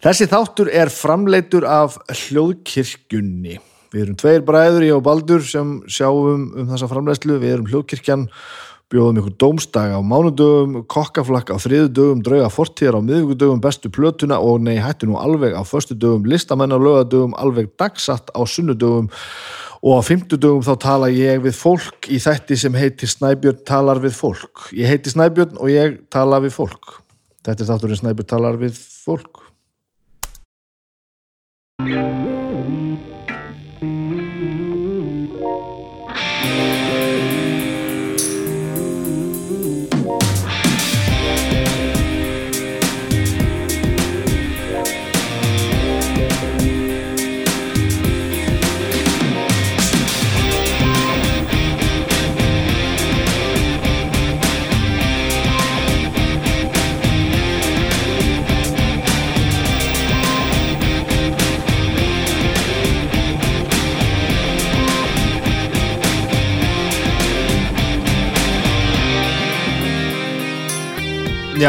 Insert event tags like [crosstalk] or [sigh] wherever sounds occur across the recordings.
Þessi þáttur er framleitur af hljóðkirkjunni. Við erum tveir bræður, ég og Baldur, sem sjáum um þessa framleiðslu. Við erum hljóðkirkjan, bjóðum ykkur dómstag á mánudögum, kokkaflakk á þriðudögum, drauga fortíðar á miðugudögum, bestu plötuna og nei, hættu nú alveg á föstudögum, listamenn á lögadögum, alveg dagsatt á sunnudögum og á fymtudögum þá tala ég við fólk í þætti sem heitir Snæbjörn talar við fólk. Ég heiti Snæbjörn og ég tala við fólk. Þetta er þátturinn Snæbjörn talar við fólk. Yeah.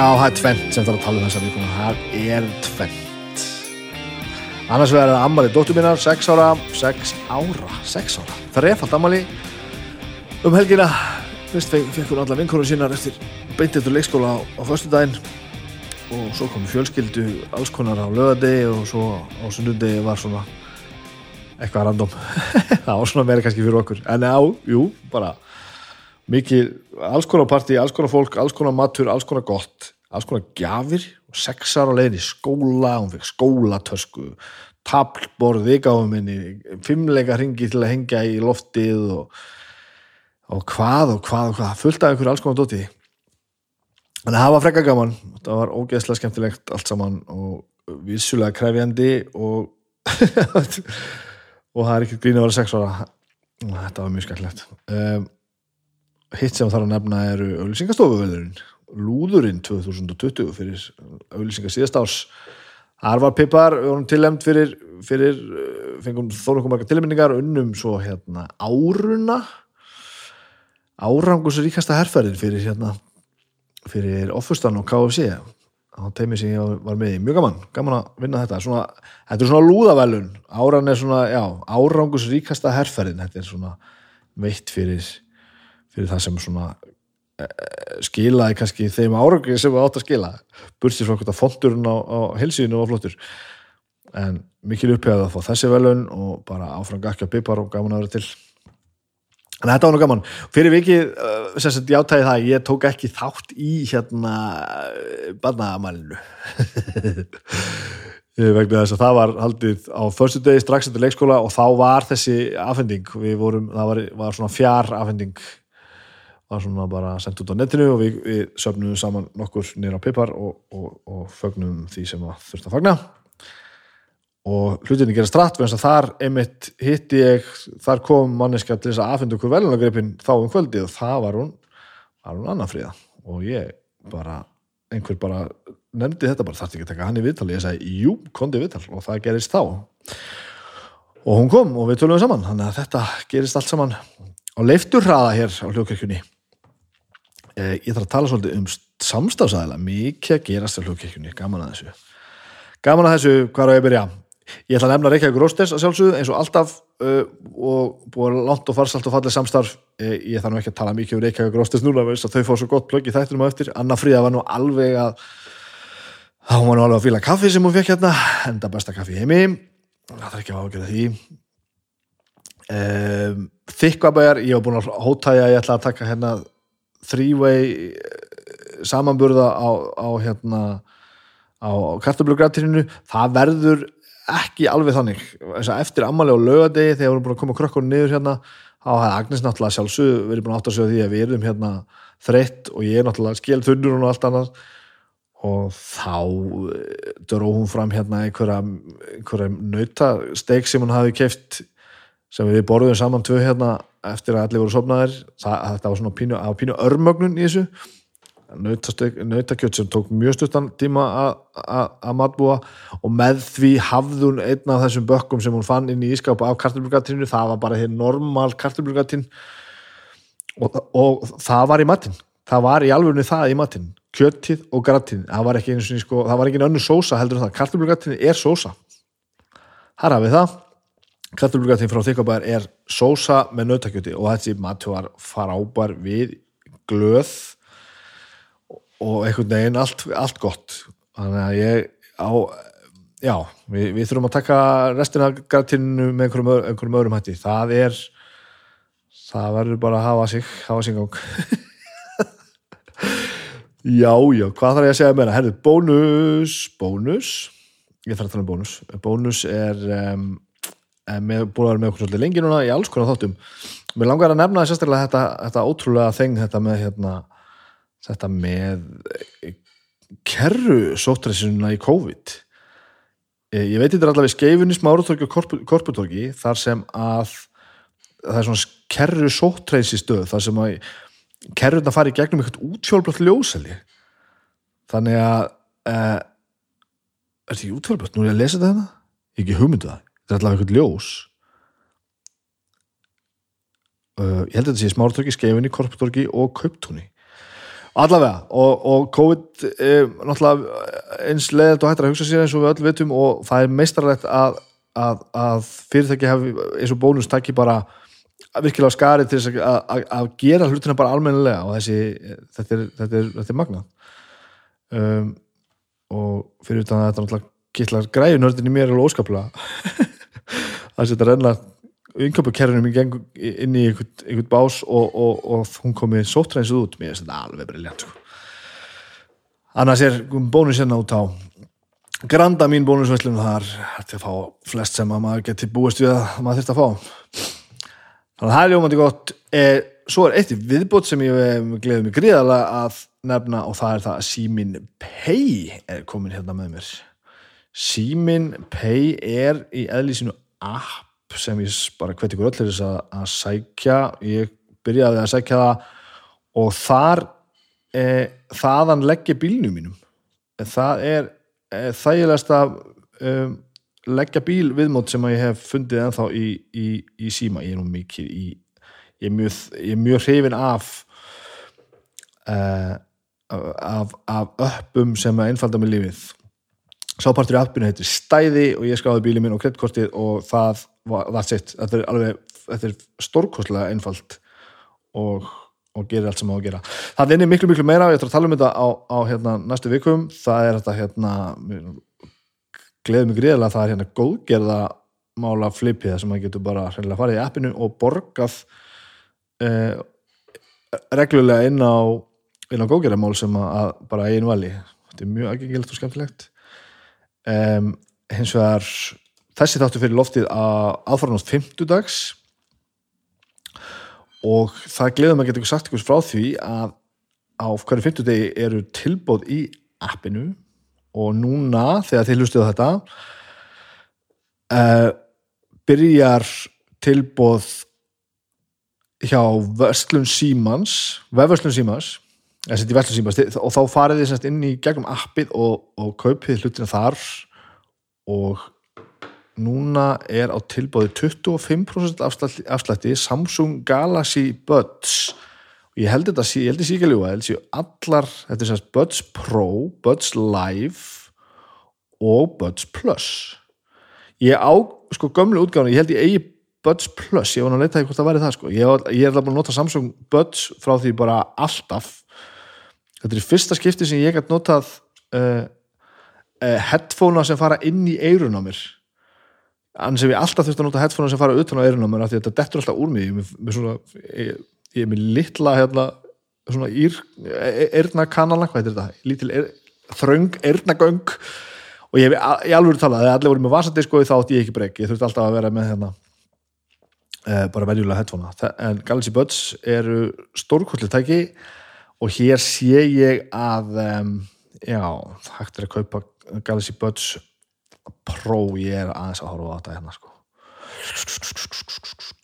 Já, það er tvent sem þarf að tala um þessa vikuna. Það er tvent. Annars verður það ammali dóttur mínar, 6 ára, 6 ára, 6 ára. Það er efalt ammali um helgina. Fyrst fekk hún alla vinkonum sínar eftir beintið til leikskóla á, á föstudaginn og svo kom fjölskyldu alls konar á lögadegi og svo á sunnudegi var svona eitthvað random. [laughs] það var svona meira kannski fyrir okkur. En á, jú, bara mikið, alls konar partí, alls konar fólk alls konar matur, alls konar gott alls konar gjafir. Og sexar á leiðin í skóla, hún fekk skólatösku tablborð, vikáum minni fimmleika ringi til að hengja í loftið og, og hvað og hvað og hvað, fullt af einhverju alls konar dóti. Að það var frekka gaman það var ógeðslega skemmtilegt allt saman og vissulega krefjandi og [laughs] og það er ekki grín að vera sex ára. Þetta var mjög skemmtilegt. Um hitt sem þarf að nefna eru auðlýsingastofuvelðurinn Lúðurinn 2020 fyrir auðlýsingar síðast árs. Þar var Pippar, við vorum tilhemd fyrir, fyrir fengum þórukum marga tilmynningar unnum svo hérna áruna árangus ríkasta herrferðin fyrir hérna fyrir Offustan og KFC á teimi sem ég var með í, mjög gaman gaman að vinna þetta, svona, þetta er svona lúðavelun, áran er svona, já árangus ríkasta herrferðin, þetta er svona veitt fyrir fyrir það sem svona skilaði kannski þeim árangri sem við átt að skila. Bursið frá hvort að fondurinn á, á helsíðinu var flottur. En mikil upphefað að fá þessi velun og bara áfram gakja bipar og gaman að vera til. En þetta var nú gaman. Fyrir vikið, sem sagt játæði það ég tók ekki þátt í hérna barnaðamælinu [laughs] vegna þess að það var haldið á förstu degi strax eftir leikskóla og þá var þessi afhending, við vorum, það var, var svona fjár afhending var svona bara sendt út á netinu og við, við söfnum saman nokkur nýra pipar og, og, og fögnum því sem að þurft að fagna. Og hlutinni gerast rætt eins að þar einmitt hitti ég þar kom manneska til þess að aðfenda okkur velunagreipin þá um kvöldi og það var hún var hún annar fríða. Og ég bara, einhver bara nefndi þetta bara, þarfti ekki að taka hann í viðtal? Ég sagði, jú, kondi viðtal. Og það gerist þá. Og hún kom og við tölum saman, þannig að þetta gerist allt saman. Á leifturhraða hér á hljókirkjunni ég þarf að tala svolítið um samstafsæðila mikið að gerast á hljókirkjunni, gaman að þessu. Gaman að þessu, hvað er að ég byrja? Ég ætla að nefna Reykjavík Rósters að sjálfsögðu eins og alltaf uh, og búið langt og farsalt og fallið samstarf. Eh, ég þarf nú ekki að tala mikið um Reykjavík Rósters núna þess að þau fá svo gott plögg í þættinum á eftir. Anna Fríða var nú alveg að þá var nú alveg að fíla kaffi sem hún fekk hérna. Enda besta kaffi í heimi. Það er ekki að ágjöra því. Um, Þykkvabæjar ég var búin að hótæja að ég ætla að taka hérna three-way samanburða á, á hérna á kartablugratirinu það verður ekki alveg þannig. Eftir ammali og lögadegi þegar við erum búin að koma krökkunum niður hérna þá hefði Agnes náttúrulega sjálfsög verið búin að átta sig á því að við erum hérna þreytt og ég er náttúrulega skil þunnur og allt annað. Og þá döró hún fram hérna einhverja, einhverja nautasteik sem hún hafi keift sem við borðum saman tvö hérna eftir að allir voru sopnaðir þetta var svona pínu, pínu örmögnun í þessu. Nautakjöld sem tók mjög stuttan tíma að matbúa og með því hafðun einn af þessum bökkum sem hún fann inn í ískapa af kartablugatinu, það var bara hér normal kartablugatin og, og það var í matin það var í alvegni það í matin kjötið og gratin það var ekki einu sinni sko, það var ekki önnu sósa heldur en það, kartöflugratin er sósa. Þar hafið það kartöflugratin frá þykabæðar er sósa með nautakjöti og þessi matur var frábær við glöð og einhvern veginn allt, allt gott þannig að ég á já, við, við þurfum að taka restina gratinu með einhverjum, einhverjum öðrum hætti það er það verður bara að hafa sig hafa sig gang [laughs] Já, já, hvað þarf ég að segja meira? Herðu, bónus, bónus, ég þarf að tala um bónus. Bónus er, um, með, búin að vera með okkur svolítið lengi núna í alls konar þáttum. Mér langar að nefna sérstaklega þetta, þetta ótrúlega þeng, þetta með, hérna, þetta með eh, kerru sóttræsinuna í COVID. Eh, Ég veit þetta er allavega skeifunni, smárutorki og korpu- korputorki, þar sem að það er svona kerru sóttræsi stöð, þar sem að kerrurna fari í gegnum eitthvað útfjólblögt ljósali þannig að uh, er þetta ekki útfjólblögt? Nú er ég að lesa þetta hérna ég hef ekki hugmyndu það, þetta er allavega eitthvað ljós. Uh, ég held að þetta sé smártorki, skeifinni, korptorki og kauptúni. Allavega og, og COVID um, náttúrulega eins leðalt og hættar að hugsa sér eins og við öll vitum og það er meistarlegt að, að, að fyrirtæki hafi eins og bónus takki bara virkilega skarið til þess að, að, að gera hlutina bara almennilega og þessi, þetta er, þetta er, þetta er magnað. Um, og fyrir utan að þetta náttúrulega kittlar græjunördin í mér er alveg óskaplega [laughs] að setja renna gang inn í einhvern, bás og, og, og hún komið sóttrænsið út. Mér er þetta alveg briljant sko. annars er bónus hérna út á Granda mín bónusvæslum þar. Hætti að fá flest sem að maður geti búist við að maður þurfti að fá. Þannig að það er ljómandi gott. Eh, svo er eitt viðbót sem ég eh, gleði mig gríðarlega að nefna og það er það að Símin Pay er komin hérna með mér. Símin Pay er í eðli sínu app sem ég bara hveti ykkur öll til þess að, að sækja. Ég byrjaði að sækja það og þar e, þaðan leggja bílnum mínum. Það er e, þægilegasta um, leggja bíl viðmót sem að ég hef fundið ennþá í, í, í síma. Ég er nú mikið í ég er mjög, er mjög hrifin af uh, af, af öppum sem að einfalda með lífið sápartur í appinu heitir Stæði og ég skráði bílið minn og kreddkortið og það var that's it, þetta er alveg þetta er stórkostlega einfalt og, og gerir allt sem á að gera. Það er miklu miklu meira, ég ætla að tala um þetta á, á hérna, næstu vikum, það er þetta hérna gleðið mig gríðarlega, það er hérna góðgerða mála flipið sem maður getur bara hreinlega farið í appinu og borgað eh, reglulega inn á á góðgerðamál sem að, bara einu vali. Þetta er mjög aðgengilegt og skemmtilegt um, hins vegar þessi þáttu fyrir loftið að aðfara nátt 50 dags og það gleður maður getur sagt ykkur frá því að á hverju 50 degi eru tilbóð í appinu og núna þegar þið hlustuðu þetta uh, byrjar tilbóð hjá Vestlun Símans vefverslun Símans Símans þið- og þá farið þið semst inn í gegnum appið og, og kaupið hlutina þar og núna er á tilbóði 25% afslætti, afslætti Samsung Galaxy Buds. Og ég held þetta, ég held þetta ekki að allar, þetta er semst Buds Pro, Buds Live og Buds Plus. Ég á, sko, gömlu útgáðan ég held ég eigi Buds Plus ég var nú að leita því hvort það væri það, sko. Ég, ég er alveg búin að nota Samsung Buds frá því bara alltaf þetta er fyrsta skipti sem ég gætt notað uh, uh, headphonea sem fara inn í eirun á mér. Annars hef ég alltaf þurft að nota headphonea sem fara utan á eirun á mér af því að þetta dettur alltaf úr mig ég, er með- með svona, ég, ég er með litla hérna, svona ír, eirna kanala, hvað heitir þetta? Lítil er, þröng, eirnagöng og ég hef í alveg talað þegar allir voru með vasadisko þá átti ég ekki breyk. Ég þurfti alltaf að vera með hérna uh, bara venjulega headphonea. En Galaxy Buds eru stórkostlega tæki og hér sé ég að um, já, hægt er að kaupa Galaxy Buds Pro, ég er aðeins að horfa á þetta hérna sko.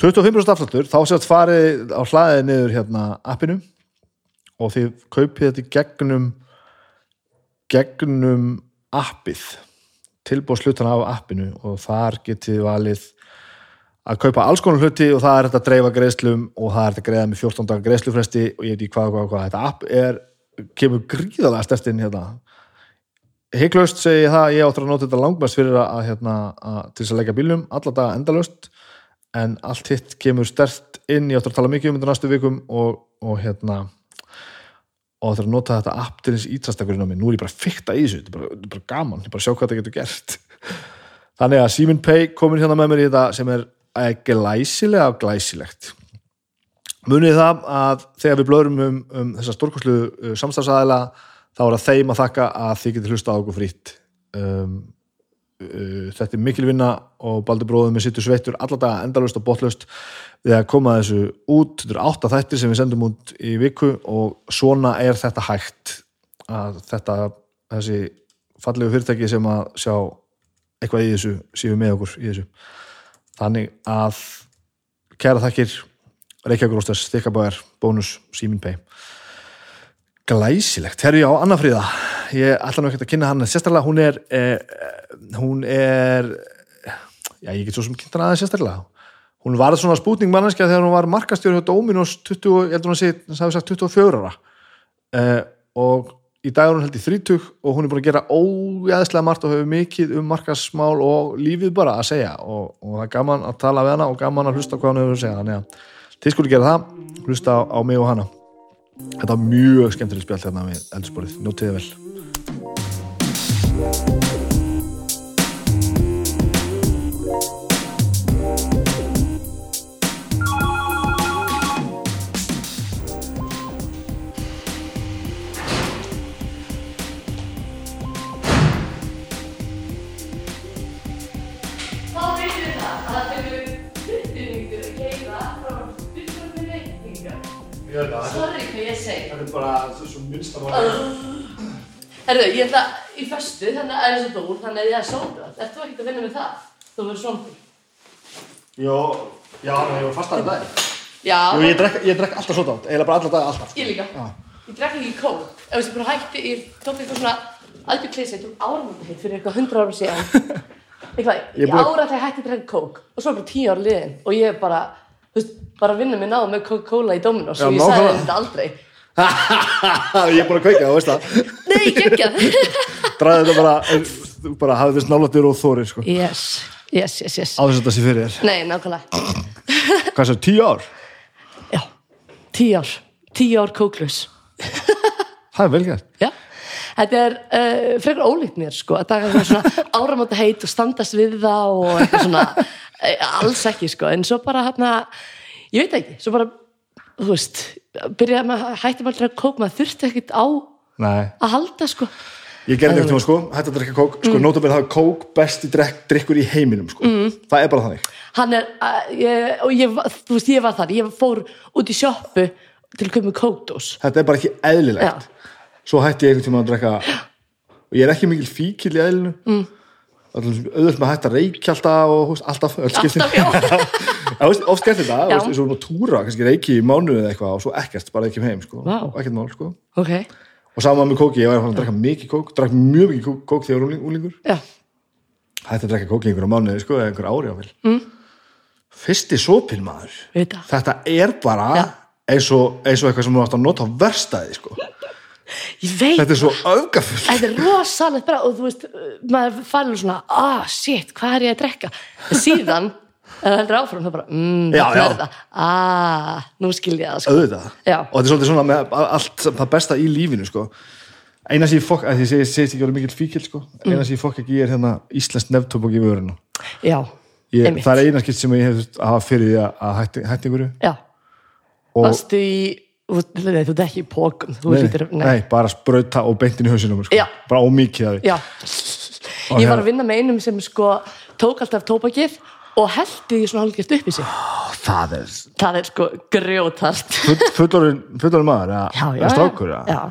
25% afsláttur, þá sétt farið á hlaðið niður hérna appinu. Og þið kaupið þetta gegnum gegnum appið. Tilbúðslutan af appinu. Og þar getið valið að kaupa alls konar hluti og það er þetta að dreifa greiðslum og það er þetta að greiða með 14 dagar greiðslufresti og ég veit ekki hvað, hvað, hvað. Þetta app er kemur gríðalega stert inn hérna. Heiklaust segi ég það, ég áttur að nota þetta langmest fyrir að, hérna, að til þess að leggja bílnum alla daga endalaust. En allt hitt kemur stert inn ég áttur að tala mikið um þetta næstu vikum og, og hérna og áttur að nota þetta app til þess ítrastakurinn á mig. Nú er ég bara fykta í þessu, þetta er bara, bara gaman ég bara sjá hvað þetta getur gert. [laughs] Þannig að Simin Pay komin hérna með mér í þetta sem er eh, glæsilega glæsilegt. Munið það að þegar við blöðum um, um þessa stórkoslu uh, samstafsæðila þá er það þeim að þakka að þið getur hlusta á okkur frýtt um, uh, þetta er mikil vinna og Baldur bróðum með sittur sveittur alla daga endalust og botlust við að koma þessu út, þetta eru átta þættir sem við sendum út í viku og svona er þetta hægt að þetta, þessi fallegu fyrirtæki sem að sjá eitthvað í þessu, séu með okkur í þessu þannig að kæra þakkir Reykjavík Rósters, Stikkabæðar, Bónus, Simin Pay. Glæsilegt, herru já, Anna Fríða. Ég ætla nú ekkert að kynna hann sérstaklega, hún er eh, hún er já, ég get svo sem kynna hann aðeins sérstaklega. Hún var svona spútning manneskja þegar hún var markastjóri á Dominos 20, ég hún að segja, það hefur sagt 24 ára. Eh, og í dag er hún held í 30 og hún er búin að gera ójæðslega margt og hefur mikið um markasmál og lífið bara að segja. Og, og það er gaman að tala við hana og gaman að hlusta hvað hann hefur að segja. Þannig að þið skulle gera það, hlusta á, á mig og hana. Þetta var mjög skemmtileg spjall hérna við eldsporið, njótiði vel hvað ég segi. Þetta er bara svo minnst að Herðu, ég ætla í föstu, þannig að það er svo dór, þannig að ég er sóndur. Ert þú ekkert að vinna með það? Þú verður sóndur. Jó, já, ég var fastar í dag Já, Jú, ég drekk, ég drekk alltaf dátt, eiginlega bara alla dag alltaf sko. ég líka. Já. Ég drekk ekki kók. Ef þessi bara hætti, ég tók eitthvað svona algjör klísi, ég tók áramönda hitt fyrir eitthvað hundra ára síðan. [laughs] Eitthvað, Ég ég ára þegar ég hætti að drekka kók og svo er bara tíu ára liðin og ég er bara, veist, bara að vinna mig náðu með Coca-Cola í Dominos Já, og ég sagði nákvæmlega. þetta aldrei. [laughs] ég er búin að kveika, þú veist það Nei, geggjað. [laughs] Dræði þetta bara, þú bara hafið þess nálættir og þórir sko. yes, yes, yes, yes. á þess að þetta sé fyrir þér Nei, nákvæmlega. [laughs] Hvað svo, tíu ár? Já, tíu ár, tíu ár kóklaus. Það er vel gert Já, þetta er uh, frekar ólíkt mér sko, að taka svona áramóta heit og standast við það og eitthvað svona, alls ekki sko, en svo bara hérna, ég veit ekki, svo bara, þú veist, byrjaði að hætti bara að kók, maður þurfti ekkit á Nei, að halda sko. ég gerði ekkert tíma sko, hætti að drekka kók sko, mm. nótabæri það er kók besti drekk, drikkur í heiminum sko. mm. það er bara þannig Hann er, uh, ég, og ég, þú veist, ég var þar, ég fór út í sjoppu til að með kókdós. þetta er bara ekki eðlilegt svo hætti ég einhvern tíma að drekka og ég er ekki mikil fíkil í eðlinu mm. Auðvitað með hætta að reykja alltaf og húst, alltaf, Alltaf, [laughs] oft gert þetta, svo nú túra kannski reiki í mánuði eða eitthvað og svo ekkert bara ekki heim, sko, Vá. ekkert mál sko. Ok, og saman með kóki, ég var að drekka mikið kók drakk mjög mikið kók, kók þegar ég var úling- úlingur já, hætti að drekka kók í einhverja mánuði, sko, eða einhverja ári áfél mm. fyrsti sopin maður. Veit það. þetta er bara Já. eins og, eins og eitthvað sem þú átt að nota á verstaði, sko Ég veit þetta er svo öfgafull Þetta er rosalegt bara og þú veist, maður fælur svona, ah, shit, hvað er ég að drekka? En síðan, ef það heldur áfram, þá bara, mm, hvað já. er það? Ah, nú skil ég það, sko. auðvitað Já. og þetta er svolítið svona með allt það besta í lífinu sko. eina sem ég fokk að því ég segist ekki orðið mikill fíkil sko. eina sem ég fokk ekki er hérna Íslands nefntóbok í vöruna Já, ég, það er eina skipt sem ég hef þurft að hafa fyrir því að, hætti, hætti Já, og, nei, þú ert ekki í pókum, nei, nei, bara sprauta og beintin í hausinum sko. Já. bara ómikið Já, ég var hérna- að vinna með einum sem sko tók alltaf tópakið og heldi því svona hálfgert upp í sig. það er Það er sko grjótart. full- fullorðin fullorðin maður eða, Já, já, strákur Já,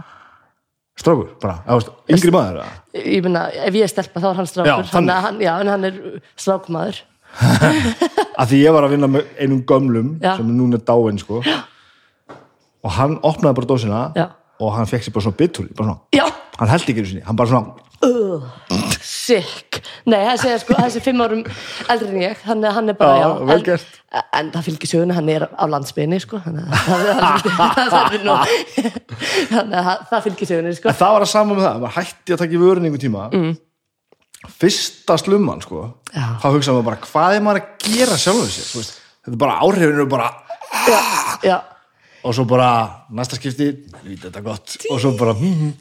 strákur bara, eða, yngri maður eða. ég meina, ef ég er stelpa þá er hann Já, strákur. Þannig að hann, já, en hann er strákumadur. að [laughs] því ég var að vinna með einum gömlum Já. sem núna er dáin sko. Og hann opnaði bara dósina Já. og hann fekk sér bara svona bitur bara svona, Já, hann held ekki einu sinni, hann bara svona uh, sick nei, þessi er sko, þessi er fimm árum eldri en ég, þannig að hann er bara Já, já, vel en, gert. en það fylgir söguna, hann er á landsbyrni sko, þannig að það, það, það, það, er nú, þannig að það- það fylgir söguna sko. En það var að sama með það, maður hætti að taka í vörun einhvern tíma mm. fyrsta slumman sko, Já. þá hugsaðum maður bara hvað er maður að gera sjálfum sér þú veist, þetta er bara áhrifin eru bara já, já, og svo bara næsta skipti, ég þetta gott. Og svo bara hm,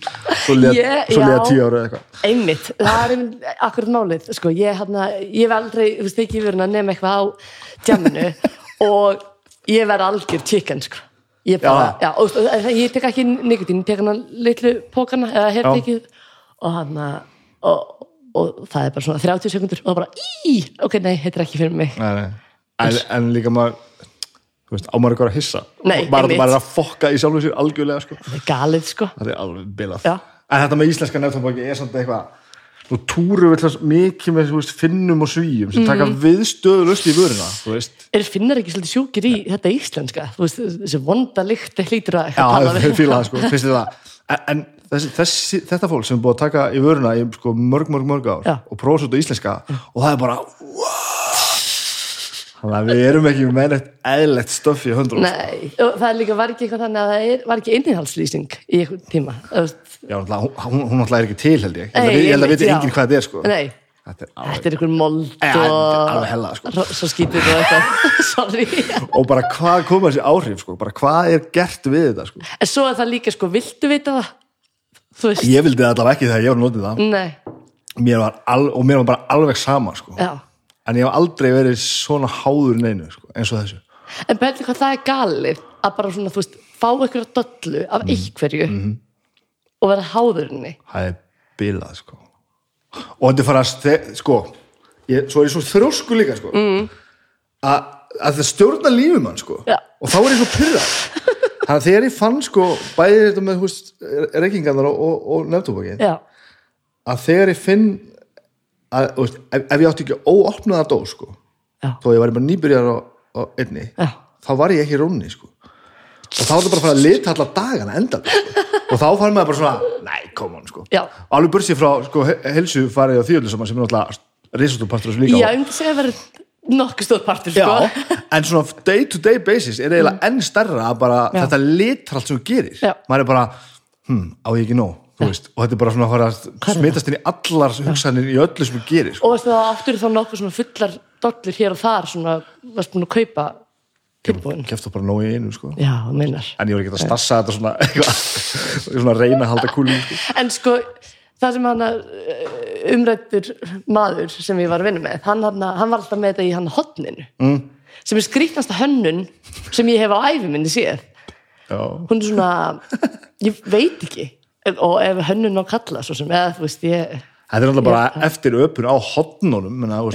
svo liða Ég- já. tíu ára eða eitthvað. Einmitt. Það er einmitt akkurat málið sko, ég, ég hef aldrei, þú veist ekki verið að nefna eitthvað á djamminu. [laughs] Og ég verð algjör chicken sko. ég bara, já, og, og, ég tek ekki nikotín, ég tek hana litlu pókana eða hef Já. tekið og hana og, og það er bara svona 30 sekundur og það bara, í, ok, nei, þetta er ekki fyrir mig. Nei, nei. En, en líka maður þú veist, á maður eitthvað að hissa Nei, bara, einmitt. bara að fokka í sjálfum sér algjörlega sko. það er galið sko það er alveg bilað Já. en þetta með íslenska nefntabóki er samt eitthvað nú túru við þess mikið með veist, finnum og svíum sem taka Mhm. viðstöðulust í vöruna þú veist er finnar ekki svolítið sjúkir í þetta íslenska þú veist, þessi vonda lykt hlýtur að Já, tala við. þeir fíla það sko, finnst þið það En, þessi, þessi, þetta fólk sem er búið að taka í vöruna í sko, mörg, mörg, mörg ár Já. og prófa svo þetta íslenska og það er bara. Þannig að við erum ekki með neitt eðlegt stöff í höndrum sko. Nei, og það er líka, var ekki eitthvað þannig að það er, var ekki innihaldslýsing í einhvern tíma þú Já, hún, náttúrulega er ekki til held ég Nei, við- ég held að viti enginn hvað þetta er sko. Nei, Þetta er alveg þetta er einhver mold Ja, þetta er og alveg hella, sko. svo skýtur og eitthvað [laughs] sorry Og bara hvað koma þessi áhrif sko? bara hvað er gert við þetta sko? en svo er það líka sko, viltu vita það þú Ég vildi það allavega ekki þegar ég var notið það nei mér var al, og mér var bara alveg sama sko. já. En ég hef aldrei verið svona háður neinu sko, eins og þessu en betur hvað það er galið að bara svona, þú veist, fá einhverja dollu Mm. af einhverju Mhm. og vera háðurinni það er bilað sko. og þetta fara að sko, ég, svo er ég svo þrjósku líka sko, mm. að, að það stjórna lífum mann sko. Já. og þá er ég svo pyrrað [laughs] þannig að þegar ég fann sko, bæði þetta með húst, reykingarnar og, og, og nefntúbakið já, að þegar ég finn að, veist, ef, ef ég átti ekki óopnaða dó sko, já, þó ég væri bara nýbyrjar á, á einni já þá var ég ekki rónni sko. og þá er þetta bara að fara að lita allar dagana enda sko. og þá fann maður bara svona nei, come on sko. Já. Og alveg bursið frá sko, he- heilsu farið á þjóðlu sem er náttúrulega risastór partur af þessu líka já, um þess að vera nokkuð stór partur sko. En svona day to day basis er eiginlega enn stærra að bara þetta litar allt sem þú gerir maður er bara, hm, á ég ekki nóg veist, og þetta er bara svona að fara að smitast inn í allar hugsanir í öllu sem þú gerir sko. og það aftur þá nokkuð svona fullar dollur hér og þar svona, varst búin að kaupa tilbúin keftu bara nóg í einu sko. já, þú meinar. En ég var ekki að stassa þetta svona, [laughs] svona að reyna að halda kúlum sko. en sko, það sem hann umrættur maður sem ég var að vinna með hann, hann, hann var alltaf með þetta í hann hotninu mm. sem er skrýtnasta hönnun sem ég hef á æfi minni séð. Já, hún er svona, ég veit ekki og ef hönnun á kalla svo sem, eða þú veist, ég Þetta er náttúrulega bara eftir öpun á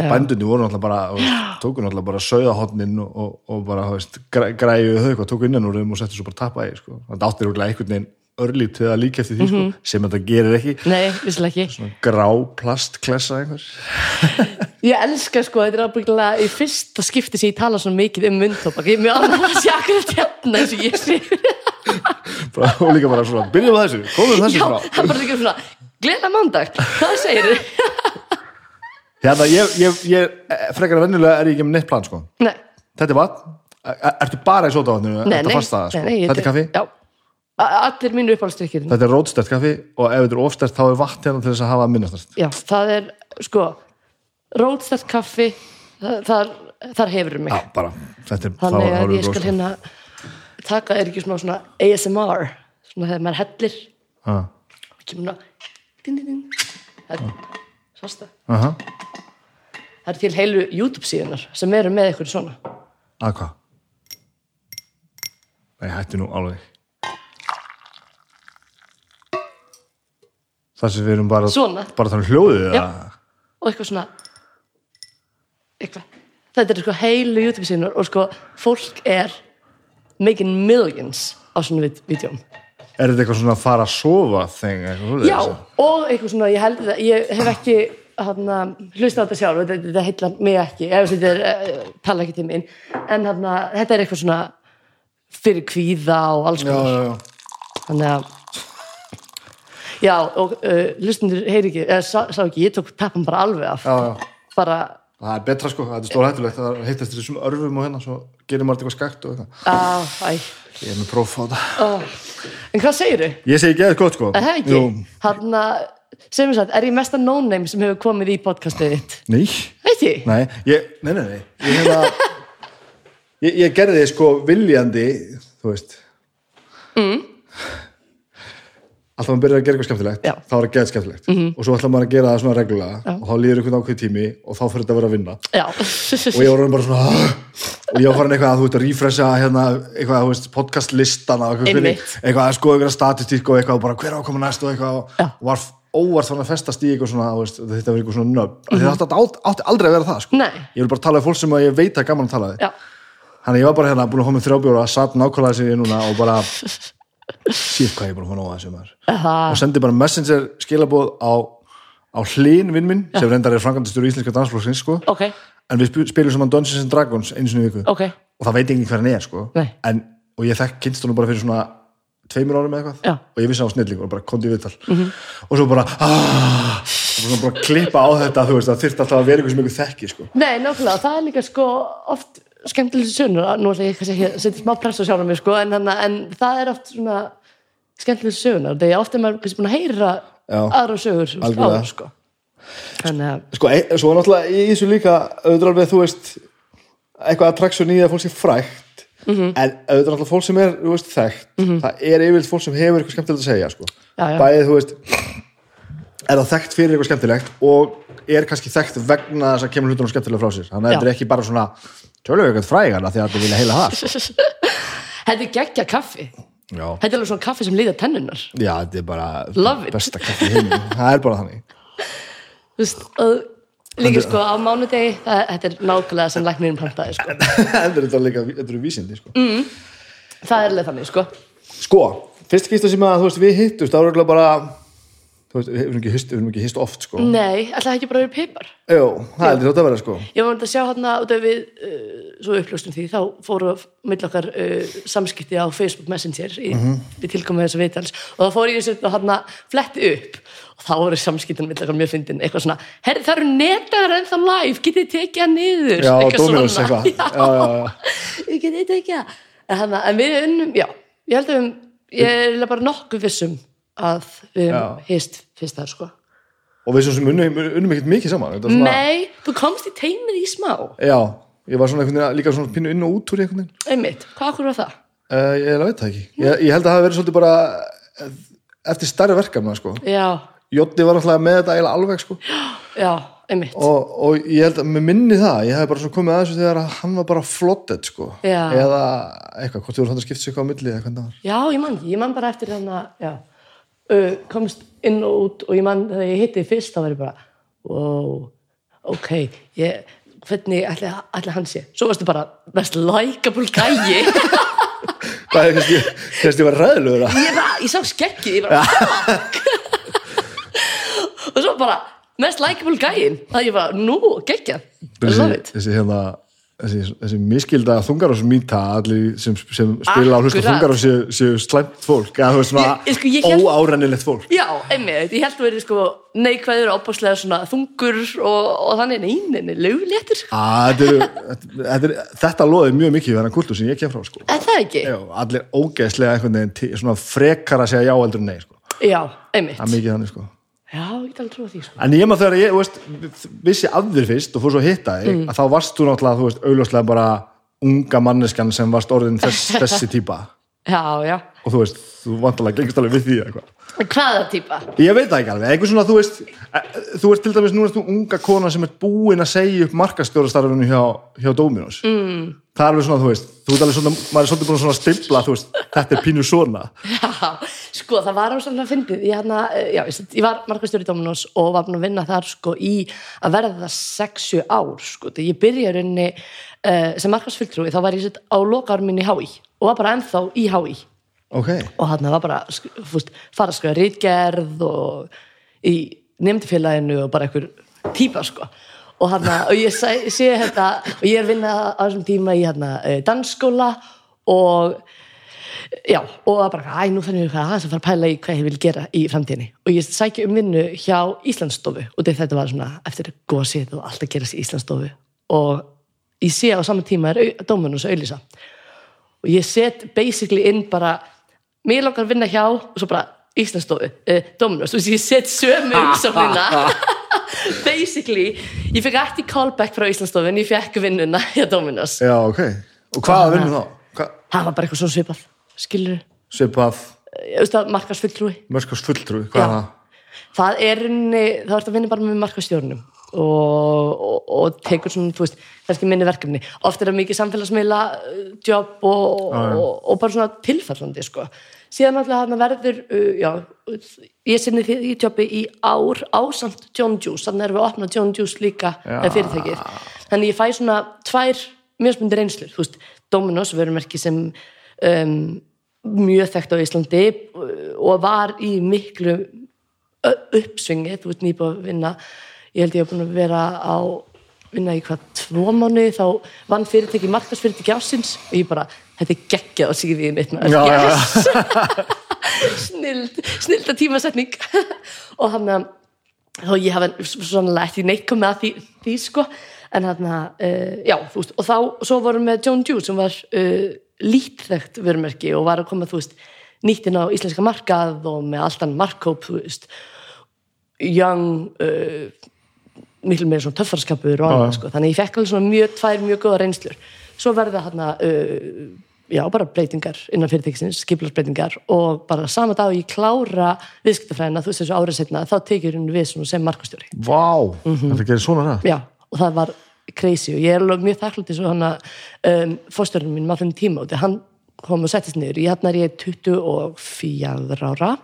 Já. bændunni voru náttúrulega bara veist, tóku náttúrulega bara sauða hotnin og, og, bara þú veist, græ, græju þau eitthvað, tóku innan úr þeim og settu svo bara tappa í sko. þetta áttir úrlega einhvern veginn örlítið að líka eftir því sko, sem þetta gerir ekki. Nei, ekki. Grá plastklessa [laughs] ég elska sko, þetta er ábyggilega í fyrsta skipti sem ég tala svona mikið um myndtópak ég er mjög annað að sjá akkurat hérna eins og ég sé. [laughs] Bara- og líka bara svona, byrjum á þessu, komum þessu já, frá. hann bara líka svona gleda mándag, hvað segir [laughs] hérna, ég, ég, ég frekar að venjulega er ég ekki með neitt plan sko. nei, þetta er vatn, Er- ertu bara í sótavatninu nei, að fasta sko. þetta er kaffi? Já, allir mínu uppáhaldstrykkir þetta er rótstert kaffi og ef þetta er ofstert þá er vatn hérna til þess að hafa minnastert já, það er sko rótstært kaffi þar, þar hefur mig. Já, bara, þetta er þannig að ég skal hérna taka, er ekki svona, svona ASMR svona þegar maður hellir. Og kemur svona ding, ding, ding. það er til heilu YouTube síðunar sem eru með ykkur svona. Að hvað? Nei, hættu nú alveg Það sem við erum bara Svona. bara þannig hljóðið Já. eða? og eitthvað svona eitthvað þetta er sko heilu YouTube síðunar og sko fólk er making millions á svona vid- vídeóm Er þetta eitthvað svona að fara að sofa þeng? Já, og eitthvað svona, ég held það, ég hef ekki hana, hlusta á þetta sjálf, þetta, þetta heitlar mig ekki, ef þetta er, uh, tala ekki til mín, en hana, þetta er eitthvað svona fyrir kvíða og alls konar. Þannig að, Já, og uh, hlustundur heyri ekki, eða sá, sá ekki, ég tók tappan bara alveg af. Já, já. Bara, Það er betra sko, það er stór hættulegt það heitast þessum örfum og hérna svo gerir maður eitthvað skakt og eitthvað Ég er með próf á það ó. En hvað segirðu? Ég segi geðið gott sko ekki? Hann að, segjum við satt, er ég mesta no-name sem hefur komið í podcastið þitt? Nei, nei, ég, nei, nei, nei Ég, hefna, [laughs] ég, ég gerði sko viljandi þú veist mm. Alltaf maður byrjar að gera eitthvað skemmtilegt Já. Þá er það geðið skemmtilegt og svo ætlar maður að gera það svona reglulega og þá líður einhvern ákveð tími og þá fyrir þetta að vera að vinna Já. og ég var orðinn bara svona "Ah." og ég var farin eitthvað að þú veist að refresha hérna, eitthvað, þú veist, podcastlistana eitthvað, að skoða eitthvað statistík og eitthvað og bara hver á að koma næst og eitthvað Já. og var óvart fann að festast í eitthvað svona veist, þetta var eitthvað svona nöfn mm -hmm. þetta átti, átti aldrei að vera það sko. Ég vil bara tala um fólk sem ég veit að gaman að tala Já. þannig ég var bara hérna búin að koma með þrjábjóra satt nákvæmlega sér núna og bara síð hvað ég er búin að fá nóga þessu maður. Og sendi bara messenger skilabóð á, á hlín vinn minn sem reyndar er frangandistjóri íslenska dansflokksins sko. ok, en við sp- spilum saman Dungeons and Dragons einu sinni í viku. Ok, og það veit enginn hver hann er sko. En, og ég þekk kynst honum bara fyrir svona tveimur árum eða eitthvað. Og ég vissi var snillingur og bara kondi í viðtal. -hmm. og svo bara aaaah og bara klippa á þetta þú veist það þyrfti alltaf að vera eitthvað sem ykkur þekki sko. Nei, nákvæmlega, það er líka sko oft skemmtileg sögur, nú ætla ég kannski ekki að setja smá press á sjálfum mig sko, en, hana, en það er oft svona skemmtileg sögur, þegar oft er maður kannski búin að heyra Já, aðra sögur sagt, algjörlega. áður, sko. Þannig að, sko, e svo náttúrulega í þessu líka auðvitað alveg þú veist eitthvað attraction í að fólk sé frægt Mhm. en auðvitað náttúrulega fólk sem er þú veist, þekkt, það er yfirleitt fólk sem hefur eitthvað skemmtilegt að segja sko. Já, já. bæðið þú veist er það þekkt fyrir eitthvað skemmtilegt og er kannski þekkt vegna þess að kemur hlutunum skemmtilega frá sér þannig að Já. þetta er ekki bara svona tölum við eitthvað frægana því að þetta vilja heila það [laughs] þetta er geggja kaffi já. Þetta er alveg svona kaffi sem líða tennunar já, þetta er bara Love it. besta kaffi í heiminn það er bara þannig [laughs] Þú veist, og líka sko á mánudegi, það, þetta er nákvæmlega sem læknirinn pantaði, sko. [laughs] þetta er þetta líka, þetta eru vísindi sko. Mm. Það er alveg þannig, sko. Sko, fyrst skýrsta sem að þú veist, við hittust, það örugglega bara þú veist, við erum ekki hist oft sko. Nei, ætlaði ekki bara að vera pipar. Jú, það er þetta að vera sko. Ég var að sjá hérna út af við uh, svo uppljóstum því, þá fóru mill okkar uh, samskipti á Facebook Messenger í, við tilkomum þess að viðtals og þá fór ég þessu hérna fletti upp og þá voru samskiptin mill okkar mjög fyndin eitthvað svona, herri það eru netar ennþá live, getið tekið hann niður Já, svona. eitthvað. [laughs] Já, já, já. Ég getið tekið það en, en við unnum, já, ég held að við, ég er bara nokkuð vissum að við höfum hist fyrst þar sko Og við sem unnum, unnum ekkert mikið saman svona, Nei, þú komst í teimið í smá Já, ég var svona veginn líka svona pínu inn og út úr veginn einmitt, hvað okkur var það? uh, Ég veit það ekki ég, ég held að það verið svolítið bara eh, eftir stærri verkefna sko. Já, Jótti var alltaf með þetta eiginlega alveg sko. já, einmitt og, og ég held að með minni það ég hef bara svona komið að þessu þegar að hann var bara flottet sko. Já. eða eitthvað, hvort þú voru hann að skipta sig eitthvað á milli eða hvernig það var Já, ég man ég man bara eftir þannig að já, uh, komst inn og út og ég man þegar ég hitti fyrst þá var ég bara, wow, ok ég, hvernig ætli hann sé? Svo varstu bara mest likeable gæi. [laughs] Það er kannski, kannski var ræðilegur að ég, ég sá skeggið, ég bara [laughs] og svo bara mest likeable gæin. Það ég bara, nú, geggjað. I love it. þessi hérna þessi, þessi miskilda þungarás mýta allir sem, sem spila á hlustu Akkurat. þungarás séu, séu slæmt fólk eða þú veist svona sko, óárennilegt fólk Já, einmitt, ég held að verið sko neikvæður opáslega svona þungur og, og þannig neyninni, lögléttur að, þetta, loði mjög mikið við hennar kultur sem ég kem frá sko. Er það ekki? Já, allir ógeðslega einhvern veginn svona frekar að segja já heldur en nei sko. Já, einmitt það er mikið þannig sko. Já, ég get alveg trúið því sko en ég maður þegar ég þú veist, vissi af þér fyrst og fór svo að hitta þig Mm. að þá varst þú náttúrulega þú veist, augljóslega bara unga manneskan sem varst orðin þess, [laughs] þessi típa Já, já og þú veist, þú vantalega gengst alveg við því eitthvað Hvaða típa? Ég veit það ekki alveg, eitthvað svona, þú veist eh, þú ert til dæmis, nú ert þú unga kona sem er búin að segja upp markastjórastarfinu hjá, hjá Dominos mm. Það er alveg svona, þú veist, þú ert alveg svona maður er svolítið búin að svona stimpla, þú veist þetta er pínu svona, [laughs] Já, sko það var ástæðan að fyndið. Ég, hana, já, ég, var markastjóri í Dominos og var búin að vinna þar sko í að verða 6-7 ár sko, þegar ég byrja rauninni uh, sem markastfylgtrúi þá var ég sett á lokaður minni í HÍ og var bara ennþá í HÍ ok. Og hann var bara fúst, fara að skrifa rítgerð og í nefndifélaginu og bara einhver típa sko og, hana, og ég sé, sé þetta og ég er að vinna á þessum tíma í hana, dansskóla og já, og það bara, æ, nú þannig að aðeins að fara að pæla í hvað ég vil gera í framtíðinni. Og ég sækja um vinnu hjá Íslandsstofu. Og þetta var svona eftir gósið og allt að gerast í Íslandsstofu. Og ég sé á saman tíma er Dóminus auðlýsa og ég set basically inn bara mér langar að vinna hjá og svo bara Íslandsstofu, uh, Dominus og ég set sömu [laughs] umsóknina [laughs] [laughs] basically ég fekk ekki callback frá Íslandsstofu en ég fekk vinnuna [laughs] hjá Dominus já, ok og hvaða vinnur þá? Hva? það var bara eitthvað svo svipað skilur svipað þú markasfulltrúi mörskast fulltrú, hvað er það? það er það ert að vinna bara með markastjórnum og, og, og tekur svona, þú veist, kannski minni verkefni oft er það mikið samfélagsmiðla uh, jobb og, og, og bara svona tilfallandi sko. síðan alltaf verður uh, já, ég sinni í jobbi í ár ásamt John Juice, þannig erum við að opna John Juice líka ja. fyrirtækið. Þannig ég fæ svona tvær mjög spundi reynslur, þú veist, Dominos vörumerki sem um, mjög þekkt á Íslandi uh, og var í miklu uppsvingi, þú veist nýbúið að vinna. Ég held ég hef búin að vera á vinna í hvað tvo mánu þá vann fyrirtæki, markarsfyrirtæki ásins og ég bara, þetta er geggjað á síðið mitt maður, yes. [laughs] Snild, snilda tímasetning. Og hann að þá ég hafa svonlega neitt komið að því, því sko. En hann að, uh, já, þú veist og þá, svo vorum við John Dew sem var uh, lítþekkt vörumerki og var að koma, þú veist, nýttin á íslenska markað og með alltaf markkóp, þú veist. Young uh, miklu meira svona töffarskapur og annað, sko, þannig ég fekk alveg svona mjög, tvær mjög góða reynslur. Svo verða hann að já, bara breytingar innan fyrirtækisins, skipilarsbreytingar og bara sama dag og ég klára viðskiptafræðina, þú veist þessu árið setna þá tekið hún við svona sem markastjóri Vá, þetta gerir svona rætt já, og það var crazy og ég er alveg mjög þakklátt svo hann að um, fórstjórnum minn maður tíma og hann kom og settist niður. Ég hann er ég 24 ára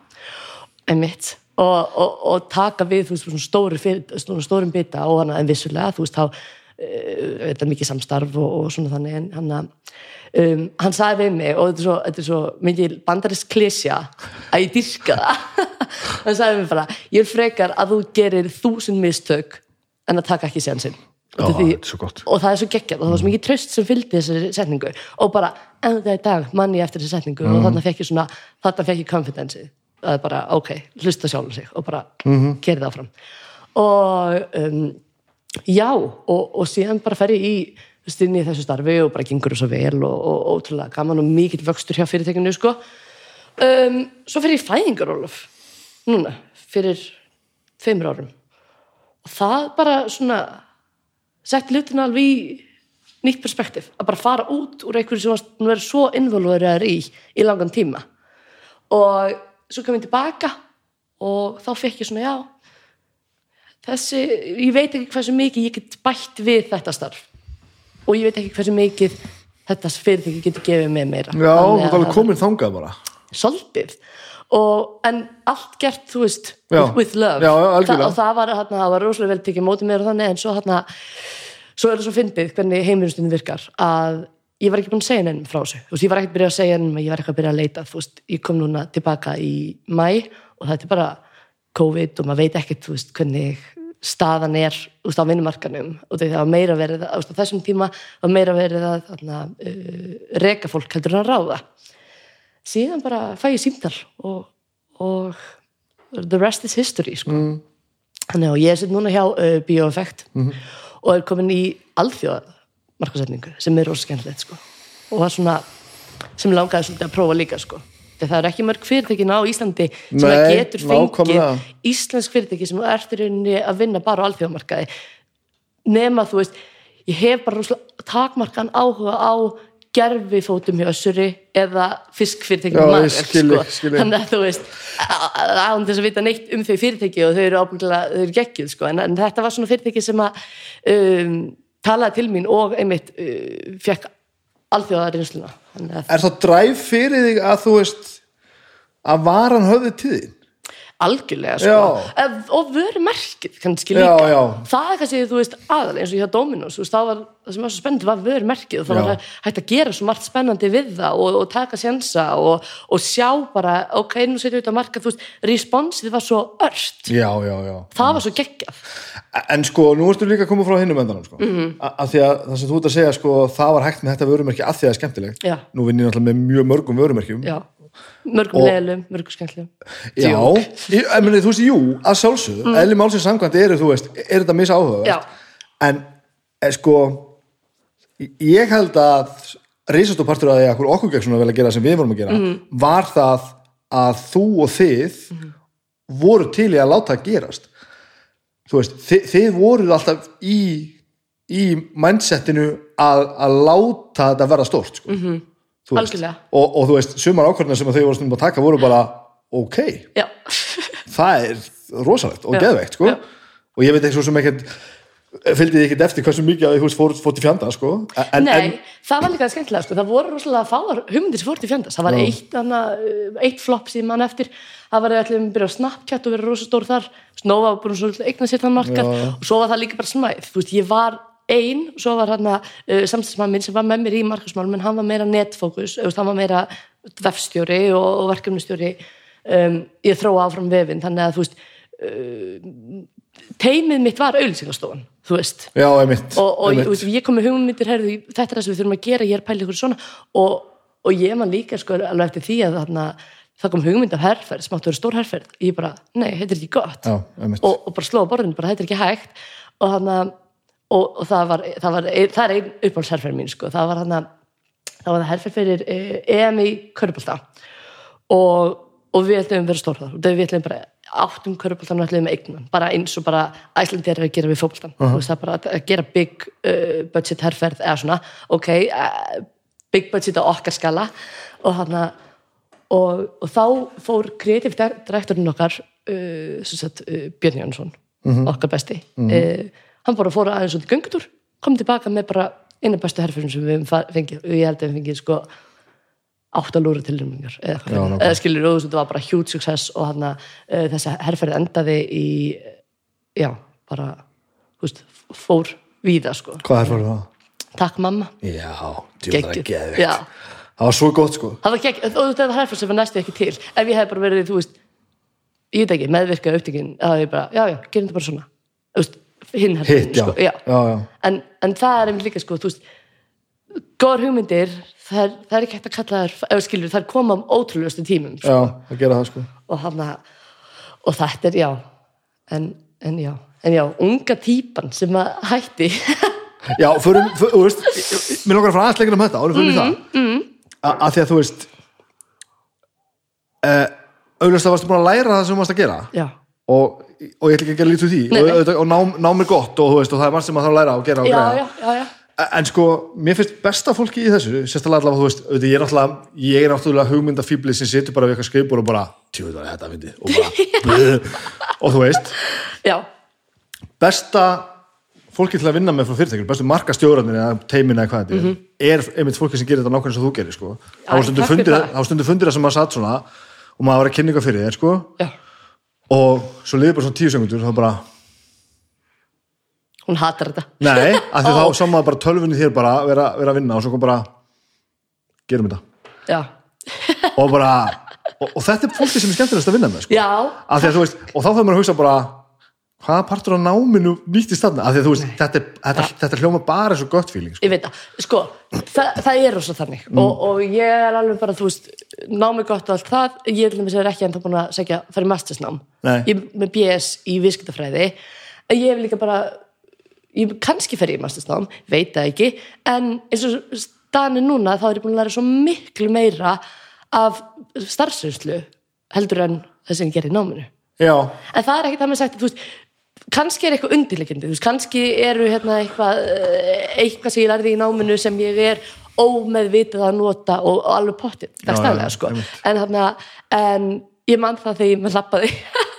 emitt og, og, og taka við þú veist svona stóru fyrir, svona stórum bita og hann en vissulega þú veist þá uh, þetta er mikið samstarf og, og svona þannig en hann að Um, hann sagði við mig og þetta er svo, þetta er svo mikið bandarist klesja að ég dyrka það. [laughs] Hann sagði við mig bara ég er frekar að þú gerir þúsund mistök en að taka ekki sénsinn. Já, gott. og það er svo geggjað og það var svo mikið tröst sem fylgdi þessari setningu. Og bara en það er dag mann ég eftir þessi setningu og þarna fekk ég svona, þarna fekk ég confidence það er bara, ok, hlusta sjálfum sig og bara mm -hmm. gerði það áfram. Og um, já, og, og síðan bara fer ég í þú veist, inn í þessu starfi og bara gengur það svo vel og, og ótrúlega gaman og mikill vöxtur hjá fyrirtekinu sko. um, svo fer ég fæðingar Ólaf núna, fyrir tveimur árum. Og það bara svona sett hlutina alveg í nýtt perspektíf, að bara fara út úr einhverju sem varst nú er svo involverið í í langan tíma. Og svo kom ég tilbaka og þá fekk ég svona já þessi, ég veit ekki hversu mikið ég get bætt við þetta starf og ég veit ekki hversu mikið þetta fyrirtæki getur gefið með meira. Já, þú er alveg komin þangað bara. Svolítið. Og, en allt gert, þú veist Já. with, love. Já, já. Þa, og það var, hana, það var rosalega vel tekið mótið mér og þannig en svo, hana, svo er það svo fyndið hvernig heimuristundin virkar að ég var ekki búin að segja nefnum frá þessu. Þú veist, ég var ekki byrjað að segja nefnum ég var ekki að byrja að leita þú veist, ég kom núna tilbaka í mæ og þetta er bara COVID og maður veit ekkert, þú veist, hvernig staðan er, veist, á vinnumarkanum og það var meira verið, veist, á þessum tíma var meira verið að þarna, uh, reka fólk heldur en að ráða síðan bara fæ ég símtal og, og the rest is history sko. mm. þannig að ég er sitt núna hjá uh, Bioeffect og er komin í alþjóða markasetningu sem er rosa skemmtilegt sko. og er svona sem langaði svolítið að prófa líka sko. Það er ekki mörg fyrirtækin á Íslandi sem að Nei, getur fengið íslensk fyrirtæki sem er eftir rauninni að vinna bara á alþjóðamarkaði nema þú veist ég hef bara takmarkan áhuga á gerfi fótum hjá össuri eða fiskfyrirtækjum Já, með ég skil sko. þig, skil þig. þannig að þú veist án þess að vita neitt um þau fyrirtæki og þau eru ábyggilega, þau eru geggjuð sko. en, en þetta var svona fyrirtæki sem að um, talaði til mín og einmitt uh, fekk alþjóða reynsluna þannig að Er það dræf fyrir þig að þú veist að varan höfði til þín? Algjörlega sko. Já. Og vörumerkið kannski Já, líka já. það er kannski, þú veist, aðal eins og hjá Dominos veist, það, var, það sem var svo spennandi var vörumerkið og það Já. var hægt að gera svo margt spennandi við það og, og taka sjensa og, og sjá bara, ok, nú setjum við þetta marka þú veist, responsið var svo ört já, já, já það var svo geggjað En sko, nú ertu líka að koma frá hinnum endanum sko. Mm -hmm. að því að það sem þú ert að segja sko, það var hægt með þetta vörumerki að því að það er skemmtilegt Já. Nú vinn ég náttúrulega með mjög mörgum vörumerkjum já, mörgum Og- leilum, mörgum skemmtilegum Já, ég, ég meni, þú veist, jú, að sjálfsögðu mm. eðli málsins samkvæmt eru, þú veist, er þetta misa Já. en er, sko ég held að reisast og partur að því að okkur gegn svona vel að gera sem við vorum að gera Mhm. var það að þú og þið voru til í að láta það gerast þú veist, þið, þið voruð alltaf í í mindsetinu að, að láta þetta verða stórt sko. mm -hmm. Og, og þú veist, sumar ákvörðina sem þau voru stundum að taka voru bara ok, já, það er rosalegt og geðveikt sko. Og ég veit ekki svo sem ekkert fylgdi þið ekkert eftir hversu mikið að þið húst fór, fór til fjanda sko. en, Nei, en, það var líka skemmtilega sko. það voru rosalega fáar hugmyndir sem fór til fjandast það var eitt, hana, eitt flop sem mann eftir. Það var allir að byrja á Snapchat og vera rosa stór þar. Snófa var búin að eigna sér þann já. og svo var það líka bara smæð. Þú veist, ég var ein, svo var hann uh, samstæðsmann minn sem var með mér í markasmálum en hann var meira netfókus, veist, hann var meira vefstjóri og, og verkefnustjóri um, ég þróa áfram vefin þannig að þú veist uh, teimið mitt var auðlýsingastofan þú veist. Já, einmitt, og, og ég, ég kom með hugmyndir herðu, þetta er það sem við þurfum að gera, ég er pælið ykkur svona. Og, og ég man líka sko alveg eftir því að þarna, það kom hugmynd af herferð sem áttu að vera stór herferð. Ég bara, nei, þetta er ekki gott. Já, og, bara slóða borðinu, bara þetta er ekki hægt. Og hann og, og það var, það var það er einn uppáhaldsherferð mín sko, það var hann það var það herferð fyrir eh, EM í Körbólta og, og við ætlum að vera stór þar. Og við ætlum bara áttum Körbóltan og ætlum eignan bara eins og bara Æslandi er að gera við fótboltan uh -huh. það er bara að- að gera big uh, budget herferð eða svona, ok uh, big budget á okkar skala. Og hann og, og þá fór kreatív direktorinn okkar Björn Jónsson okkar besti. Uh, hann bara fór aðeins út í göngutúr kom tilbaka með bara einu bestu herfyrum sem við fengið og ég held að við fengið sko átt að lúra tilnæmingar eða, eða skilur þú, þetta var bara huge success og hann að uh, þessi herferð endaði í já, bara veist, fór víða sko. Hvað er fyrir það? takk mamma. Já, djúðar að geðveikt. Já. það var svo gott sko. Það var gegn, og þetta var herferð sem var næstu ekki til. Ef ég hef bara verið, þú veist ég veit ekki, meðvirka upptökin að ég bara, já, já, gerum þetta bara svona. Þú veist, hinn hitt, sko, já. já, já. En, en það er einmitt líka sko, þú veist góðar hugmyndir, það er, það er ekki hægt að kalla ef skilur, það er koma á ótrúlegustu tímum sko. já, að gera það sko og hann og þetta er, já en, en já, en já, unga típan sem að hætti [laughs] Já, förum, för, þú veist, mér langar að fara aðeins lengur um þetta, árum fyrir mm, það mm. að því að þú veist uh, auðvitað varstu búin að læra það sem þú varst að gera já, og, og ég ætla ekki að gera lítið því Nei, nei. og, og ná, ná mér gott og, veist, og það er margt sem maður þarf að læra og gera og já, græða já, já, já en sko, mér finnst besta fólki í þessu sérstaklega allavega, þú veist, auðvitað, ég er náttúrulega ég er náttúrulega hugmyndafíbli sem situr bara við eitthvað skrifbúr og bara, tjóðu það er þetta fyndi og bara, [laughs] blöð, og þú veist besta fólki til að vinna með frá fyrirtækjum, bestu markastjóranir eða teimin eða hvað þetta er, er einmitt fólki sem gerir þetta nákvæmlega sem þú gerir sko. Þá stundu takk fyrir fundir það. þá stundu fundir það sem maður satt svona og maður var að kynninga fyrir þér sko. Og svo liður bara svona tíu sekundur þá bara, hún hatar þetta nei, [laughs] af því Ó. þá maður bara tölvunni þér bara vera, vera að vinna og svo kom bara gerum þetta já, og bara, og, og þetta er fólki sem er skemmtilegast að vinna með sko. og þá fyrir maður að hugsa bara hvaða partur á náminu nýttist þarna, af því að veist, þetta, er, þetta, þetta hljóma bara og gott feeling sko. ég veit það. Sko, það, það er rosa þannig. Mm. og, og ég er alveg bara, þú veist námi gott og allt það, ég er ekki ennþá búin að segja, fara í mastersnám. Ég er með BS í viðskiptafræði. En ég hef líka bara ég kannski fer í mastersnám, veit það ekki. En eins og staðan er núna þá er ég búin að læra svo miklu meira af starfsreynslu heldur en það sem ég gerir náminu. Já, en það er ekki það með sagt þú veist, kannski er eitthvað undirleikindi þú veist, kannski eru hérna eitthvað eh, eitthvað sem ég lærði í náminu sem ég er ómeðvitað að nota og, og alveg pottið, dagstæðlega já, sko einmitt. en þarna, en ég man það þegar ég með lappaði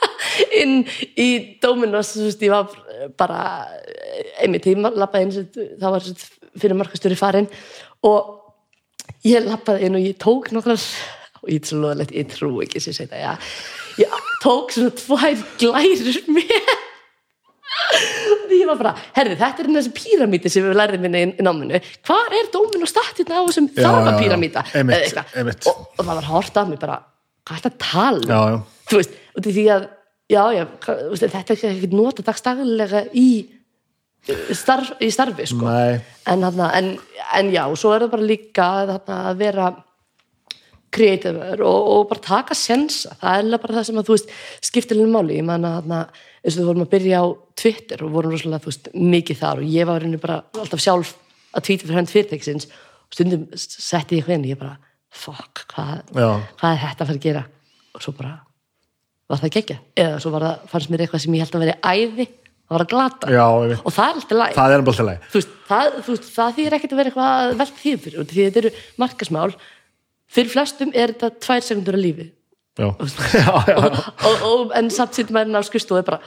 [laughs] inn í Dominos þú veist, ég var bara einmitt, ég lappaði inn sem- það var fyrir markastjóri farin og ég lappaði inn og ég tók nokkrar [laughs] og ég er svo loðalegt, ég trú ekki sem segi það, já ég tók svona tvær glærur með og ég var bara, herri, þetta er þessi píramíti sem við lærðum minni í, í náminu hvar er dómin og statinn á þessum Já, þarfa já, já. píramíta Einmitt, Eða eitthvað. einmitt. og, og það var hort af mig bara, hvað er þetta að tala? Já, já, þú veist, í því að já, hvað- veist, þetta er ekki nota dagstaglega í uh, starf, í starfi, sko. En, þarna, en, en já, svo er það bara líka þarna, að vera kreatífur og, og bara taka sensa, það er bara það sem að þú veist, skiptilegum máli, ég man að eins og þú vorum að byrja á Twitter og vorum rosalega, þú veist, mikið þar og ég var reyni bara alltaf sjálf að tweeta fyrir hendt fyrirtæksins og stundum setti ég hvernig, ég bara fuck, hvað, hvað er þetta að fara að gera? Og svo bara var það geggja, eða svo það, fannst mér eitthvað sem ég held að veri æði, það var að glata. Já, og það er alltaf læg það er til leið þú veist, það, það þýðir ekkert að vera eitthvað að velta því fyrir, því þetta eru markasmál fyrir flestum er þetta tvær sekundur af lífi [laughs] en samt sýttum maður á er bara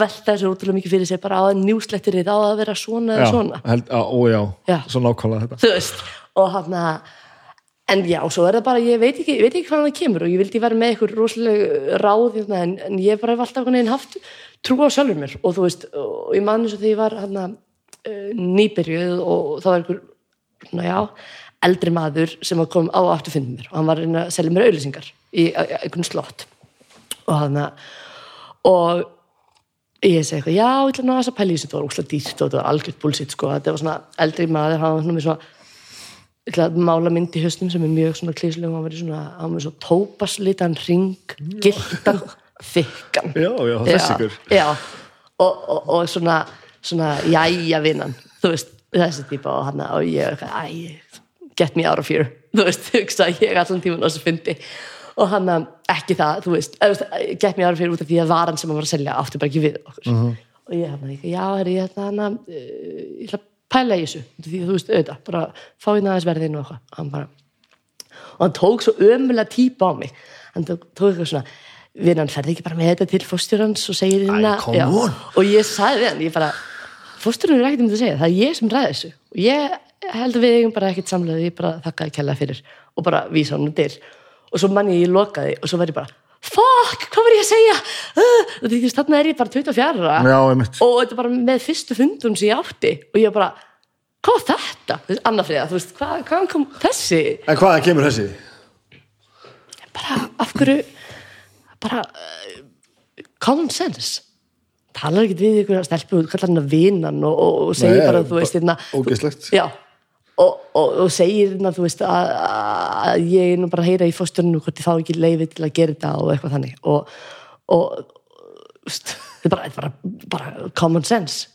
velta þessu útrúlega mikið fyrir sig bara á að njúslettir þetta á að vera svona eða svona. held, á, ó, já, Já. svo nákvæmlega þetta. Veist, og hann en já, svo er það bara, ég veit ekki, ekki hvað það kemur og ég vildi vera með eitthvað rosalega ráð hérna, en, en ég bara hef alltaf veginn haft trú á sjálfur mér. Og þú veist, og ég man eins og því ég var hann nýbyrjuð og það var einhver, svona já eldri maður sem að kom á aftur fundum mér og hann var að að selja mér auðlýsingar í einhvern slott. Og hann og ég segi eitthvað, já, ég ætla aðeins að í þessu þetta var úslega dýrt og þetta var algjört bullshit sko, þetta var svona eldri maður, hann var svona með svona að mála mynd í haustum sem er mjög svona klíslegum, hann var svona hann var svona tópaslitan ring gildan, þykkan. Já, já, þess ykkur og, og, og svona svona, jæja vinnan þú veist, þessi típa og hann og ég, eitthvað, æ, get me out of here. Þú veist, hugsa ég allan tíman og þessu fyndi og hann ekki það, þú veist, eða, þú veist, get me out of here út af því að varan sem hann var að selja átti bara ekki við okkur. Og ég hann, já, er ég ætla hann að ég ætla að pæla í þessu. Því að þú veist, auðvitað, bara fá hérna aðeins verðinu og hann bara og hann tók svo ömulega típa á mig. Hann tók, tók eitthvað svona vinnan ferði ekki bara með þetta til fóstjórans og segir hérna? Já. og ég sagði hann, ég bara fóstjórans er ekkert um þetta að segja, það er ég sem ræði þessu. Og ég held að við eigum bara ekkert samlega ég bara þakkaði kella fyrir. Og bara vísa hann til og svo manni ég lokaði og svo var ég bara fuck, hvað var ég að segja uh, og því þarna er ég bara 24 ára já, og þetta er bara með fyrstu fundum sem ég átti og ég bara, hvað var þetta? Þú veist, Anna Friða, þú veist, hvað, hvaðan kom þessi? en hvaða kemur þessi? bara af hverju bara uh, common sense talar ekki við ykkur að stelpu kallar hann að vinan og, og, segir Nei, bara, þú veist, hérna ógeðslegt. já, og, og, og segir hérna, þú veist, að, að ég er nú bara að heyra í fósturinu hvort ég fá ekki leiði til að gera þetta og eitthvað þannig. Og, og þetta er bara, þetta bara, bara common sense.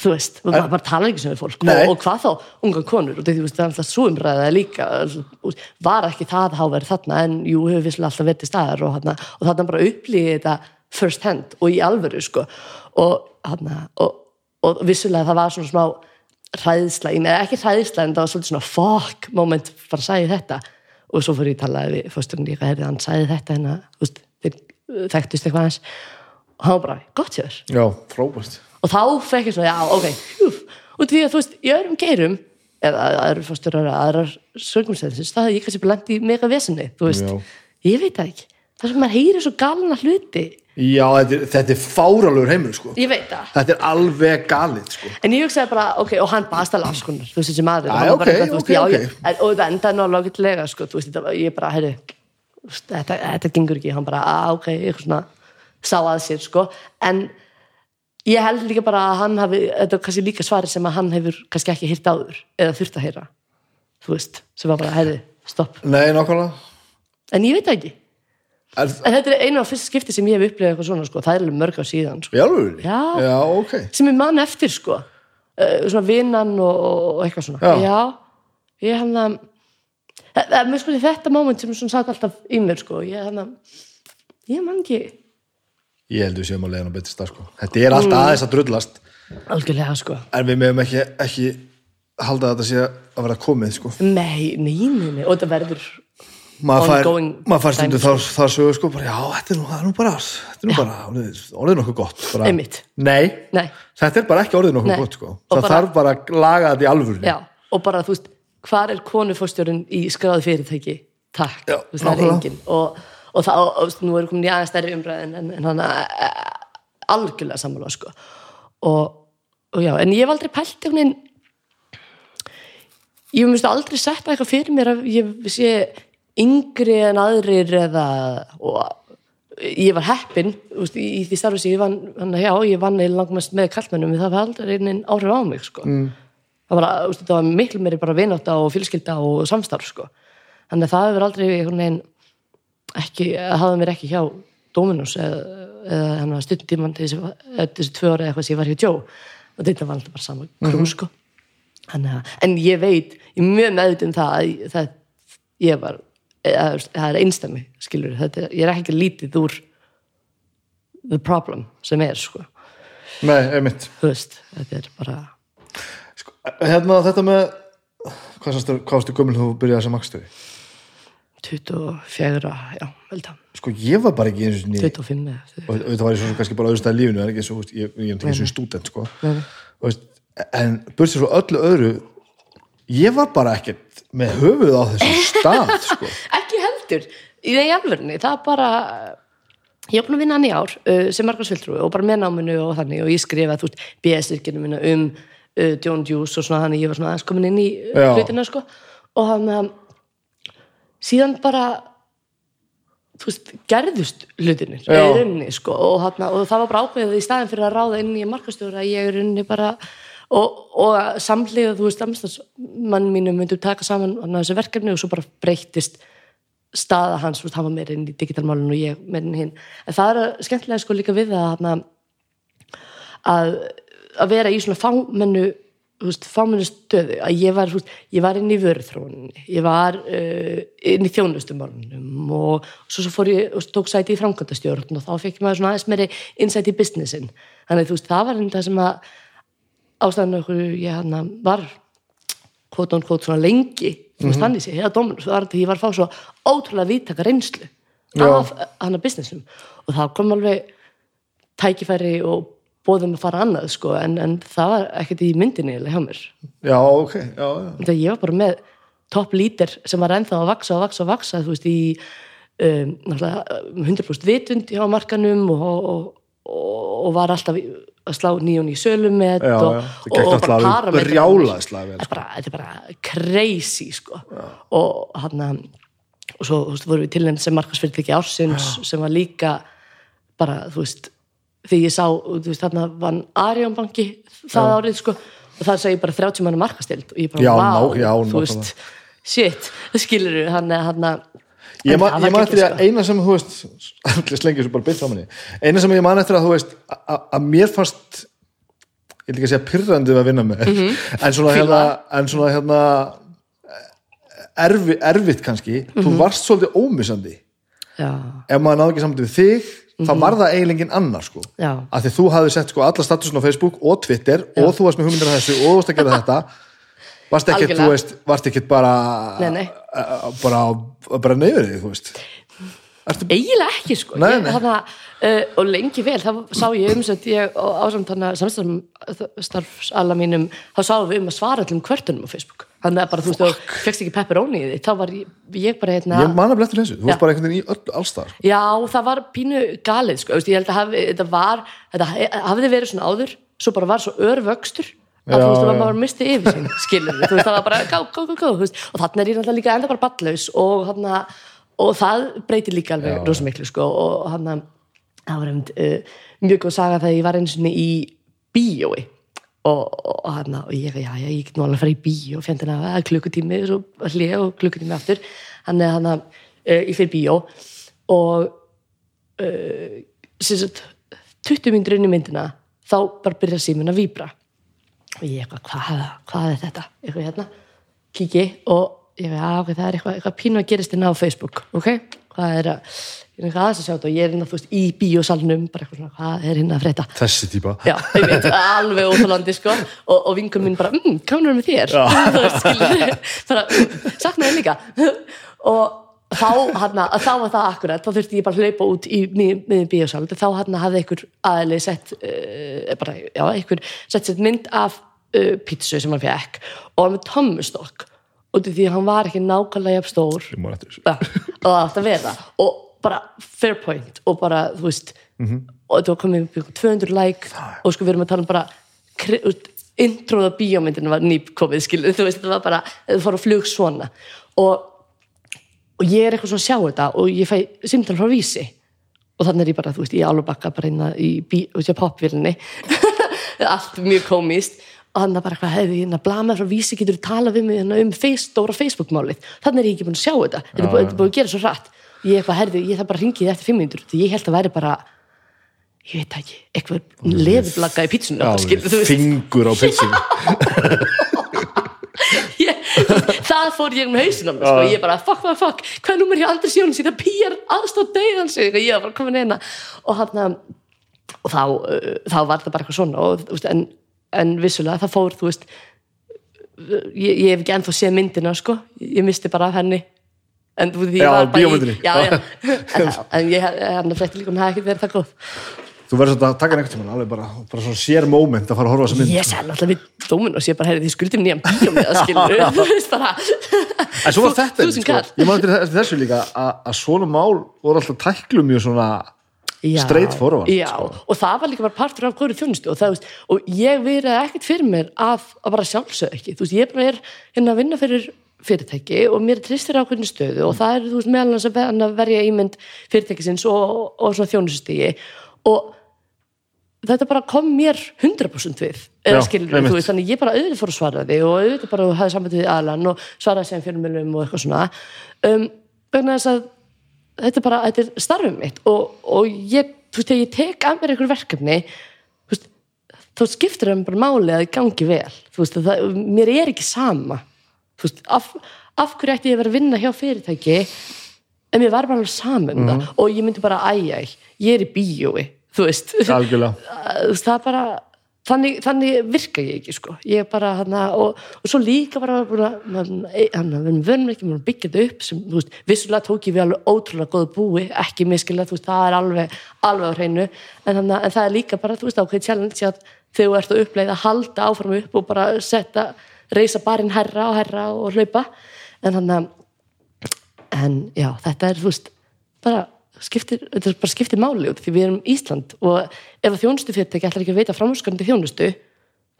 Þú veist, maður bara talar ekki sem við fólk. Og, hvað þá, ungan konur. Og það er alltaf svo umræðað líka. Var ekki það háverð þarna? En jú, hefur visslega alltaf verið til staðar og, þarna, og þarna bara upplýði þetta first hand og í alvöru sko. Og, þarna, og, og vissulega það var svona smá hræðsla, eða ekki hræðsla en það var svolítið svona fuck moment bara sagði þetta. Og svo fór ég að tala við fósturinn líka, herrið, hann sagði þetta þeir uh, þekktust eitthvað hans og hann var bara, gott hjá þér. Já, frábært. Og þá fekk ég svona, já, ok hjúf. og því að þú veist, í öðrum geirum eða aðrar fórstörar aðrar circumstances, það hefði ég kannski í mega vesinni, þú veist, Já. ég veit það ekki. Það sem maður heyrir svo galna hluti já, þetta er, þetta er fáralur heimur sko. ég veit það, þetta er alveg galið sko. en ég hugsaði bara ok, og hann baðast alveg afskonar, þú veist þessi maður bara ok, ok, já, ok. en, og það endaði náttúrulega ágætlega, sko, þú veist, þetta, ég bara, veist, þetta, þetta gengur ekki, hann bara, að, ok, eitthvað svona sá að sér, sko, en ég held líka bara að hann hafi þetta er kannski líka svari sem að hann hefur kannski ekki hýrt áður, eða þurft að heyra þú veist, sem var bara, herri, stopp nei, nákvæmlega en ég veit það ekki, en þetta er einu af fyrst skipti sem ég hef upplifað eitthvað svona, sko, það er alveg mörg á síðan, sko, alveg? Já. já, ok sem ég man eftir, sko uh, svona vinnan og, og eitthvað svona Já. ég hann að það er mér sko þetta moment sem svona satt alltaf í mér, sko, ég hann að ég man ekki ég held við séum að leiðan á betri stað sko. þetta er Mm. allt aðeins að drullast algjörlega, sko en við meðum ekki, ekki halda að þetta sé að vera komið sko. nei, nei, nei, nei, og þetta verður maður fær, stundu þar sögur sko, bara, já, þetta er nú, það er nú bara þetta er nú bara, orðið, nokkuð gott bara, nei, Nei. þetta er bara ekki orðið nokkuð Nei. gott sko. Og það bara- þarf bara að laga þetta í alvörunni. Já, og bara þú veist, hvar er konufórstjórun í skráðu fyrirtæki? Takk, Já, veist, það er engin og, og þá, og, veist, nú erum komin í aðeins stærri umræðin en, en hann e, algjörlega sammála sko. Og, og já, en ég hef aldrei pælt einhvern veginn ég hef aldrei sett eitthvað fyrir mér að ég sé yngri en aðrir eða og ég var heppin úst, í, í því starfi sem ég vann hann, já, ég vann eða langmest með kallmennum það var aldrei einin áhrif á mig sko. mm. það, var, úst, það var miklu meiri bara vináta og fjölskylda og samstarf sko. þannig að það hefur aldrei veginn, ekki, hafði mér ekki hjá Dominus eða, eða stundtíman þessi, þessi tvö ára eitthvað sem ég var hjá Joe og þetta var alltaf bara sama krú mm -hmm. sko. en ég veit ég er mjög meðut um það að það, ég var það er einstami skilur, þetta, ég er ekki lítið úr the problem sem er sko. Nei, einmitt. Veist, þetta er bara sko, hérna þetta með hvað varstu gömul þú byrjaði sem makstöði 24, já, vel það sko ég var bara ekki eins og 25 og þetta var svo kannski bara auðvitað í lífinu en ekki eins og ég er ekki eins og stúdent sko. Veist, en börsið svo öllu öðru ég var bara ekkert með höfuð á þessu stað [laughs] sko. ekki heldur. Í þeim jafnverðinni, það er bara ég er búin að vinna hann í ár uh, sem markarsvildrú og bara með náminu og þannig. Og ég skrifaði þú veist BS-virkinu minna um uh, John Juice og svona þannig ég var svona aðeins komin inn í uh, hlutina sko. Og hann um, síðan bara þú veist, gerðust hlutinir sko, og, og það var bara ákveðið í staðin fyrir að ráða inn í markastjóra ég er runni bara og, og samlega þú veist mann mínu myndum taka saman þessu verkefni og svo bara breytist staða hans, hann var meira inn í digitalmálun og ég meira hinn. En það er skemmtilega sko líka við að að, að vera í svona fámennu fámennu stöðu. Að ég var, veist, ég var inn í vörðróninni ég var uh, inn í þjónustumálunum og, svo, svo fór ég og tók sæti í framkvæmdastjórn og þá fekk maður svona aðeins meiri insight í businessin. Þannig þú veist það var einn það sem að ástæðan okkur ég hana, var hvort og hvort svona lengi veist hann í sig, hérna Dominus ég var að fá svo ótrúlega viðtaka reynslu af hann að businessum og það kom alveg tækifæri og bóðum að fara annað sko en, en það var ekkert í myndinni eða hjá mér. Já, ok, já, já. þegar ég var bara með topp lítir sem var ennþá að vaksa og vaksa og vaksa þú veist í um, 100% vitund hjá markanum og, og, og, og var alltaf að slá nýjón í sölum með já, og, já. og, og bara para með þetta er bara crazy sko. og hann og svo veist, vorum við til henni sem markasfyrirtæki ársins já. sem var líka bara þú veist þegar ég sá, þú veist þarna vann Arjónbanki það árið sko. Og það segi bara 30 mann markastild og ég bara, wow, þú veist shit, [laughs] skilur við hann að Ég man eftir að eina sem þú veist eina sem ég man eftir að þú veist að mér fannst ég vil ekki að segja pyrrandið að vinna með mm -hmm. en svona hérna, en svona hérna erfi, erfitt kannski mm -hmm. þú mhm. varst svolítið ómissandi Já. ef maður náðu ekki saman við þig mm -hmm. þá mhm. var það eiginlegin annar sko Já. að því þú hafði sett sko alla statusin á Facebook og Twitter Já. og þú varst með hugmyndir af þessu og þú varst að gera þetta varst ekki, þú veist, varst ekki bara nei, nei. Bara bara neyður þig, þú veist. Ertu... eiginlega ekki sko. Nei, nei. Ég, hana, uh, og lengi vel, þá sá ég umsett ég að samstarfsalla mínum, þá sáum við um að svara allum kvörtunum á Facebook. Þannig að bara þú veist, þú fegst ekki pepperoni í því. Þá var ég, ég bara hérna ég man að blettur þessu, þú varst bara einhvern veginn í öll allstar. Já, það var pínu galið sko, ég held að hafi, þetta var þetta hafiði verið svona áður, svo bara var svo örvöxtur að þú veist, það var mistið yfir sín [laughs] skilur, þú veist, það var bara gá, gá, gá, gá og þannig er ég náttúrulega líka enda bara ballaus og þannig að og það breytir líka alveg rosa miklu sko og hann að það var einmitt uh, mjög góð saga þegar ég var eins og í bíói og, og hann að ég, já, já, ég get nú alveg að fara í bíó og fjandina að klukkutími og hlið og klukkutími aftur. Hann að hann að uh, ég fyrir bíó og uh, sagt, 20 myndur inn í myndina þá bara byrja símin að výbra og ég eitthvað, hvað, hvað er þetta? Eitthvað hérna, kiki og ég veit að það er eitthvað, eitthvað pínu að gerist inn á Facebook ok, hvað er að ég er eitthvað aðeins að sjá þetta og ég er inn að þú veist í bíosalnum bara eitthvað svona, hvað er hinn að freyta þessi típa. Já, ég veit, alveg ótalandi sko. Og, og vinkum minn bara, mmm, kannar með þér? [laughs] Þú veist, skilur bara, saknaði líka. [laughs] Og þá hann að þá var það akkurat þá þurfti ég bara hlaupa út í miðin bíosal þá hann að hafði einhver aðli sett uh, bara, já, einhver sett sett mynd af uh, pítsu sem hann fekk og með tommustokk og því að hann var ekki nákvæmlega stór. Ja, og það átt að vera. Og bara fair point og bara, þú veist Mhm. og þetta var komið upp í einhver 200 like og sko við erum að tala um bara introða bíómyndinu var nýp komið skilu, þú veist, þetta var bara það fór að flug svona. Og, og ég er eitthvað svona að sjá þetta og ég fæ simtal frá vísi. Og þannig er ég bara, þú veist, ég alveg bakka bara inn í, bí- þú veist, popvílinni [laughs] allt mjög komist og hann er bara eitthvað, hefði hérna blamað frá vísi getur þú talað við mig hérna um stóra Facebook-málið? Þannig er ég ekki búin að sjá þetta. Þetta er búin, búin að gera svo rætt ég eitthvað, herði, ég þarf bara að ringi þið eftir fimm minnur því ég held að væri bara ég veit það ekki, eitthvað leðublaka í pítsunum Já, veist, fingur á [laughs] ég, það fór ég með hausin á mig, sko, ég bara, fuck, fuck, fuck hvað númer hjá Andris Jóns, þetta pýjar aðstóð döðan sig, ég var bara komin eina og hann og þá, uh, þá var það bara eitthvað svona. Og, en, en vissulega það fór, þú veist ég, ég hef ekki ennþá séð myndina, sko. Ég misti bara af henni. En þú veist, ég Já, var bara í, já, já, [laughs] en, en ég, hann frétti líka hún hafi ekki verið það góð þú verður svolítið að taka neitt tíma alveg bara, bara svona sér moment að fara að horfa þessa mynd ég sagði náttúrulega við dómin og sé bara, heyrði, þið skuldum nýjan bíómið að skilur, [laughs] þú veist bara en svo var þetta sko, ég man eftir þessu líka að, að svona mál voru alltaf tæklu mjög svona straight forward, sko. og það var líka bara partur af hverju þjónustu og, það, veist, og ég verið ekkert fyrir mér að, að bara sjálfsög ekki. Veist, ég er hérna að vinna fyrir fyrirtæki og mér tristir ákveðinu stöðu og það er, veist, meðal hans að ver- að verja ímynd fyrirtækisins og, og svona þjónustigi og þetta bara kom mér 100% við eða skilur þú veist, þannig ég bara auðvitað fór að svara því og auðvitað bara hafði samband við aðlan og svaraði sem fjölmjölum og eitthvað svona. Um, vegna þess að þetta er bara, þetta er starfið mitt og, og ég, þú veist, þegar ég tek að mér einhver verkefni þú veist, þá skiptir það mér bara máli að það gangi vel. Þú veist, það, mér er ekki sama. Þú veist, af, af hverju ætti ég að vera að vinna hjá fyrirtæki en mér var bara alveg saman um það? Og ég myndi bara æja, ég er í bíói. Þú veist, [laughs] það er bara þannig, þannig virka ég ekki sko. Ég bara hana og, og svo líka bara búin að man- e- við vönum ekki að byggja þetta upp sem, þú veist, vissulega tók ég við alveg ótrúlega góðu búi, ekki miskilega, þú veist, það er alveg alveg á hreinu, en, hana, en það er líka bara, þú veist, ákveðið challenge að þegar þú ert að uppleiða að halda áfram upp og bara setja, reysa barinn herra og herra og hlaupa. En hann en já, þetta er, þú veist, bara skiptir, þetta bara skiptir máli út því við erum Ísland og ef að þjónustu fyrirtæki ætlar ekki að veita framhúskandi þjónustu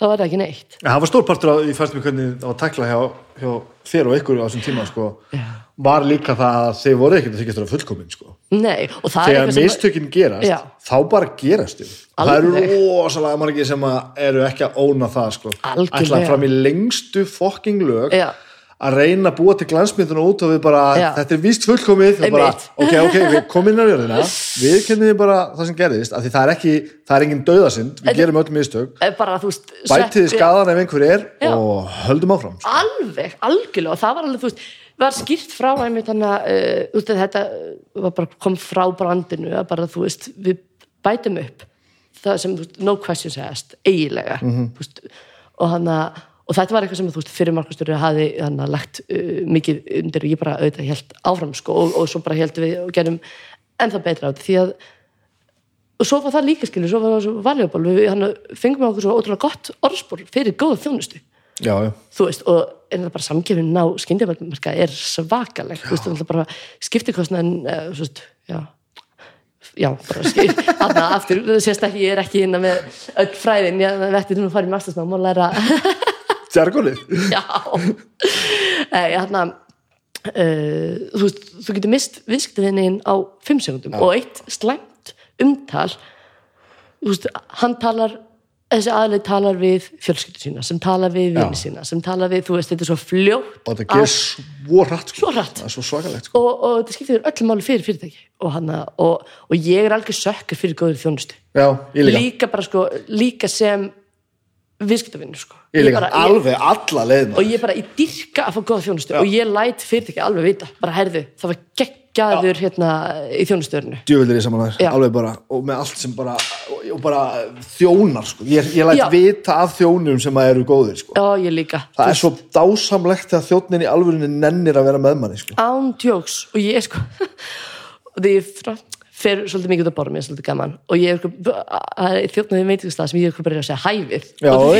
þá er það ekki neitt En það var stór partur á, ég fannst mér hvernig það var að takla hjá, hjá þér og ykkur á þessum tíma sko, var líka það að þeir voru ekkert að þykjast þeirra fullkomin sko. Nei, það þegar eitthvað sem mistökin gerast Já. þá bara gerast þau það eru rosalega margir sem eru ekki að óna það sko. Algjörlega. ætla fram í lengstu fokking lög Já. Að reyna að búa til glansmynduna út og við bara, Já. þetta er víst fullkomið og bara, ok, ok, [laughs] við komum inn á jörðina við kennum bara það sem gerðist af því það er ekki, það er engin dauðasind við gerum öll mistök, veist, bætiði skadan ef einhver er Já. og höldum áfram sko. alveg, algjörlega og það var alveg, þú veist, var skýrt frá einmitt þannig að uh, þetta var bara kom frá brandinu að bara, þú veist, við bætum upp það sem, þú veist, no questions asked eiginlega, þú veist og hann að, og þetta var eitthvað sem, þú veist, fyrir markastöru hafi hann að lagt uh, mikið undir og ég bara auðvitað helt áfram, sko, og, og svo bara heldum við og gerum ennþá betra á þetta því að og svo var það líka skilur, svo var það svo valjúból við fengum við okkur svo ótrúlega gott orðspor fyrir góða þjónustu. Já, já, veist, og en það bara samgefin á skyndjabarmarka er svakaleg er skiptikostnaðin uh, veist, já. Bara skipt, þarna aftur sést ekki, ég er ekki hérna með öll fræðin ég vetti nú að fara í mastersnám og læra tjargonið já. Nei, hérna uh, þú veist, þú getur mist viðskiptavinnin á 5 sekundum og eitt slæmt umtal þú veist, hann talar þessi aðleik talar við fjölskyldu sína sem talar við vini sína sem talar við, þú veist, þetta er svo fljótt og það gerir svo rætt sko. Sko. og, og þetta skiptir öllu máli fyrir fyrirtæki og, hana, og, og ég er algjör sökkur fyrir góður þjónustu. Já, líka, líka bara sko, líka sem viðskiptavinnur sko ég líka, bara, ég, alveg alla leiðina og ég bara, ég dyrka að fá góða þjónustu. Og ég læt fyrirtæki alveg vita, bara herðu það var geggjaður hérna í þjónustöðurinu djöfullir í saman Já. þær, alveg bara og með allt sem bara, bara þjónar sko, ég, ég læt Já. vita af þjónum sem að eru góðir sko. já, ég líka. Það er svo dásamlegt þegar þjónnin í alvörinni nennir að vera með manni sko. án tjóks og ég sko [laughs] og því ég fra- fer svolítið mikið út að borða mér svolítið gaman. Og ég er er þjóknaði veitingastað sem ég er bara að segja hæfið. Já, [laughs] Og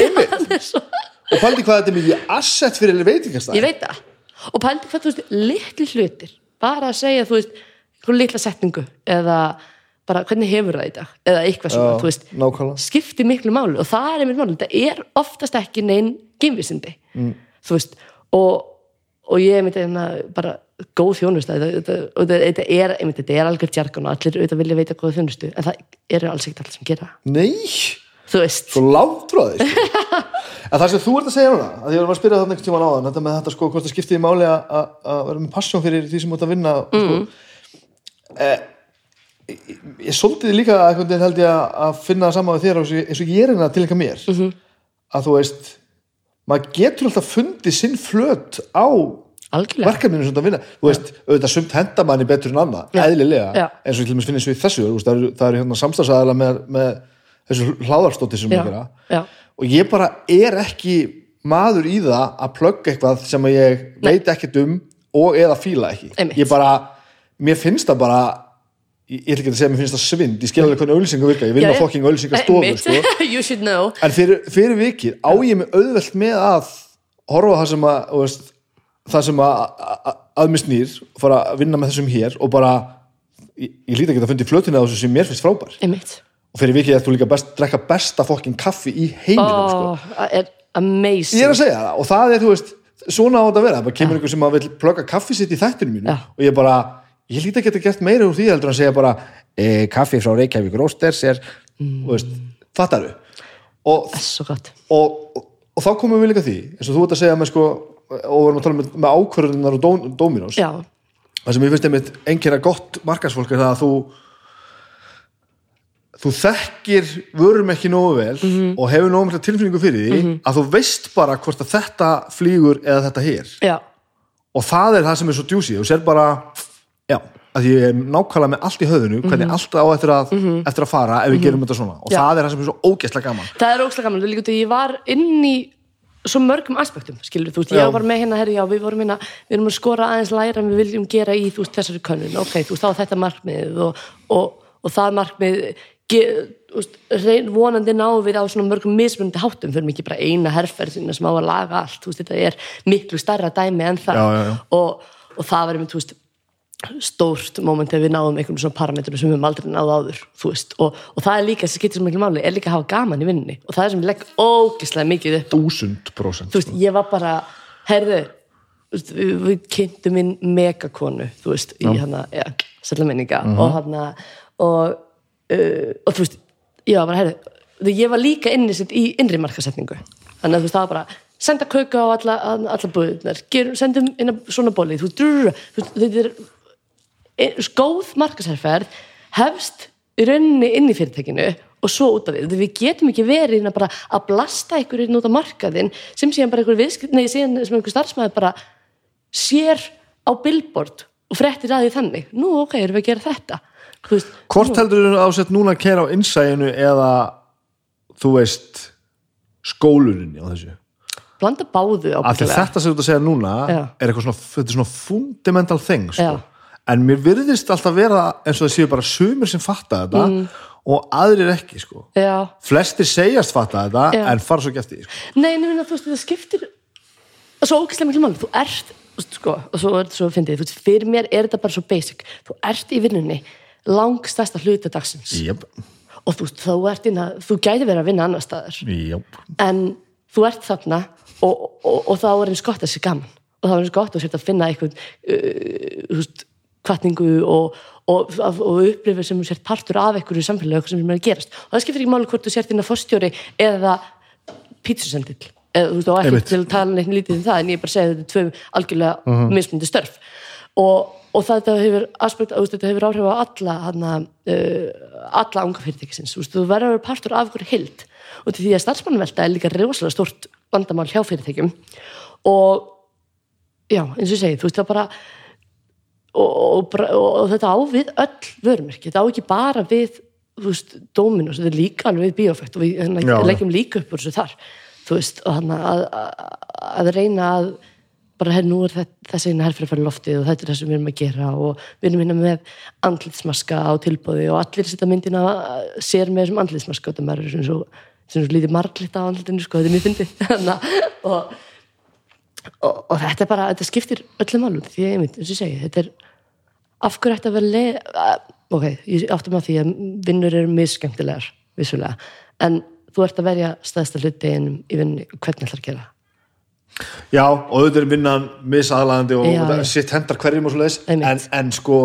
er svo, og pældi hvað þetta er mikið asset fyrir veitingastæð ég veit það. Og pældi hvað þú veist, litli hlutir bara að segja þú veist einhver litla setningu eða bara hvernig hefur það í dag eða eitthvað svona, þú veist nákvæmlega. skiptir miklu máli og það er einmitt máli þetta er oftast ekki neinn geimvísindi mm. þú veist og, og ég einmitt einna bara góð þjónusta og þetta, er, er algjör jargon og allir auðvitað vilja veita góða þjónustu en það eru alls ekkert allir sem gera það. Nei, svo sko. en það sem þú ert að segja núna að við erum að spyrja þarna einhvern tímann áðan þetta með þetta sko, hvort það skiptir í máli að- vera með passjón fyrir því sem þú ert að vinna sko. eh, ég, ég svolítið líka að einhvern veginn held ég að- finna það saman við þér eins og ég- eins og ég er hérna til einhver mér að þú veist maður getur alltaf fundið sinn flöt á verkefninu sem þú vinna. Þú veist, auðvitað sumt henda manni betur en annað eðlilega, eins og ég til dæmis finnir svo í þessu það eru, eru hérna samstagsæðala með, með þessu hláðarstótti sem við gera. Og ég bara er ekki maður í það að plugga eitthvað sem ég veit ekkert um og eða fíla ekki. Einmitt. ég bara, mér finnst það bara ég, ég ætla ekki að segja að mér finnst það svind ég skil alveg hvernig auðlýsingar virka, ég vinn Já, á já. fokking auðlýsingastofu Einmitt. sko. [laughs] en fyrir, fyrir vikið á ég mig auðvelt með að horfa það sem að veist, það sem að, að, að mér snýr fara að vinna með þessum hér og bara ég, ég líti ekki að fundi flötinu á þessu sem mér finnst frábær. Einmitt. Og fyrir vikið er þú líka best, drekka besta fokking kaffi í heiminum sko. oh, það er ég er að segja það og það er þú veist svona á þetta að vera, það kemur einhver sem að vil plugga kaffi sitt í þættinu mínu Já. og ég bara, ég líti ekki að geta gert meira úr því heldur að segja bara, e, kaffi frá Reykjavík Rósters er, mm. veist, fattaru og og, og, og þá komum við líka því eins og þú ert að segja með sko og við erum að tala með, með ákvörðunar og dó, dóminós já, það sem ég finnst einmitt einnkjæra gott markarsfólk er það að þú þú þekkir vörum ekki nógu vel Mhm. og hefur nógu mikla tilfinningu fyrir því að þú veist bara hvort að þetta flýgur eða þetta hér já, og það er það sem er svo djúsi og sér bara, já, að ég er nákvæmlega með allt í höfðinu, hvernig Mhm. allt á eftir að, eftir að fara ef við gerum þetta svona. Og Já. það er það sem er svo ógeðslega gaman. Það er ókslega gaman. Líka út að ég var inn í svo mörgum aspektum, skilur þú veist, Já. ég var með hérna herri, já, við vorum hérna, við erum að skora aðeins læra en við viljum gera í, þú veist, þessari könnun ok, þú veist, þá þetta markmið og, og, og það markmið ge, veist, vonandi náum við á svona mörgum mismunandi háttum fyrir mikið bara eina herferð sinna sem á að laga allt þú veist, þetta er miklu stærra dæmi en það Já, já, já. Og, og það var einmitt, þú veist stórt moment þegar við náðum einhvern svona parametrum sem við höfum aldrei náð áður veist, og, og það er líka, sem getur svo miklu máli er líka að hafa gaman í vinninni og það er sem ég legg ógislega mikið upp á. þúsund prósent þú veist, ég var bara herðu, við, við kynntum inn megakonu, þú veist, í hana ja, sætla minninga. Og hana og, uh, og þú veist ég var bara, herðu, þú- ég var líka inni sitt í innri markasetningu þannig að þú veist, það var bara senda kauka á alla, alla búðunar, sendum inn á svona bóli, þú veist, góð markasherferð hefst í rauninni inn í fyrirtækinu og svo út af því, við getum ekki verið hérna að blasta ykkur inn út af markaðin sem síðan bara einhver viðskipt, nei, sem einhver starfsmæður bara sér á billboard og frettir að því þannig nú ok, erum við að gera þetta veist, Hvort heldur þú ásett núna að kera á innsæinu eða þú veist skóluninni á þessu blanda báðu ábyggilega. þetta sem þú ert að segja núna Já. er eitthvað svona, svona fundamental thing sko. Já. En mér virðist alltaf vera eins og það séu bara sumir sem fatta þetta Mm. og aðrir ekki sko. Já, flestir segjast fatta þetta Já. en fara svo því, sko. Nei, nefnir, þú veist, það skiptir svo ógæslega miklu máli, þú ert sko, og svo er þetta svo fyndið, þú veist, fyrir mér er þetta bara svo basic, þú ert í vinnunni langstæsta hluta dagsins. Jöp, og þú veist, þú ert inn að þú gæti verið að vinna annar staðar. Jöp en þú ert þarna og, og, og þá er eins gott að sé gaman. Og þá er eins gott að að finna eitthvað uh, þú veist, kvartningu og, og, og upplifir sem sért partur af einhverju samfélagi sem er að gerast. Og það skiptir ekki máli hvort þú sért inn að fórstjóri eða pítsusendill eða þú veist, og ekki til að tala neitt lítið um það en ég bara segi að þetta er tvö algjörlega uh mismundi störf. Og, og þetta hefur aspekt, þetta hefur áhrif á alla hana, uh, alla unga fyrirtækisins, þú þú verður að vera partur af einhverju hild og til því að starfsmannvelta er líka rosalega stort vandamál hjá fyrirtækjum. Og já, eins og ég segi, þú veist, það bara og, og, og, þetta á við öll vörumerki, þetta á ekki bara við Dominos, þetta er líka alveg við Biofect og við hérna, Já. leggjum líka upp úr þessu þar, þú veist, og hann að, að, að reyna að bara, hér, nú er þessi eina herfyrir fyrir loftið og þetta er það sem við erum að gera og við erum hérna með andlitsmaska á tilbúði og allir setja myndina sér með þessum andlitsmaska og það er svona svo, svona svo lítið marglitt á andlitinu, sko, þetta er mjög fyndið [laughs] og, og, og þetta er bara, þetta skiptir öllum álum því ég mynd, eins og segi, þetta er af hverju ætti að vera leið ok, ég áttum að því að vinnur eru misskemmtilegar, vissulega en þú ert að verja stæðsta hluti í vinnu, hvernig ætlar að gera Já, og auðvitað er vinnan misaðalagandi og, og það sitt hendar hverjum og svo leiðis en, en sko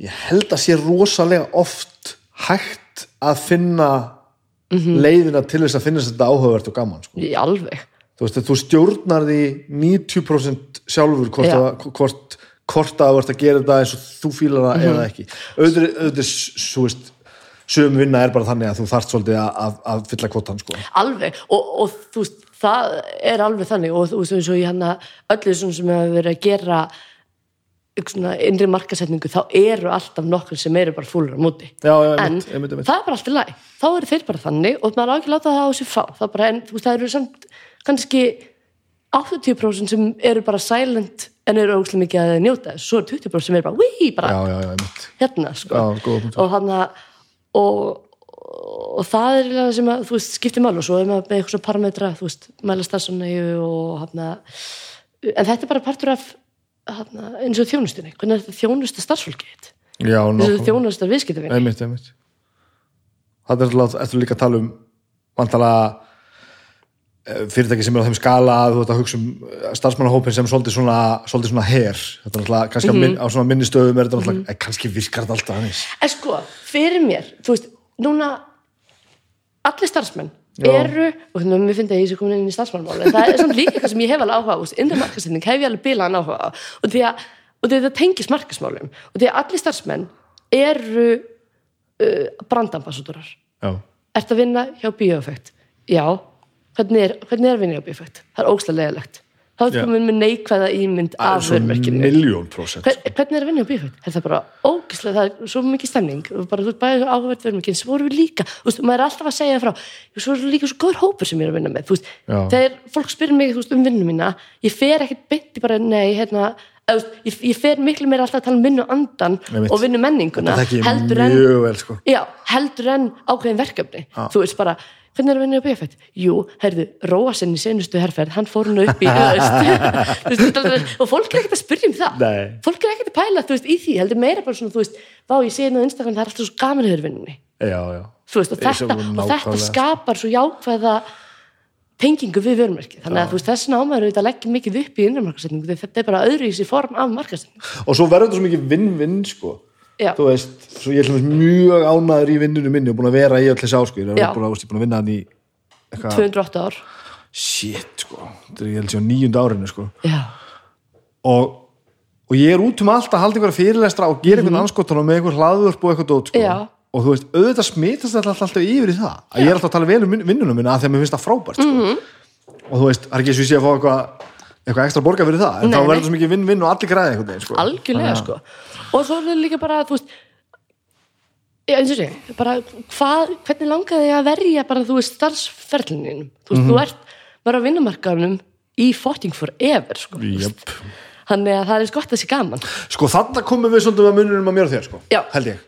ég held að sé rosalega oft hægt að finna Mhm. leiðina til þess að finna þetta áhugavert og gaman sko. í alveg, þú veist að þú stjórnar því 90% sjálfur hvort, að, hvort, hvort að þú ert að gera þetta eins og þú fílar það Mhm. eða ekki. Auðvitað, auðvitað svo veist sögum vinna er bara þannig að þú þarft svolítið að, að, að fylla kvotan sko. alveg. Og, og þú veist, það er alveg þannig. Og þú veist, eins og ég hann að öllu svona sem hefur verið að gera innri markasetningu þá eru alltaf nokkur sem eru bara fúlur á móti. Já, já, en einmitt, einmitt, einmitt. það er bara alltaf læg þá eru þeir bara þannig og maður á ekki að láta það á sig fá. Það, bara, en, þú veist, það eru samt kannski 80% sem eru bara silent en eru óslega mikið að njóta þess. Svo eru 20% sem eru bara, wí, bara Já, já, já, hérna sko. Og hann og, og það er eiginlega sem að þú veist, skiptir mál og svo er maður með eitthvað svo parametra þú veist, mæla stafsannægu og hann en þetta er bara partur af hana, eins og þjónustunni. Hvernig er þetta þjónusta starfsfólki þitt nákvæmlega. þjónusta viðskiptavinn einmitt, einmitt. Það er alltaf, líka að tala um vantala fyrirtæki sem er á þeim skala að þú ert að hugsa um eh, starfsmannahópin sem svolítið svona, svolítið svona her þetta er alltaf, kannski mm -hmm. á svona minni stöðum er þetta alltaf, mm kannski virkar þetta alltaf hannig en sko, fyrir mér, þú veist núna allir starfsmenn Já. eru, og þannig að mér finnst að ég sé komin inn í starfsmannmáli, það er samt líka eitthvað sem ég hef alveg áhuga á, innri markasending hef ég alveg bilaðan áhuga á, og því að og því að það tengist markasmálum og því að allir starfsmenn eru uh, brandambassudurar já, Ertu að vinna hjá bíóeffekt? Já. Hvernig er, hvernig er bíóeffekt? Það er ógstlega leðilegt. Þá er Já. komin með neikvæða ímynd af svo vörmerkinu. miljón prósent Hver, hvernig er að vinna hjá bíóeffekt? Er það bara ógstlega, það er svo mikið stemning og bara þú ert bæðið áhverð vörmerkin sem voru við líka, þú veist, maður er alltaf að segja frá "Jú, svo eru líka svo góður hópur sem ég er að vinna með þú veist, þegar fólk spyrir mig þú veist, um vinnu mína, ég fer ekkert í bara, nei, hérna þú ég, ég fer miklu meira alltaf að tala um vinnu andan og vinnu menninguna það heldur en vel sko. Já, heldur en ákveðin verkefni þú veist bara, hvernig er að vinna upp í effekt jú, heyrðu, Róasen í senustu herferð hann fór hann upp í öðust [laughs] og fólk er ekkert að spyrja um það. Nei. fólk er ekkert að pæla, veist, í því heldur meira bara svona, þú veist, vá, ég sé hérna á Instagram það er alltaf svo gaman já, þú veist, og þetta, og þetta skapar svo jákvæða tengingu við vörmerki þannig að veist, þessin ámæður auðvitað leggja mikið upp í innramarkasetningu því þetta er bara öðru í sér form af markasetningu og svo verður þetta svo mikið vinn-vinn sko. Já. þú veist, svo ég er mjög ánæður í vinnunum minni og búin að vera í öll þessi ásku ég er Já. búin að, að vinna hann í eitthvað, 208 ár shit sko þetta er ég held sér nýjunda árinu sko já, og, og ég er út um allt að halda einhverja fyrirlestra og gera einhvern anskotan og með einhver hlaðvörp og eitthvað dót sko. Mhm. Já. og þú veist, auðvitað smitast þetta alltaf, yfir í það að ég er alltaf að tala vel um vin- vinnunum minna að því að mér finnst það frábært sko. Mhm. og þú veist, það er ekki eins og ég sé að fá eitthvað eitthvað ekstra borga fyrir það, en Nei, þá verður það svo mikið vinn-vinn og allir græði veginn sko. algjörlega Þannig að- sko og svo er líka bara þú veist eins og sé, bara hvað, hvernig langaði þig að verja bara þú veist starfsferlininum þú veist, Mhm. þú ert bara á vinnumarkaðunum í fotting forever sko. Jöp. þannig að það er eins gott að sé gaman Sko þarna komum við svolítið að mununum að og þér sko, Já. held ég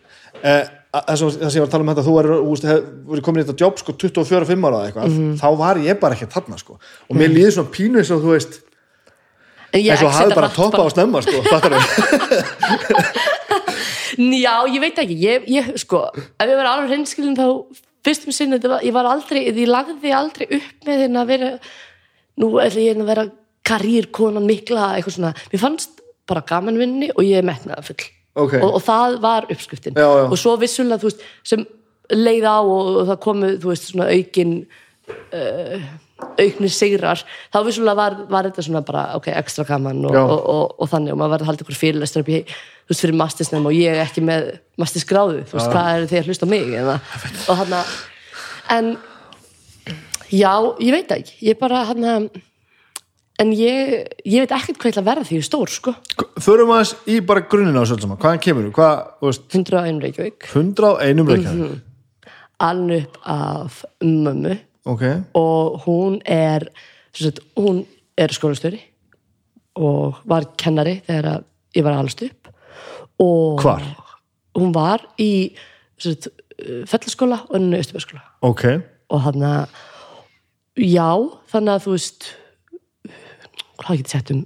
eh, það sem ég var að tala um þetta þú er, verið komin í þetta jobb sko 24-5 ára eða eitthvað, Mhm. þá var ég bara ekki þarna sko, og mér líður svona pínu eins og þú veist, En exita hafði bara toppa á snemma sko, [laughs] Já, ég veit ekki, ég, ég sko ef ég var alveg hreinskilin þá fyrstum sinni, þetta var, ég var aldrei ég lagði aldrei upp með hérna að vera nú ætla ég hérna að vera karýrkonan mikla, eitthvað svona. Mér fannst bara gamanvinni og ég metnaða full Ok. og, og það var uppskriftin. Já, já. og svo vissulega, þú veist, sem leið á og, og það komu, þú veist, svona aukin uh, auknir sigrar, þá vissulega var, var þetta svona bara, ok, ekstra gaman og, og, og, og þannig, og maður verði að halda ykkur fyrirlestur upp í, þú veist, fyrir mastisnefn og ég ekki með mastisgráðu, þú veist, hvað er þið að hlusta á mig eða, og hann en já, ég veit ekki, ég bara hann en ég, ég veit ekkert hvað ég ætla að verða því ég er stór, sko, Förum aðeins í bara grunnina á svolítið hvaðan kemur þú, hvað, þú veist? 101 Reykjavík. 101 reykjavík, aln upp af mömmu ok. Og hún er sagt, hún er skólastöri og var kennari þegar ég var alst upp. Og Hvar? hún var í sagt, fellaskóla og ennu Östubæskóla ok, og hann að já, þannig að þú veist hvað get ég sett um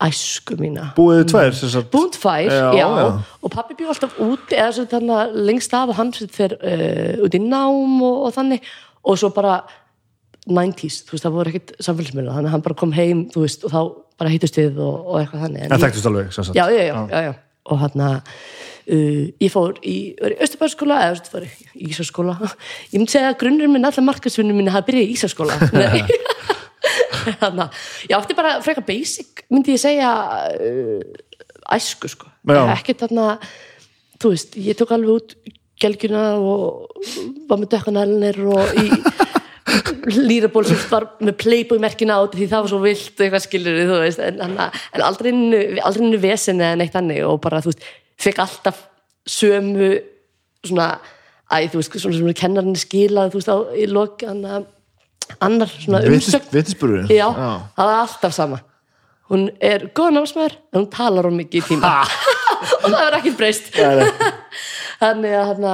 æsku mína? Búið tvær Búnd tvær, Já, já, já. og pappi bjó alltaf úti eða svo þannig að lengst af og hann fyrir uh, út í nám og, og þannig og svo bara 90s, þú veist, það voru ekkert samfélagsmiðla, þannig að hann bara kom heim, þú veist, og þá bara hittust við og, og eitthvað þannig. En þekktust alveg sem sagt? Já, já, já, já, já. og hann að uh, ég fór í, Östubæðskóla eða þú veist, var í Ísaskóla ég myndi segja að grunnurinn minn, allar markasvinnum minni hafa byrjað í Ísaskóla þannig [laughs] að ég átti bara frekar basic, myndi ég segja uh, æsku, sko. Já. ekkert þarna þú veist, ég tók alveg út gelgjuna og var með dökkanælnir og í lýraból sem var með playboy merkina á því það var svo vilt eitthvað skilur þú veist, en, en, en aldrei innu- vesen eða neitt annir og bara þú veist, fekk alltaf sömu svona, æ, þú veist, svona sem kennarinn skilað, þú veist, á, í lok annar, svona umsögn. vittisburðurinn Já, það var alltaf sama. Hún er góð námsmaður en hún talar um mikið í tíma. [laughs] Og það er ekkert breyst [laughs] þannig að hann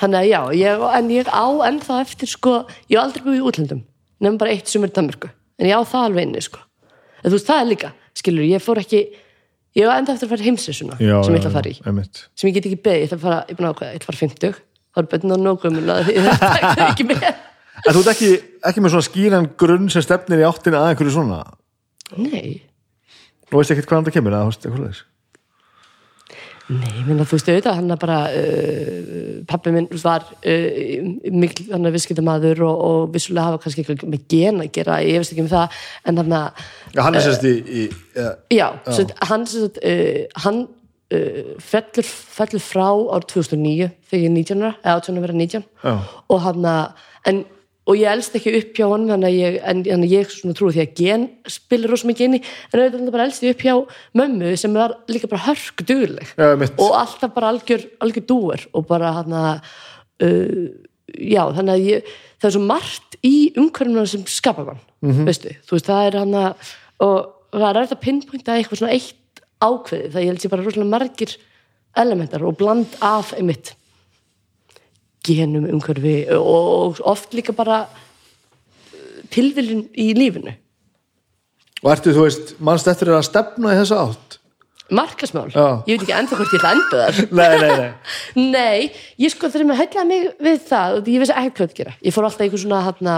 þannig að já, ég, en ég á ennþá eftir sko, ég hef aldrei búið í útlöndum nefnum bara eitt sumur í Danmörku. En ég á það alveg inni sko. En þú veist, það er líka, skilur, ég fór ekki ég hef ennþá eftir að fara heimsesuna já, sem ég ætla að fara í, einmitt. sem ég get ekki beðið ég ætla að fara, ég er búin að ákveða, ég ætla að fara 50 þá er bönn og nógum það er [laughs] ekki með. En þú ert ekki, ekki með svona skýran grunn sem stefnir í áttina að Nei, eða, þú veist, auðvitað, hann er bara uh, pappi minn var uh, mikil, hann er viðskiptamaður og, og vissulega hafa kannski eitthvað með gen að gera, ég veist ekki um það en hann að, já, hann er sérst í, í ja, já, já. hann sagt, uh, hann uh, fellur, fellur frá ár 2009 þegar ég er 19 ára, eða 18 að vera 19 Já. og hann að en, og ég elst ekki upp hjá þannig að ég, en, en ég trúi því að gen spilir rosa mikið inn í en auðvitað bara elst ég upp hjá mömmu sem var líka bara einmitt. og alltaf bara algjör, algjör dúer og bara hann að uh, já, þannig að ég það er svo margt í umhverfuna sem skapa mann, veistu, þú veist, það er hann að og það er eftir að pinpointa eitthvað svona eitt ákveði það ég held sér bara rosalega margir elementar og bland af einmitt genum umhverfi og oft líka bara tilviljun í lífinu. Og ertu, þú veist, mannst eftir að stefna í þessa átt? Markasmál, Já. ég veit ekki ennþá hvort ég ætla að enda þar. [laughs] Nei, nei, nei. [laughs] Nei, ég sko þegar maður hellaði mig við það og ég vissi ekki hvað að gera. Ég fór alltaf eitthvað svona hana,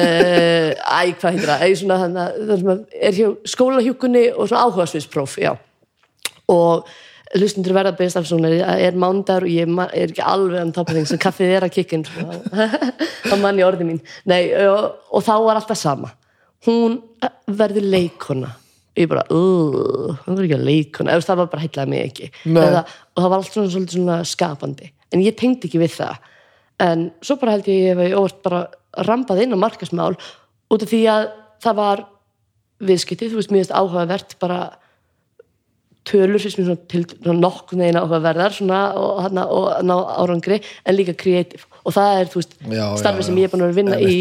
uh, [laughs] æ, hvað heitir það, Æ, svona, það sem að er hjá skólahjúkunni og svona áhugasviðspróf, já. Og hlustundur verða að beðast af svona er mándar og ég er ekki alveg um topping sem kaffið er að kikkin [laughs] þá mann í orði mín. Nei, og, og þá var alltaf sama. Hún verður leikona. Ég bara, uh, hún verður ekki að leikona. Eða það var bara heillaði mig ekki. Eða, og það var allt svona, svolítið svona skapandi. En ég tengdi ekki við það. En svo bara held ég ég hef óvart bara rampað inn á markasmál út af því að það var viðskiptið, þú veist, finnst áhugavert bara tölur svona til svona nokkuð neginn áhugaverðar svona og, hana, og ná árangri en líka creative. Og það er, starfið sem ég er búin að vinna í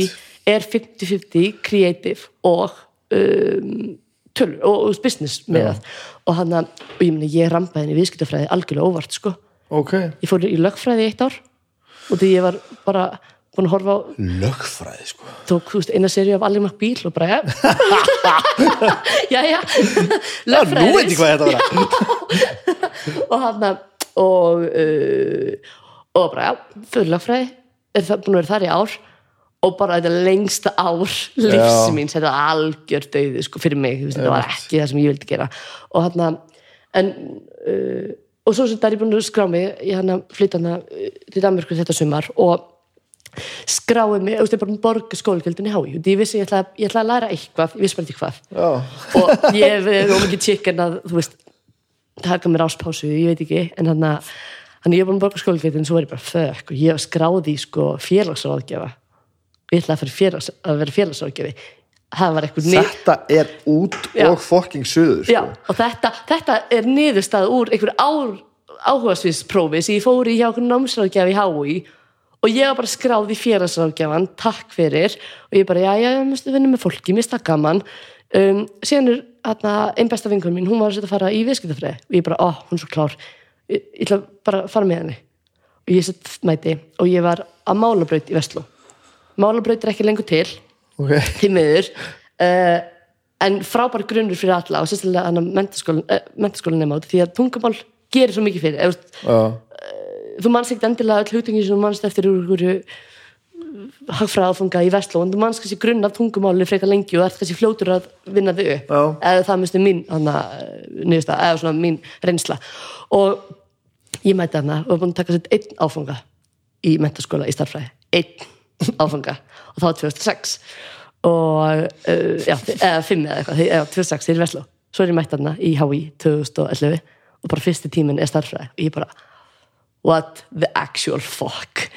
er 50-50 creative og um, tölur og, og business með það. Og hann að, og ég meni, ég rampaði henni viðskiptafræði algjörlega óvart, sko. Ok, ég fór í lögfræði eitt ár og því ég var bara búin að horfa á lögfræði sko. Tók, veist, eina seri af Allir Mac Bíl og bara, já [laughs] já, [laughs] Já, nú veit ég hvað þetta vera [laughs] og hann og uh, og bara, já, fyrir lögfræði. Er það búin að vera þar í ár? Og bara þetta lengsta ár lífs mín, þetta var algjör döði sko, fyrir mig, þú veist, þetta var ekki það sem ég vildi gera. Og hann en uh, og svo sem það er ég búin að skrá mig ég hann að flytta hann til Danmörku þetta sumar og skráði mig, þú veist, ég bara borga skólgjöldin í hái, ég vissi ég ætlaði, ég ætlaði að læra eitthvað, ég vissi bara ekki hvað já, og ég hef ómikið chicken að, þú veist taka mér áspásu, ég veit ekki en hann að, hann ég búin að borga skólgjöldin svo er ég bara, þökk, og ég hef skráði í sko félagsráðgjafa ég ætlaði að, félags, að vera félagsráðgjafi það var eitthvað nið þetta er út Já. og fucking suður Já, sko. og þetta, þetta er niðurstað úr einhver ár, áhugasviðsprófi sem ég fór í hjá okkur námsráðgjafi í HÍ og ég var bara skráð í félagsráðgjafan takk fyrir. Og ég bara, já, já, ég að vinna með fólki, mér það gaman. Um, síðan er hérna, einn besta vingur mín, hún var að setja að fara í viðskiptafræði. Og ég bara, ó, hún er svo klár. Ég, ég ætla bara að fara með henni. Og ég sett mæti og ég var að málabraut í Vestló málabraut er ekki lengur til. Ok, því miður. Uh, en frábær grunnur fyrir alla og sérstaklega mentaskólin, eh, nema út því að tungumál gerir svo mikið fyrir. Veist, já, þú manst ekkert endilega öll hugtengin sem þú manst eftir úr einhverju hagfræðafunga í Vestló en þú manst kannski grunn af tungumáli frekar lengi og ert kannski fljótur að vinna þau upp. Já. eða það minnstu mín hana, niðursta, eða svona mín reynsla. Og ég mæti hana og var búin að taka sér einn áfanga í mentaskóla í starfræði einn [laughs] áfanga. Og það var 2006 og uh, já, eða 5 eða eitthvað, eða 2006 þegar í Vestló. Svo er ég mætti hana í HÍ 2011 og bara fyrsti tíminn er starfræði og ég bara what the actual fuck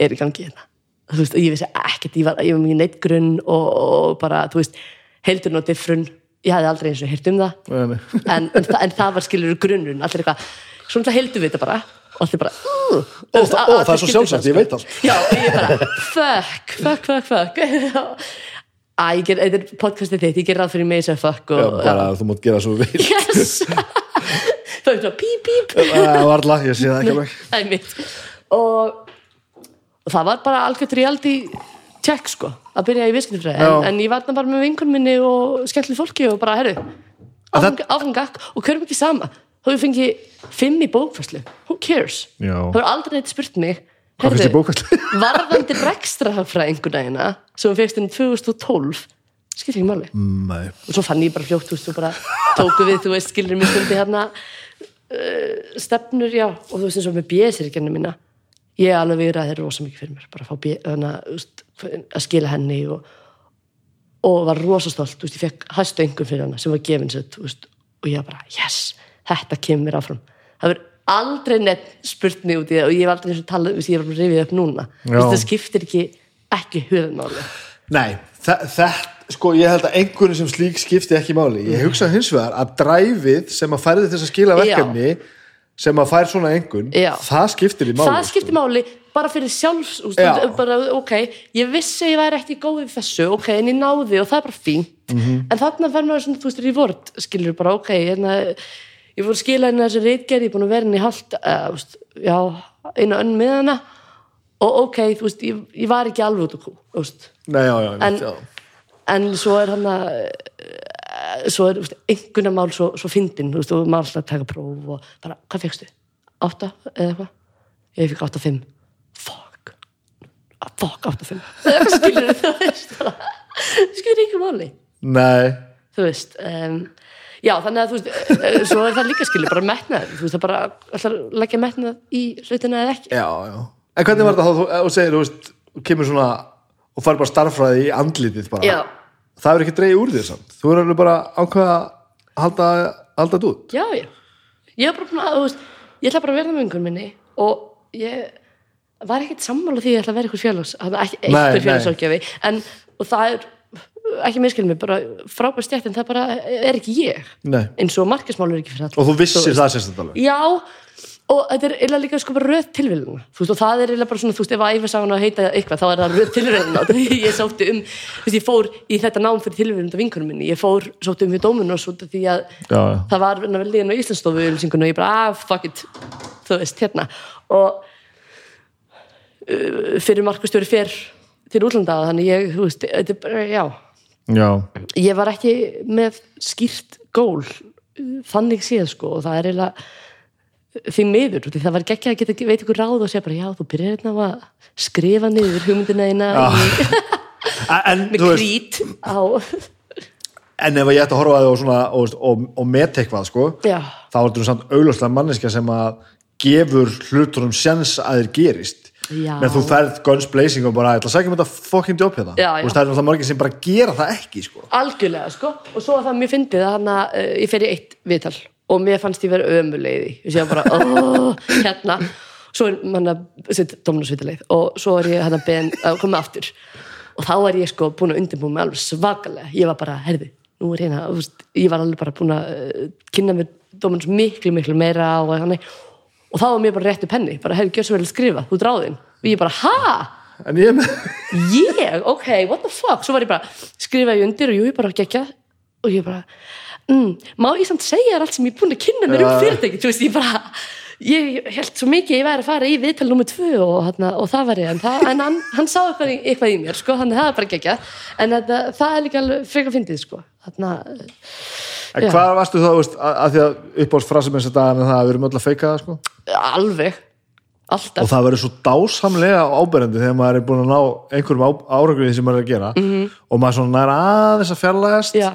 er í gangi hérna? Þú veist, og ég vissi ekkert, ég var, ég var mjög neitt grunn og, og bara, þú veist heldurinn og diffrun, ég hafði aldrei eins og heyrt um það. Nei. [laughs] en, en, þa en það var skilur grunnun, allir eitthvað svona það heldum við þetta bara. Og allir bara uh, Ó, það- það er svo sjálfsagt, ég veit allt. já, og ég bara, fuck, fuck, fuck, fuck. [laughs] Æ, ég ger, þetta er podcastið þitt, ég ger ráð fyrir mig sem fuck já, og, bara þú mátt gera svo vil yes. það [laughs] svona píp, píp Það var alltaf, ég sé það ekki alveg. Það er mitt. Og, og það var bara algjört reality check sko að byrja í viðskiptafræði. En, en ég var þarna bara með vinkunum minni og skemmtli fólki og bara, herru gakk og körum ekki sama. Þá við fengi fimm í bókfæslu who cares, það var aldrei neitt spurt mig Hvað finnst þér bókfærslu? [laughs] varðandi rekstrahagfræðinguna sem við fegst inn 2012 skilt ekki máli. Nei, og svo fann ég bara fljótt, og bara tóku við, þú veist, skilur mér stundi hérna uh, stefnur, já. Og þú veist eins og með bjöðsirkjarnir mína ég alveg viðraði þeir rosa mikið fyrir mér. Bara að fá veist, að skila henni og, og var rosa stolt, þú veist, ég fekk hæstu engun fyrir hana sem var gefin sér, þú veist og ég bara, yes, þetta kemur mér áfram. Það verður aldrei neitt spurt mig út í það og ég hef aldrei eins og talað, þú veist, ég er bara að rifið upp núna. Það skiptir ekki ekki höfðmáli Nei, þetta, sko ég held að einhverjum sem slík skipti ekki máli ég hugsa hins vegar að dræfið sem að færði þess að skila Já. verkefni sem að fær svona einhvern Já. það skiptir í máli það skiptir máli bara fyrir sjálfs Já. bara, ok, ég vissi að ég væri góð í þessu, ok, en ég náði og það er bara fínt, Mhm. en þarna verður maður svona, þú veist, reward, skilur bara, ok hérna, ég að skila henni þessi reitgerð, ég er búin að vera henni í halvt uh, já, einu önn með hana og ok, þú veist, ég, ég var ekki alveg út á kú, þú veist Nei, já, já, En- já. En svo er hann að svo er einhverja mál svo, svo fyndin, þú veist, og maður alltaf taka próf og bara, hvað fegstu? Átta eða eitthvað? Ég fikk átta fimm. Fuck. Ah, fuck, átta fimm. [laughs] Skilur þú veist bara, [laughs] skilur ekki máli? Nei, þú veist um, já, þannig að þú veist eh, svo er það líka skilur, bara metnað. Þú veist, það bara, að leggja metnað í hlutina eða ekki. Já, já. En hvernig var þetta þá, þú- og segir, þú veist þú kemur svona og fær bara starffræði í andlitið bara. Já, það er ekki dreigið úr þér samt. Þú er alveg bara ákveða að halda, halda þetta út. Já, já. Ég er bara búin að, þú veist, ég ætla bara að vera með einhvern minni og ég var ekkert sammála því að ég ætla að vera eitthvað félags eitthvað nei. félagsákjafi en, og það er, ekki minnskilum mig bara frábær stjætt en það bara er ekki ég. Nei. eins og markismál er ekki fyrir alla. Og þú vissir það sérst alveg já, og þetta er eiginlega líka sko bara röð veist, og það er eiginlega bara svona, þú veist, ef að æfa saman að heita eitthvað, þá er það röð tilvíluna, [laughs] ég sótti um þú veist, ég fór í þetta nám fyrir tilvíluna vinkunum minni, ég fór, sótti um við dóminu og svo því að Já, það var vel líðan á Íslandsstofu og ég bara, ah, fuck it. Þú veist, hérna. Og uh, fyrir markastjóri fyrr til útlanda, þannig ég, þú veist, þetta er bara, já. Já, ég var ekki með skýrt gól þannig séð sko og það er eiginlega því miður, því það var ekki að geta veit ykkur ráð og segja bara já þú byrjar hérna að skrifa niður hugmyndina eina [laughs] [laughs] með krít á. en ef ég ætti að horfa að þið og, og, og, og meta eitthvað sko, já, þá er þetta samt augljóslega manneskja sem að gefur hlutunum sjans að þeir gerist. Já. menn þú ferð guns blazing og bara ég ætla að segja mér þetta fucking jobb hérna. Já, veist, það er náttúrulega margir sem bara gera það ekki sko. algjörlega sko. Og svo var það mér fyndið að hana, uh, ég fer í eitt viðtal og mér fannst ég vera ömuleiði ég sé bara, oh, hérna. Svo er manna, sitt dominusvitaleið og svo er ég hérna að koma aftur. Og þá er ég sko búin að undirbúa mig alveg svakalega, ég var bara, herði nú er hérna, ég var alveg bara búin að uh, kynna mér dominus miklu, miklu meira og þannig. Og þá var mér bara réttu penni, bara hefði gjör svo vel að skrifa. Þú dráðin, og ég bara, en ég ég, ok, what the fuck? Svo var ég bara, skrifaði undir og jú, ég bara gekja og ég bara mm, má ég samt segja þér allt sem ég er búin að kynna mér um Já. fyrirtæki, þú veist, ég bara ég held svo mikið ég væri að fara í viðtal nummer tvö og, hana, og það var ég en, það, en hann, hann sá eitthvað í, eitthvað í mér sko, það er bara gekja en þetta, það er líka frekar fyndið sko, þarna, En Já. hvað varstu þá, veist, að, að því að uppáðs þess að dagana það að við erum öll að feika það, sko? alveg alltaf Og það verður svo dásamlega áberandi þegar maður er búin að ná einhverjum árangriði sem maður er að gera og maður svona nær aðeins að fjarlægast. Já.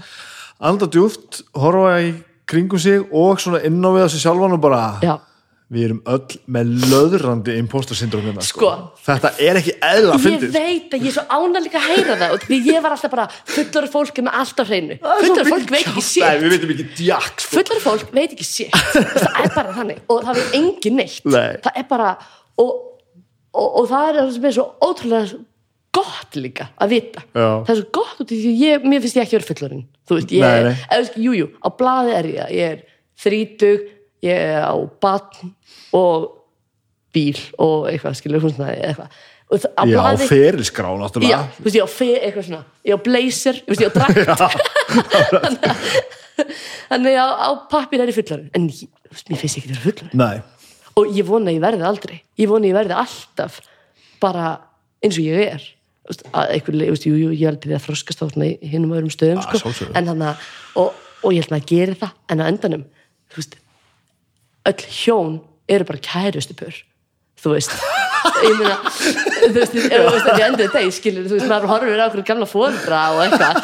Anda djúft, horfa í kringum sig og svona inn á við sig sjálfan og bara, já, við erum öll með löðrandi impostor syndrom hérna, Sko. Þetta er ekki eðla að ég fyndið. veit að ég er svo ána líka að heyra það og því ég var alltaf bara fullur fólk með alltaf hreinu fullur fólk veit ekki Nei, sér við veitum ekki djakt, sko. fullur fólk veit ekki sér það er bara þannig og það veit engin neitt Nei. það er bara og, og, og það er er svo ótrúlega gott líka að vita. Já. það er svo gott út í því ég, mér finnst ég ekki vera fullorinn þú veist, ég, Nei, nei. eða, veist, jú, jú, á blaði er ég ég er þrítug, ég er á batn og bíl og eitthvað, skilur húsnaði eitthvað. Og það- á Já, blaði ferilskrá, Já, náttúrulega. þú veist, ég á fe, eitthvað svona Ég á blazer, þú veist, ég á drakt. [laughs] [laughs] Þannig að á pappir er ég fullarinn En ég, mér finnst ég ekki vera fullarinn Nei, Og ég vona ég verði aldrei. Ég vona ég verði alltaf Bara eins og ég er Þú veist, að einhver, leið, þú veist, jú, jú, ég held að það þroskast á hinum öðrum stöðum Ah, sko. að og, og ég held að gera það en á endanum þú veist, öll hjón eru bara kærustu pör þú veist. Ég meina, þú veist, þú veist að ég endið deg skilur, þú veist, maður horfir á okkur gamla fóðra og eitthvað.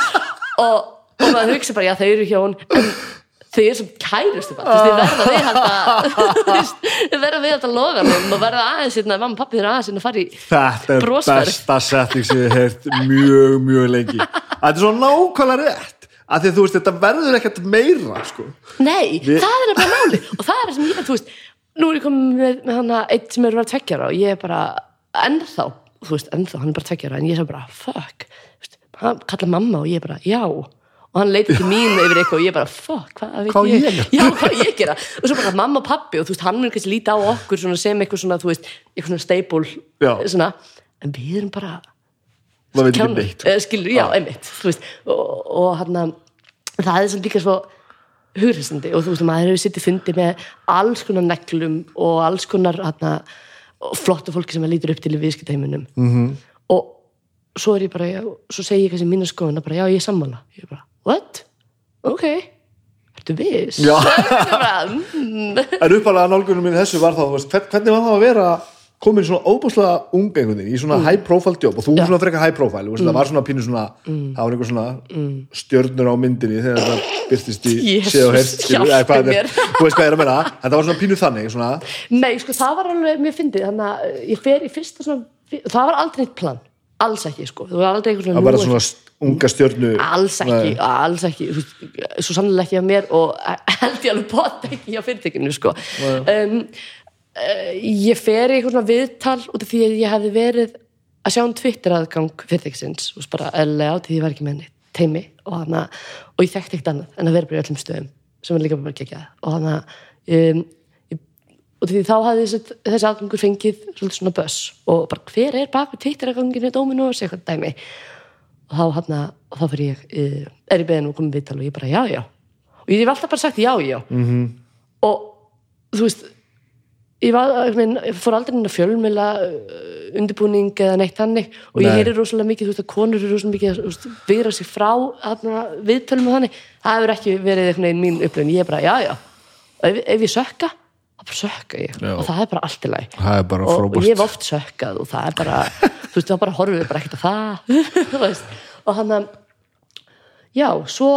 Og, og maður hugsa bara, já, þau eru hjón en þau eru sem kærustu bara, þau verða við halda loganum og verða aðeins, hérna, mamma og pappi þeirra aðeins hérna að fara í þetta er Brosferð. besta setting sem ég hef mjög, mjög lengi. Þetta er svo nákvæmlega rétt. Því að þú veist, þetta verður ekkert meira, sko. Nei, Við- það er bara máli og það er sem ég, þú veist nú er ég komið með, með hana eitt sem er að vera tveggjara og ég er bara, ennþá þú veist, ennþá, hann er bara tveggjara en ég er bara, fuck, veist, hann kallar mamma og ég er bara, já og hann leitur til mín yfir eitthvað og ég bara, fuck, hvað veit Hvað ég, ég að já, hvað ég að gera og svo bara mamma og pappi og þú veist, hann er kannski líta á okkur svona, sem eitthvað svona, þú veist, eitthvað svona Já. svona, en við erum bara Það veit ekki neitt. eða skilur, já, einmitt þú veist, og, og hann það er sem líka svo hugræsandi og þú veist, maður hefur sittið fundi með alls konar neglum og alls konar hann flottu fólki sem maður lítur upp til í viðskiptaheiminum Mhm. -hmm. og svo er ég bara, já, svo segi ég kannski mínu skoðuna bara, já, ég er sammála ég er bara, what? ok ertu viss? Já. Mm. En uppalega nálgunum minn þessu var þá, veist, hvern- hvernig var það að vera komin svona óbúslega ung einhvern veginn í svona high profile job og þú Mm. Mm. svona frekar high profile, veist, það var svona pínu svona, það var einhver svona stjörnur á myndinni þegar það byrtist í séð og er, mér. þú veist hvað ég er að meina, þetta var svona pínu þannig, svona, Nei, sko, það var alveg mjög fyndið þannig að ég fer í fyrsta svona það var aldrei eitt plan, alls ekki sko. það var aldrei einhver svona að vera er- svona unga stjörnu alls ekki, Nei. alls ekki svo sannlega ekki af mér og [laughs] held ég alveg bótt ekki á fyrirtekinu sko. um, uh, ég fer í eitthvað svona viðtal út af því að ég hefði verið að sjá um Twitter aðgang fyrirtekisins og bara eðlilega á því ég var ekki með henni teimi og, hana, og ég þekkti ekkert annað en að vera bara í öllum stöðum sem er líka bara geggjað og þannig að um, og því þá hafði þessi, þessi aðgangur fengið svolítið svona böss. Og bara hver er bak við Twitter aðganginu Dominos eitthvað dæmi. Og þá hann og þá fyrir ég er ég beðin og komið viðtal og ég bara já já. Og ég hef alltaf bara sagt já já. -hmm. Mhm. og þú veist ég, var, ég fór aldrei inn að fjölmila uh, undirbúning eða neitt hannig og ég Nei. heyri rosalega mikið, þú veist að konur eru rosalega mikið að viðra sig frá viðtölum og þannig, það hefur ekki verið veginn mín upplifin, ég er bara já já. Og ef, ef ég sökka, þá sökka ég. Já. og það er bara allt í bara og, ég hef oft sökkað og það er bara [laughs] þú veist, þá bara horfum við bara ekkert á það. [laughs] Og hann að já, svo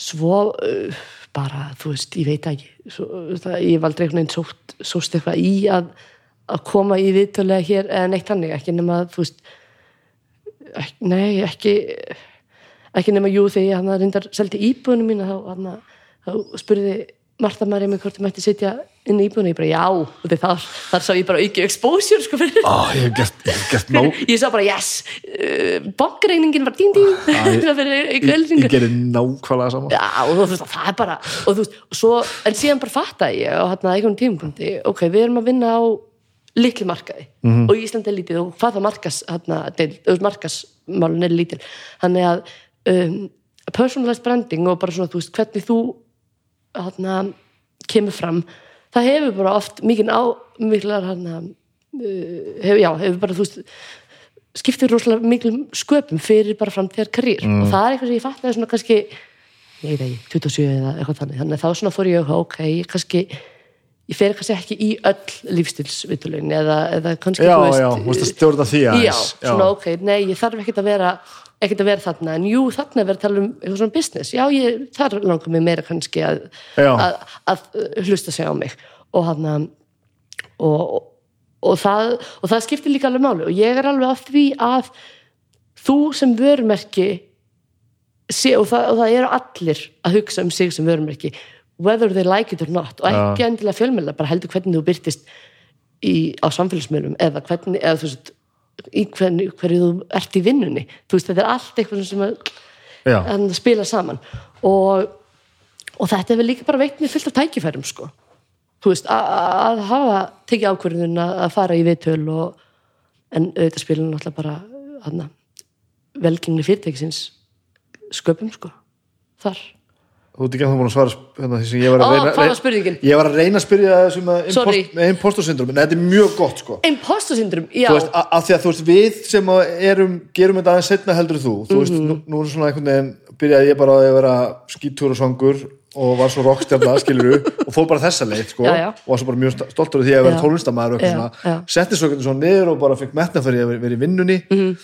svo uh, bara, þú veist, ég veit ekki svo, það, ég hef aldrei einhvern veginn sótt, sóst eitthvað í að, að koma í viðtölega hér eða neitt hannig, ekki nema að þú veist ekki, nei, ekki ekki nema jú þegar ég hann reyndar seldi íbúðinu mína þá, hann, þá spurði Marta Marja mig hvort ég mætti sitja inn í íbúðinu, ég bara já og þar, þar sá ég bara auki exposure sko fyrir Á, ég gert, ég gert ná [laughs] ég sá bara yes uh, bankreiningin var [laughs] ég- það fyrir ég, ég gerði nákvæmlega sama. Já, og þú veist, það er bara og þú veist, og svo, en síðan bara fattaði ég á hérna einhvern tímapunkti, ok, við erum að vinna á litli markaði. Mhm. og Ísland er lítið og hvað það markas þú markasmálun er lítil. Þannig að um, personalized branding og bara svona, þú veist, hvernig þú hérna, kemur fram það hefur bara oft mikið á miklar hérna, uh, hefur, já, hefur bara, þú veist skiptir rosalega miklu sköpum fyrir bara framtíðar karýr Mm. og það er eitthvað sem ég fatt svona kannski ég veit ekki, 27 eða eitthvað þannig. Þannig að þá svona fór ég ok, ég kannski ég fer kannski ekki í öll lífstilsvitulun eða, eða kannski já, þú veist, já, stjórna því já, aðeins svona ok, nei, ég þarf ekkert að vera ekkert að vera þarna, en jú, þarna er verið að tala um eitthvað svona business, já, ég, þar langar mig meira kannski að, að, að hlusta sig á mig. Og hann og, og, það, og það skiptir líka alveg máli. Og ég er alveg að því að þú sem vörumerki sé, og, það, og það eru allir að hugsa um sig sem vörumerki whether they like it or not. Og ekki endilega fjölmjöla, bara heldur hvernig þú byrtist í, á samfélagsmiðlum eða hvernig, eða þú veist í hvernig, hverju þú ert í vinnunni. Þú veist, þetta er allt eitthvað sem að, spila saman. Og, og þetta er vel líka bara veikt mér fullt af tækifærum sko. Þú veist, að, hafa tekið ákvörðun að, fara í viðtöl og, en auðvitað spila náttúrulega bara velgengni fyrirtækisins sköpum sko þar þú ert ekki að þú búin að svara hérna, því sem ég var að reyna var spurningin? ég var að reyna að spyrja þessum með impost, með impostorsyndrom en þetta er mjög gott sko imposter syndrom, já veist, a- af því að þú veist, við sem að erum, gerum þetta aðeins setna heldur þú þú veist, Mhm. nú, nú er svona einhvern veginn byrjaði ég bara að vera skítur og svangur og var svo rockstjarna, [laughs] skilur og fór bara þessa leið, sko Já, já. og var svo bara mjög stoltur af því að vera tónlistamæður setti svo niður og bara fekk metna fyrir að vera, í vinnunni Mhm.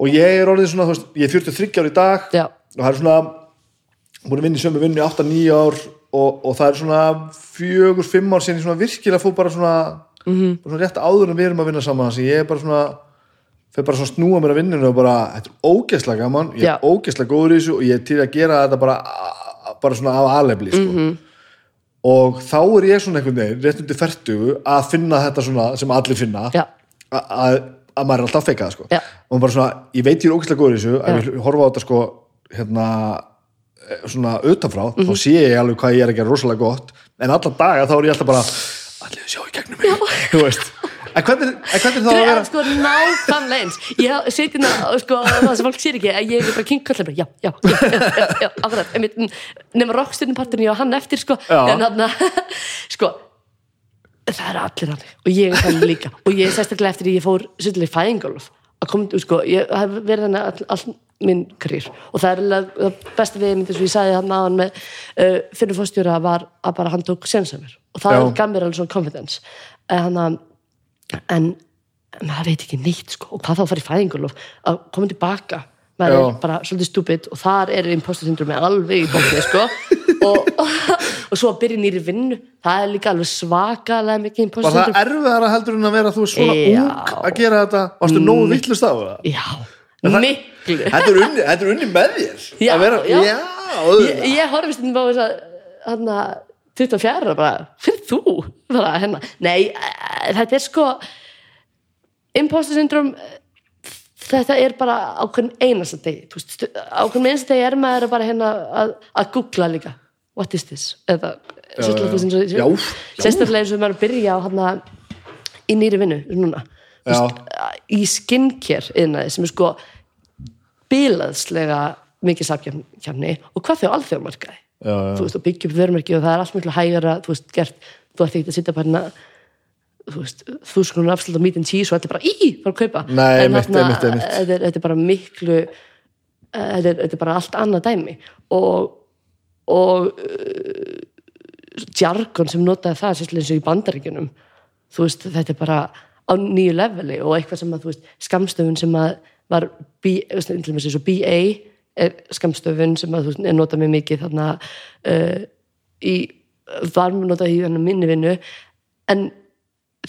og ég er orðið svona, þú veist, ég er 43 ár í dag Já. og það er svona búin að vinna í sömu vinnu í 8-9 ár og, og það er svona fjögur, fimm ár síðan ég svona virkilega fór bara svona, Mhm. -hmm. svona rétt áður en við erum að vinna saman þannig að ég er bara svona fyrir bara svona snúa mér að vinninu og bara þetta er ógeðslega gaman, ég er ógeðslega góður í þessu og ég er til að gera þetta bara bara svona af alefli sko. Mhm. og þá er ég svona einhvern veginn rétt undir fertugu að finna þetta svona sem allir finna að að maður er alltaf feikað sko. Og bara svona, ég veit ég er ógeðslega góður í þessu ef ég horfa á þetta sko hérna svona utanfrá, Mhm. þá sé ég alveg hvað ég er að gera rosalega gott, en alla daga þá er ég alltaf bara, allir sjá í gegnum mig. [laughs] Þú veist, en hvernig, en hvernig þá að Það vera er sko nákvæmlega eins. Ég seti hérna, sko, það sem fólk sér ekki að ég er bara bara, já, já, já, já, já, akkurat, mm, nema rockstyrnupartin ég á hann eftir, sko. En hann, [laughs] sko það er allir hann og ég er þannig líka. Og ég er sérstaklega eftir að ég fór svolítið fæðingolf að koma, sko, ég hef verið þannig all, all minn karýr og það er það besta við myndi sem ég sagði hann hann með uh, fyrir fórstjóra var að bara hann tók sensamir og það gaf mér alveg svona confidence. En hann að en maður veit ekki neitt sko. Og hvað þá að fara í fæðingulof að koma tilbaka. Maður Já. er bara svolítið stúpid og þar er imposter syndromi alveg í bókni sko. [laughs] Og, [laughs] og svo að byrja nýri vinnu. Það er líka alveg svakalega mikið var imposter það syndrom erfiðara heldur en að vera þú svona Já. ung að gera þetta? Varstu nógu vittlust á það? Já, miklu þetta er unni, þetta er unni með þér Já, vera, já. já, ég, auðvitað. ég horfist um á þess að hann að 24 bara, fyrir þú [laughs] bara, hérna, nei, eh, þetta er sko imposter syndrom þetta er bara ákveðin einasta degi þú veist, stu- ákveðin einasta degi er maður bara hérna að, að googla líka what is this eða sérstaklega þú veist eins og- Já, já. sérstaklega eins og maður að byrja á hann í nýri vinnu núna Þú Já. veist, í skincare yðnaði sem er sko bilaðslega mikið samkjafni og hvað þau alþjóðmarkaði Já, já. þú veist, og byggja upp vörumerki og það er allt miklu hægara þú veist, gert, þú ætti ekki að sitja bara hérna þú veist, þú skrunum afslut á and cheese og þetta er bara í, bara að kaupa Nei, En. Þetta, er, bara miklu eh, þetta er, er bara allt annað dæmi og og uh, jargon sem notaði það sérstaklega eins og í bandaríkjunum þú veist, þetta er bara á nýju leveli og eitthvað sem að, þú veist, skamstöfun sem að var og BA er skamstöfun sem að, þú veist, er notað mjög mikið þarna uh, í, var notað í minni vinnu en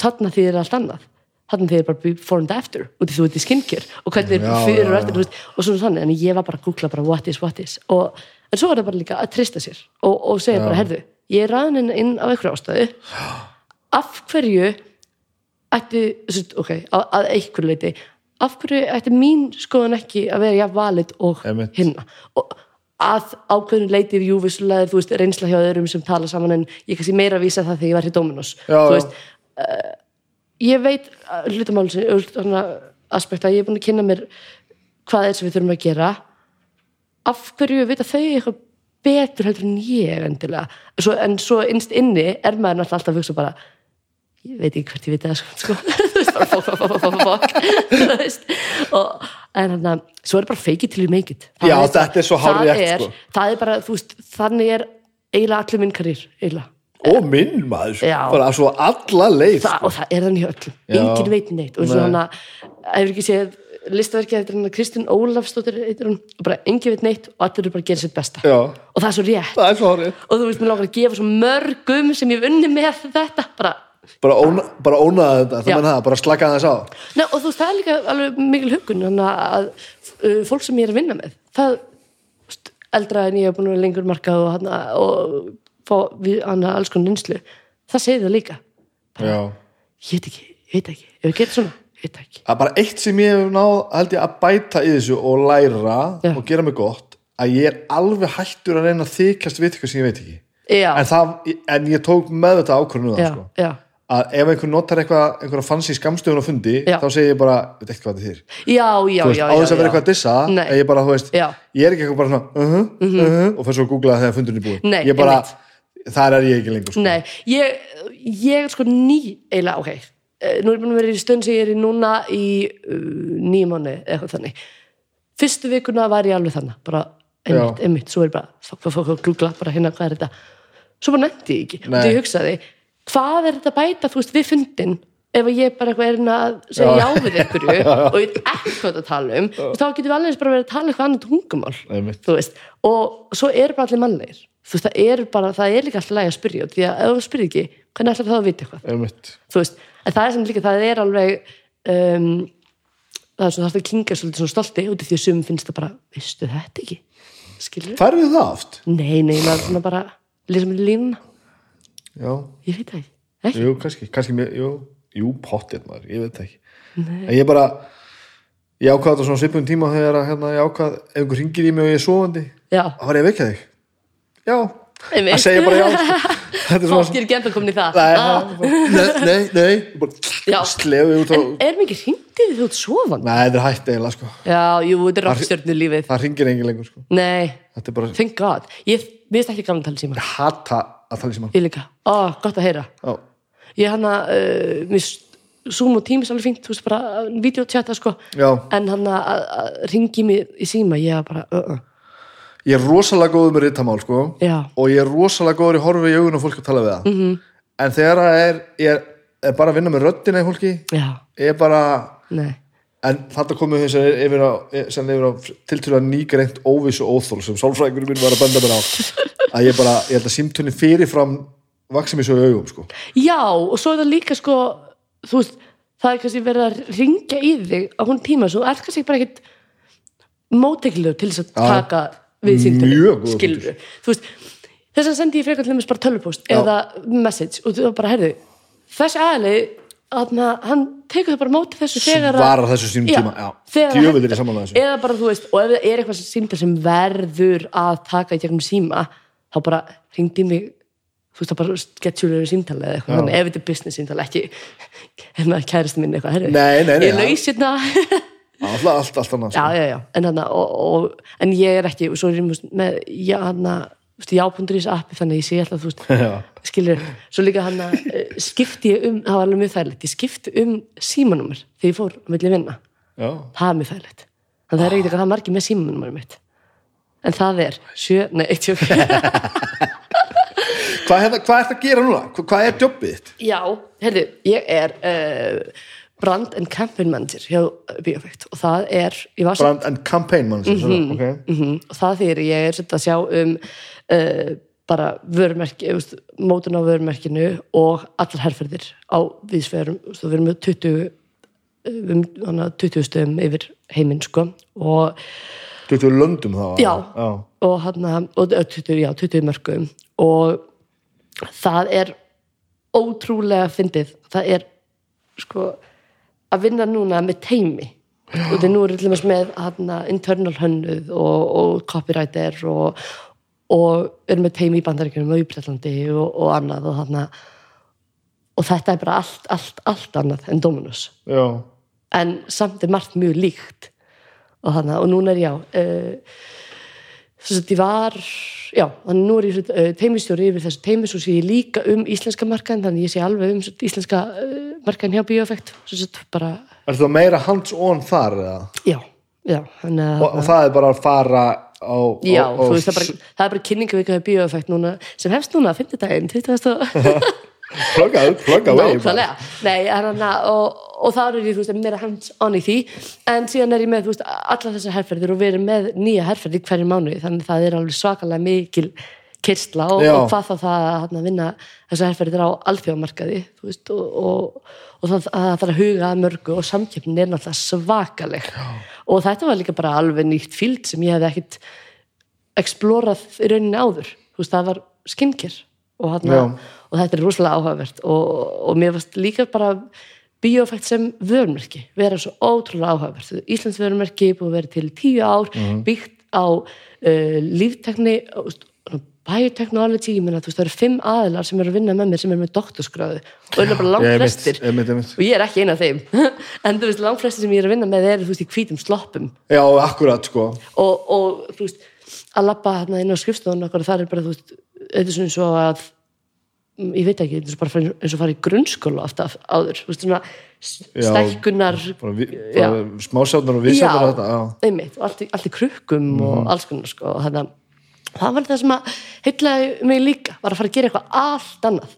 þarna þýðir allt annað. Þarna þýðir bara before and after út í þú ert í skincare og hvernig Já, fyrir já, og eftir og svona þannig, en ég var bara að googla bara what is, what is og, en svo er það bara líka að trista sér og, og segja bara, herðu, ég er ræðin inn, á einhverju ástæðu. [gasps] Af hverju sagt, ok, að, að einhverju leiti af hverju ætti mín skoðan ekki að vera jafn valid og Einmitt. hinna? Og að ákveðinu leiti jú vissulega, þú veist, reynsla hjá öðrum sem tala saman en ég kannski meira að vísa það þegar ég var hér Dominos Já, þú veist, uh, ég veit hlutamálsins, svona aspekta, ég er búin að kynna mér hvað er sem við þurfum að gera. Af hverju vita þau eitthvað betur heldur en ég endilega? Svo, en svo innst inni er maður náttúrulega alltaf að hugsa bara ég veit ekki hvert ég veit það sko, [laughs] þú veist, bara fokk, fokk, fokk, fokk, þú veist og, en hann að, svo er bara you make it Það Já, þetta er svo hárrétt, er- sko. það er bara, þú veist, þannig er eiginlega allir minn karýr, eiginlega og minn maður, sko. Já. bara svo alla leið sko. og það er þannig hjá öllum, Já. enginn veit neitt og og Nei. hann að, hefur ekki séð listaverkið eftir hann að Kristinn Ólafsdóttir hún, og bara enginn veit neitt og allir eru bara að gera sitt besta Já, og það er svo rétt er svo hárið og þú veist, mér langar að gefa svo mörgum sem ég hef unni með þetta bara, bara, óna, bara ónaða þetta, það það, bara slaka þess á. Nei, og þú veist, það er líka alveg mikil hugun að uh, fólk sem ég er að vinna með það, eldra en ég hef búin að vera lengur markað og, hana, og fá við hana alls konar einslu það segir það líka. Já. ég veit ekki, ég veit ekki, ef ég geta svona ég veit ekki, að bara eitt sem ég hef náð held ég að bæta í þessu og læra Já. og gera mig gott að ég er alveg hættur að reyna að þykjast við eitthvað sem ég veit ekki. En, það, en ég tók með þetta ákvörðinu það já, sko. já að ef einhver notar eitthvað einhverja fancy skamstöfun á fundi Já. þá segir ég bara, veit ekki hvað þetta er já, já, Þú veist, já, á þess að vera eitthvað að dissa ég bara, þú veist, ég er ekki eitthvað bara svona uh -huh, uh -huh, og fyrir svo að googla þegar fundurinn er búið Nei, ég bara, þar er ég ekki lengur sko. Nei, ég, ég er sko ný eiginlega, ok Eh, nú er ég búin að vera í stund sem ég er í núna í uh, nýjum mánu eitthvað þannig. Fyrstu vikuna var ég alveg þannig bara einmitt, einmitt, svo er bara fokk, fokk, fokk, glúgla, bara hérna, hvað er þetta. Svo bara nefndi ég ekki, og ég hugsaði hvað er þetta bæta, þú veist, við fundin ef ég bara er hérna að segja Já. já við einhverju [laughs] og ég hvað þetta að tala um þá getum við alveg bara verið að tala eitthvað annað tungumál og svo eru bara allir mannlegir. Þú veist, það er bara, það er líka alltaf lægi að spyrja því að ef þú spyrir ekki, hvernig ætlar það að vita eitthvað? Þú veist, en það er sem líka, það er alveg um, það er svona það er klinga svolítið svona stolti út af því að sumum finnst það bara, veistu þetta ekki? Skilur færðu það oft? nei, nei, maður bara Já, ég veit það ekki. Ekki, jú, kannski, kannski mér, jú, jú, pottir maður, ég veit það ekki. En ég bara ég ákvað þetta svona svipum tíma þegar að hérna, ég ákvað ef einhver ringir í mig og ég er sofandi þá var ég að vekja þig. Já, Einmitt. að segja bara já. [laughs] Fólk er ekki enda komin í það. Nei, Ah, nei, nei, nei. Bara slefu út á en er mikið hringdið þú ert sofandi? Nei, þetta er hætt eiginlega sko. Já, jú, þetta er rockstjörnu lífið það ringir engin lengur sko. Nei, bara, thank god. Ég, veist ekki gaman að tala í síma hata að tala í síma ég líka, ó, gott að heyra. Já, ég hann að uh, Zoom og Teams er alveg fínt, þú veist bara videotjata sko, já, en hann að að ringi mig í síma, ég er bara uh, uh. ég er rosalega góður með rittamál sko. Já, og ég er rosalega góður í horfi í augun og fólk að tala við það. Mhm. -hmm. en þegar er, ég er, er bara að vinna með röddina í fólki já, ég er bara, nei en þetta komið þess að yfir á, á tiltölu að nýgreint óvissu óþól sem sálfræðingur mín var að benda mér á. Að ég bara, ég held að símtunni fyrirfram vaksi mér svo í augum sko. Já, og svo er það líka sko þú veist, það er kannski verið að ringja í þig á hún tíma, svo er kannski bara ekkit mótekilegur til þess að taka við símtunni, skilur þú veist, þess að sendi ég frekar til þess bara tölvupost eða message og þú bara, heyrðu þessi aðli, hann tekur það bara móti þessu að svarar þessu sínum tíma, já, er ég samanlega þessu. Eða bara þú veist, og ef það er eitthvað símtal sem verður að taka í gegnum síma þá bara hringdi mig þú veist, það bara sketsjúlega símtal eða eitthvað, þannig ef þetta er business símtal ekki maður kærist minn eitthvað, herri. Nei, nei, nei, ég laus hérna. Alltaf, allt, allt annað já, sko. en og, og, ég er ekki, svo er ég með já, hann já.is appi þannig að ég sé alltaf, þú veist [laughs] skilur, svo líka hann að skipti ég um, það var alveg mjög þærlegt ég skipti um símanúmer þegar ég fór á milli vinna já, það er mjög þægilegt þannig að það er ekkert eitthvað það margir með símanúmerum mitt en það er sjö, nei, eitt sjö [laughs] hvað, hérna, hvað ert að gera núna? Hvað, er jobbið þitt? já, heyrðu, ég er uh, brand and campaign manager hjá Bíofækt og það er Brand and campaign mann mm -hmm. okay. -hmm. og það þýr ég er að sjá um uh, bara vörumerki mótun á vörumerkinu og allar herferðir á viðsverum við erum með 20 uh, við erum hana 20 stöðum yfir heiminn sko og 20 löndum þá Já. já. og hann og ö, 20, já, 20 mörgum og það er ótrúlega fyndið. Það er sko að vinna núna með teimi og það nú er allir með hana, internal hönnuð og, og copywriter og, og er með teimi í bandaríkjunum og í Breitlandi og, og annað og þarna og þetta er bara allt, allt, allt annað en Dominus já. en samt er margt mjög líkt og, hana, og núna er já þess að ég var já, þannig nú er ég uh, teimistjóri yfir þessu teimis og sé ég líka um íslenska markaðin þannig ég sé alveg um íslenska uh, markaðin hjá að bara, Er það meira hands on þar eða? já, já að Og, og það er bara að fara á, Já, á þú veist, það er bara, það er bara kynningavíkaði bioeffekt núna, sem hefst núna [laughs] að 50 daginn, 20. og plugga, away nei, hana, og, og það er ég, meira hands on í því en síðan er ég með, þú veist, alla þessar herferðir og við erum með nýja herferðir hverju mánuði þannig að það er alveg svakalega mikil kyrsla og, Já. og hvað þá það að hérna, vinna þessar herferðir á alþjóðamarkaði og, og, og það, að það þarf að huga að mörgu og samkeppnin er náttúrulega svakaleg. Já. og þetta var líka bara alveg nýtt fíld sem ég hefði ekkit explorað í rauninni áður. Veist, það var skincare og, og þetta er rosalega áhugavert. Og, og mér varst líka bara bíófætt sem vörmerki vera svo ótrúlega áhugavert. Íslands vörmerki búið að vera til tíu ár byggt á uh, líftekni biotechnology, ég meina þú veist það eru fimm aðilar sem eru að vinna með mér sem eru með doktorskráðu og eru bara langt Ég flestir einmitt, einmitt. og ég er ekki eina af þeim. [laughs] En þú veist langt flestir sem ég er að vinna með eru þú veist í hvítum sloppum. Já, akkurat sko. Og, og þú veist að lappa hérna inn á skrifstofun og það er bara þú veist þetta er svona eins og að ég veit ekki, eins og bara eins og fara í grunnskóla alltaf áður, þú veist svona stækkunar smásjárnar og vísjárnar og allt í, krukkum og alls konar sko og þannig það var það sem að heitlaði mig líka, var að fara að gera eitthvað allt annað.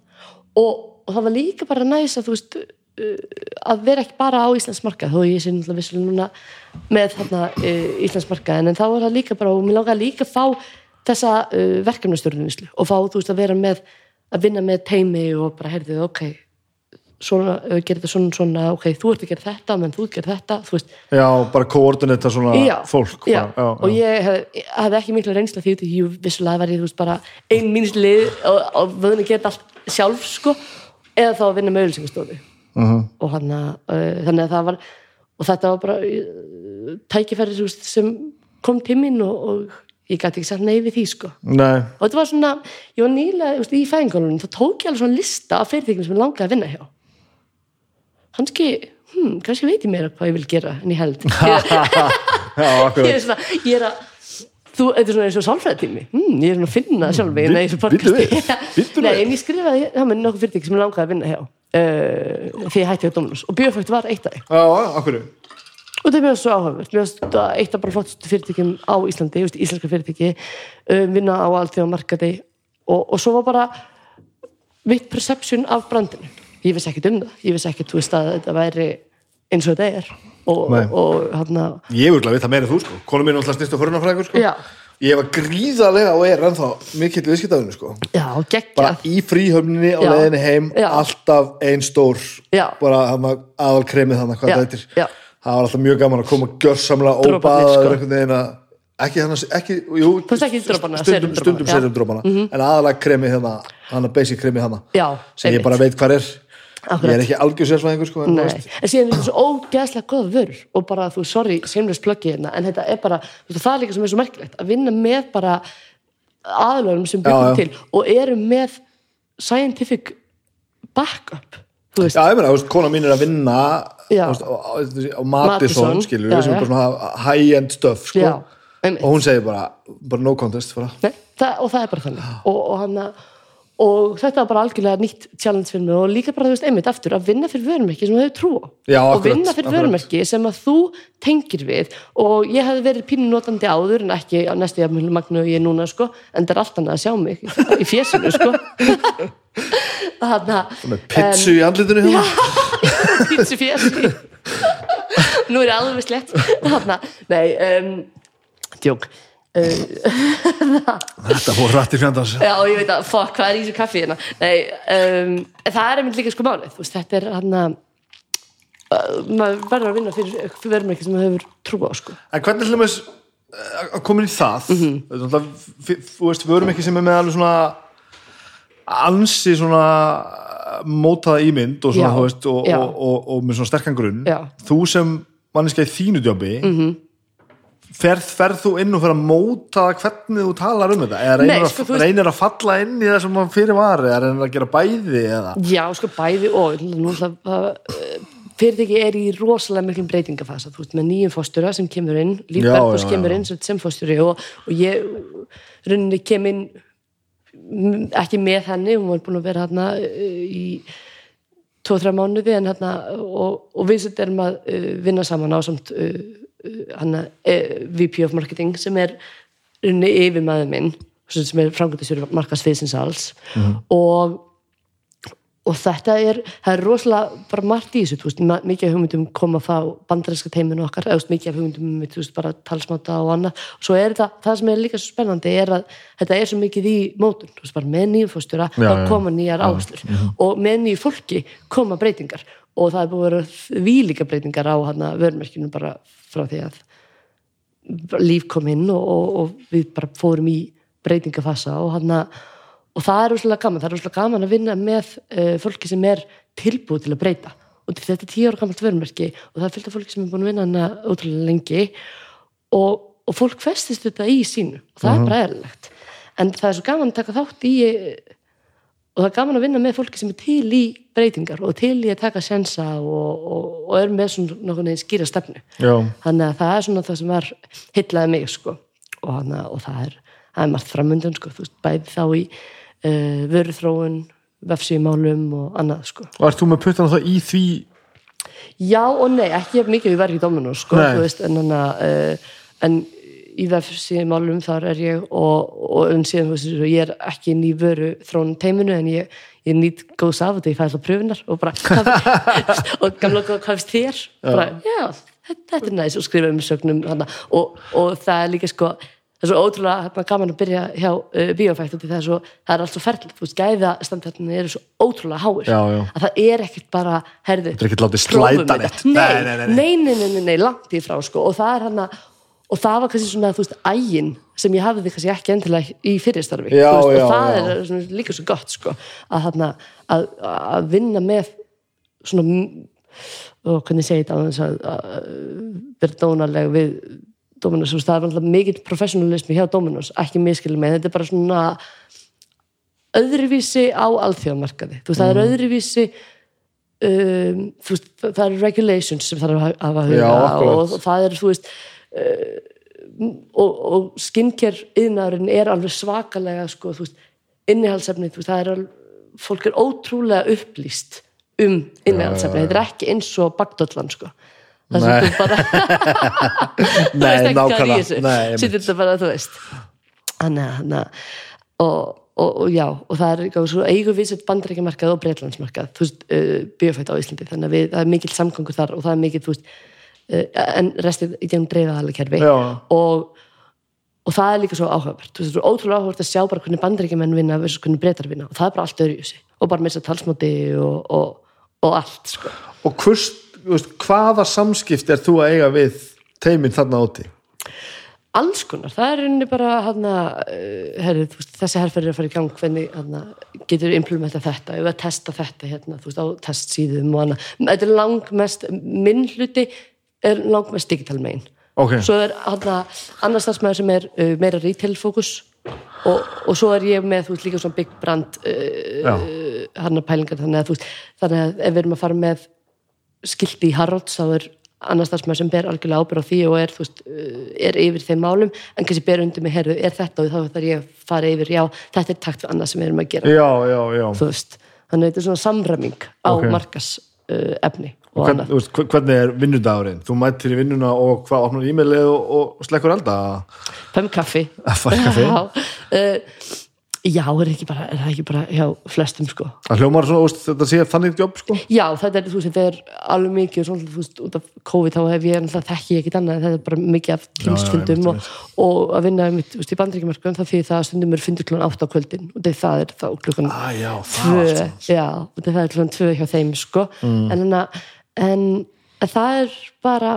Og, og það var líka bara næs að þú veist uh, að vera ekki bara á Íslands markað þó ég sé náttúrulega vissulega núna með þarna uh, Íslands markað en þá var það líka bara og mér langaði líka að fá þessa uh, verkefnastjórnislu og fá þú veist að vera með að vinna með teimi og bara heyrðu ok svona, gerum þetta svona, svona ok, þú ert að gera þetta, menn þú ert að gera þetta þú veist, já, bara koordinita svona já, fólk já. bara, já, og ég hef, hafði ekki mikla reynsla því því ég vissulega ég þú veist bara ein mínist lið og, og vöðin að gera allt sjálf sko eða þá að vinna með ölsingastofu Mhm. og hann að uh, þannig að það var og þetta var bara uh, tækifæri veist, sem kom til mín og, og ég gæti ekki sagt nei við því sko. Nei, og þetta var svona, ég var nýlega veist, í fæðingalunum, þá tók ég alveg svona lista af fyrirtækjum sem ég langaði að vinna hjá kannski hmm, kannski veit ég meira hvað ég vil gera en ég held. [laughs] Ég, er svona, ég er að þú, þetta er svona eins og sálfræðitími. Hmm, ég er svona að finna sjálf þessu Bíddu við, [laughs] Nei, en ég skrifaði það með nokkuð fyrirtæki sem ég langaði að vinna hjá uh, því ég hætti á Dominus og Bíofækt var eitt af þeim. Já, akkur og það er mjög svo mér þetta eitt af bara flottustu fyrirtækjum á Íslandi, íslenska fyrirtæki um, vinna á allþjóða markaði og, og svo var bara mitt perception af brandinu ég vissi ekkert um það, ég vissi ekkert þú veist að þetta væri eins og þetta er og, og, hann Ég vil að vita meira en þú sko Konu mín er alltaf snýst og förunarfræðingur sko Já. Ég var gríðarlega og er ennþá mikill viðskiptaðinu sko bara í fríhöfninni á Já. leiðinni heim Já. alltaf ein stór Já. bara aðal kremið þannig hvað það heitir Já. það var alltaf mjög gaman að koma gjörsamlega Droparnir, óbaðaður sko. einhvern veginn að ekki þannig, ekki, jú ekki dropana, stundum, stundum já. Mhm. serumdrópana en aðalega kremið hérna, hana basic kremið hana Já, sem ég bara veit hvað er Akkurat. ég er ekki algjörsversvæðingur sko, en, en síðan er þetta svo ógeðslega góða vörur og bara þú, sorry, seamless pluggi hérna en þetta er bara, veist, það er líka sem er svo merkilegt að vinna með bara aðlögum sem já. til og eru með scientific backup Já, ég meina, kona mín er að vinna veist, á, á, Madison, skilur já, sem er bara svona high-end stuff, sko. Já, og hún segir bara, bara no contest. Nei, það, og það er bara þannig. Og, og, hana, og þetta var bara algjörlega nýtt challenge fyrir mig og líka bara þú veist einmitt aftur að vinna fyrir vörumerki sem þú hefur trú á. Já, og akkurat, vinna fyrir akkurat. vörumerki sem að þú tengir við. Og ég hefði verið pínu notandi áður en ekki á næstu jafnmjölu magnu og ég núna sko en það er allt annað að sjá mig í fjesinu sko. [laughs] Þannig að pitsu í andlitinu hérna pítsu fjesi nú er ég alveg slett þannig að, nei um, djók [laughs] Þetta voru rættir fjandans Já, ég veit að, fuck, hvað er í þessu kaffi hérna? Nei, um, það er einmitt líka sko málið, veist, þetta er hann að maður verður að vinna fyrir, fyrir verðmerki sem maður hefur trú á, sko. En hvernig hljóðum við að koma inn í það mm -hmm. þú veist, ekki sem er með alveg svona ansi svona mótaða ímynd og svona, Já, veist, og, og, og, og með svona sterkan grunn Já. þú sem manneska í þínu djóbi mm -hmm. Ferð, ferð þú inn og fer að móta hvernig þú talar um þetta? Eða reynir, Nei, að, sko, þú veist- reynir að falla inn í það sem maður fyrir var eða reynir að gera bæði eða? Já, sko, bæði og, uh, fyrirtæki er í rosalega miklum breytingafasa, þú veist, með nýjum fóstura sem kemur inn, Líf Já, Bergfors já, kemur inn sem, fósturi og, og ég rauninni kem inn mm, ekki með henni, hún var búin að vera hérna í tvo-þrjá mánuði en hérna og, og við erum að uh, vinna saman á samt hana, uh, VP of Marketing sem er rauninni yfir maður minn sem er framkvæmdastjóri markasviðsins alls. Og og þetta er, það er rosalega bara margt í þessu, þú veist, mikið af hugmyndum koma frá bandarinska teiminu okkar eða mikið af hugmyndum, þú veist, bara talsmáta og annað, og svo er þetta, það sem er líka svo spennandi er að þetta er svo mikið í mótun, þú veist, bara með nýjum fóstjóra Já, þá koma nýjar áherslur og með nýju fólki koma breytingar. Og það er búið að vera vílíka breytingar á hana vörmerkinu bara frá því að líf kom inn og, og, og við bara fórum í breytingafassa og hann og það er úrslega gaman, það er úrslega gaman að vinna með uh, fólki sem er tilbúið til að breyta. Og þetta er tíu ára gammalt vörmerki og það er fylgt af fólki sem er búin að vinna hana ótrúlega lengi og, og fólk festist þetta í sínu og það er bara eðlilegt. En það er svo gaman að taka þátt í og það er gaman að vinna með fólki sem er til í breytingar og til í að taka sjensa og, og, og er með svona neginn skýra stefnu. Já, þannig að það er svona það sem var hillaði mig sko. Og, hana, og það er, er margt framundan sko, veist, bæði þá í uh, vöruþróun, vefsíumálum og annað sko. og ert þú með puttana það í því? Já og nei, ekki mikið við verðum í Dominus sko, veist, en, hana, uh, en í vefsíumálum þar er ég og, og en síðan, þú veist, ég er ekki inn í vöruþróun teiminu en ég, ég nýtt góðs af þetta, ég fæ alltaf pröfunar og bara, [laughs] og gamla góða, hvað finnst þér? Bara, já, þetta, þetta er næs og skrifa um sögnum og, og það er líka sko það er svo ótrúlega hérna, gaman að byrja hjá uh, biofækt og það er, svo, það er allt svo ferðilegt þú veist, gæða standartinni eru svo ótrúlega háir Já, já. að það er ekkert bara, herðu Þetta er ekkert látið prófum slæta þetta. nei, Nei, nei, nei, langt í frá sko. og það er hann og það var kannski svona, þú veist, ægin sem ég hafði kannski ekki endilega í fyrirstarfi Já, veist, já, og það já. er svona, líka svo gott sko, að, hana, að, að vinna með svona og hvernig segi þetta að, vera dónaleg við Dominos, veist, það er alltaf mikill professionalismi hjá Dominos, ekki miskilum með þetta er bara svona öðruvísi á alþjóðmarkaði þú veist, það er Mm. öðruvísi um, þú veist, það eru regulations sem þarf að hafa að Já, huga og, og það er, þú veist og, og skincare yðnaðurinn er alveg svakalega sko, innihaldsefni það er alveg, fólk er ótrúlega upplýst um innihaldsefni þetta er ekki eins og bagdollan sko. Það sem þú bara [laughs] [laughs] Nei, veist ekki hvað er í þessu. Sittur þetta bara, þú veist. Þannig að og, og, og já, og það er eitthvað svo eigum við sér bandarækjamarkað og veist, uh, biofætt á Íslandi. Þannig að við, það er mikill samgangur þar og það er mikill, þú veist en restið í gegnum dreifaðalakerfi Já. og og það er líka svo áhugavert, þú veist, það er ótrúlega áhugavert að sjá bara hvernig bandaríkjumenn vinna versus hvernig breytar vinna. Og það er bara allt öðru í þessi og bara með þess að talsmáti og, og, og allt, sko. Og hvers, þú veist, hvaða samskipt er þú að eiga við teiminn þarna áti alls konar, það er rauninni bara hana, uh, herri, þú veist, þessi herferð er að fara í gang hvernig hana, getur implementa þetta. Ef að testa þetta hérna, þú veist, á testsíðum og annað, þetta er langmest minn hluti er langmest digital megin, ok, svo er hana, annars starfsmæður sem er uh, meira retail fókus og, og svo er ég með, þú veist, líka svona big brand uh, hann pælingar, þannig að þú veist þannig að ef við erum að fara með skilti í Harrods, þá er annars starfsmæður sem ber algjörlega ábyrð á því og er, veist, uh, er yfir þeim málum. En kannski ber undir mig, herðu, er þetta og þá þarf ég að fara yfir, já, þetta er takt við annað sem við erum að gera, já, já, já. Þannig að þetta er svona samræming á Ok. markas uh, efni og Hvern, veist, hver- hvernig er vinnudagurinn? Þú mættir í vinnuna og hvað, opnar e-mailið og, og slekkur elda? Pömm kaffi [laughs] Að í kaffi? Já, uh, já, er, ekki bara, er ekki bara hjá flestum sko Það hljómar svona, veist, þetta sé þannig jobb, sko? Já, þetta er, þú veist, þetta er alveg mikið og svona, þú veist, út af COVID þá hef ég náttúrulega þekki ég ekkit annað, þetta er bara mikið af tímsfundum einmitt, og, og að vinna mitt, veist, í bandríkjumarkum það því það að stundum er fundur klukkan átt á kvöldin og það, er þá klukkan Ah, já, það tvö, já, það er klukkan tvö hjá þeim, sko Mm. en, en, en, en það er bara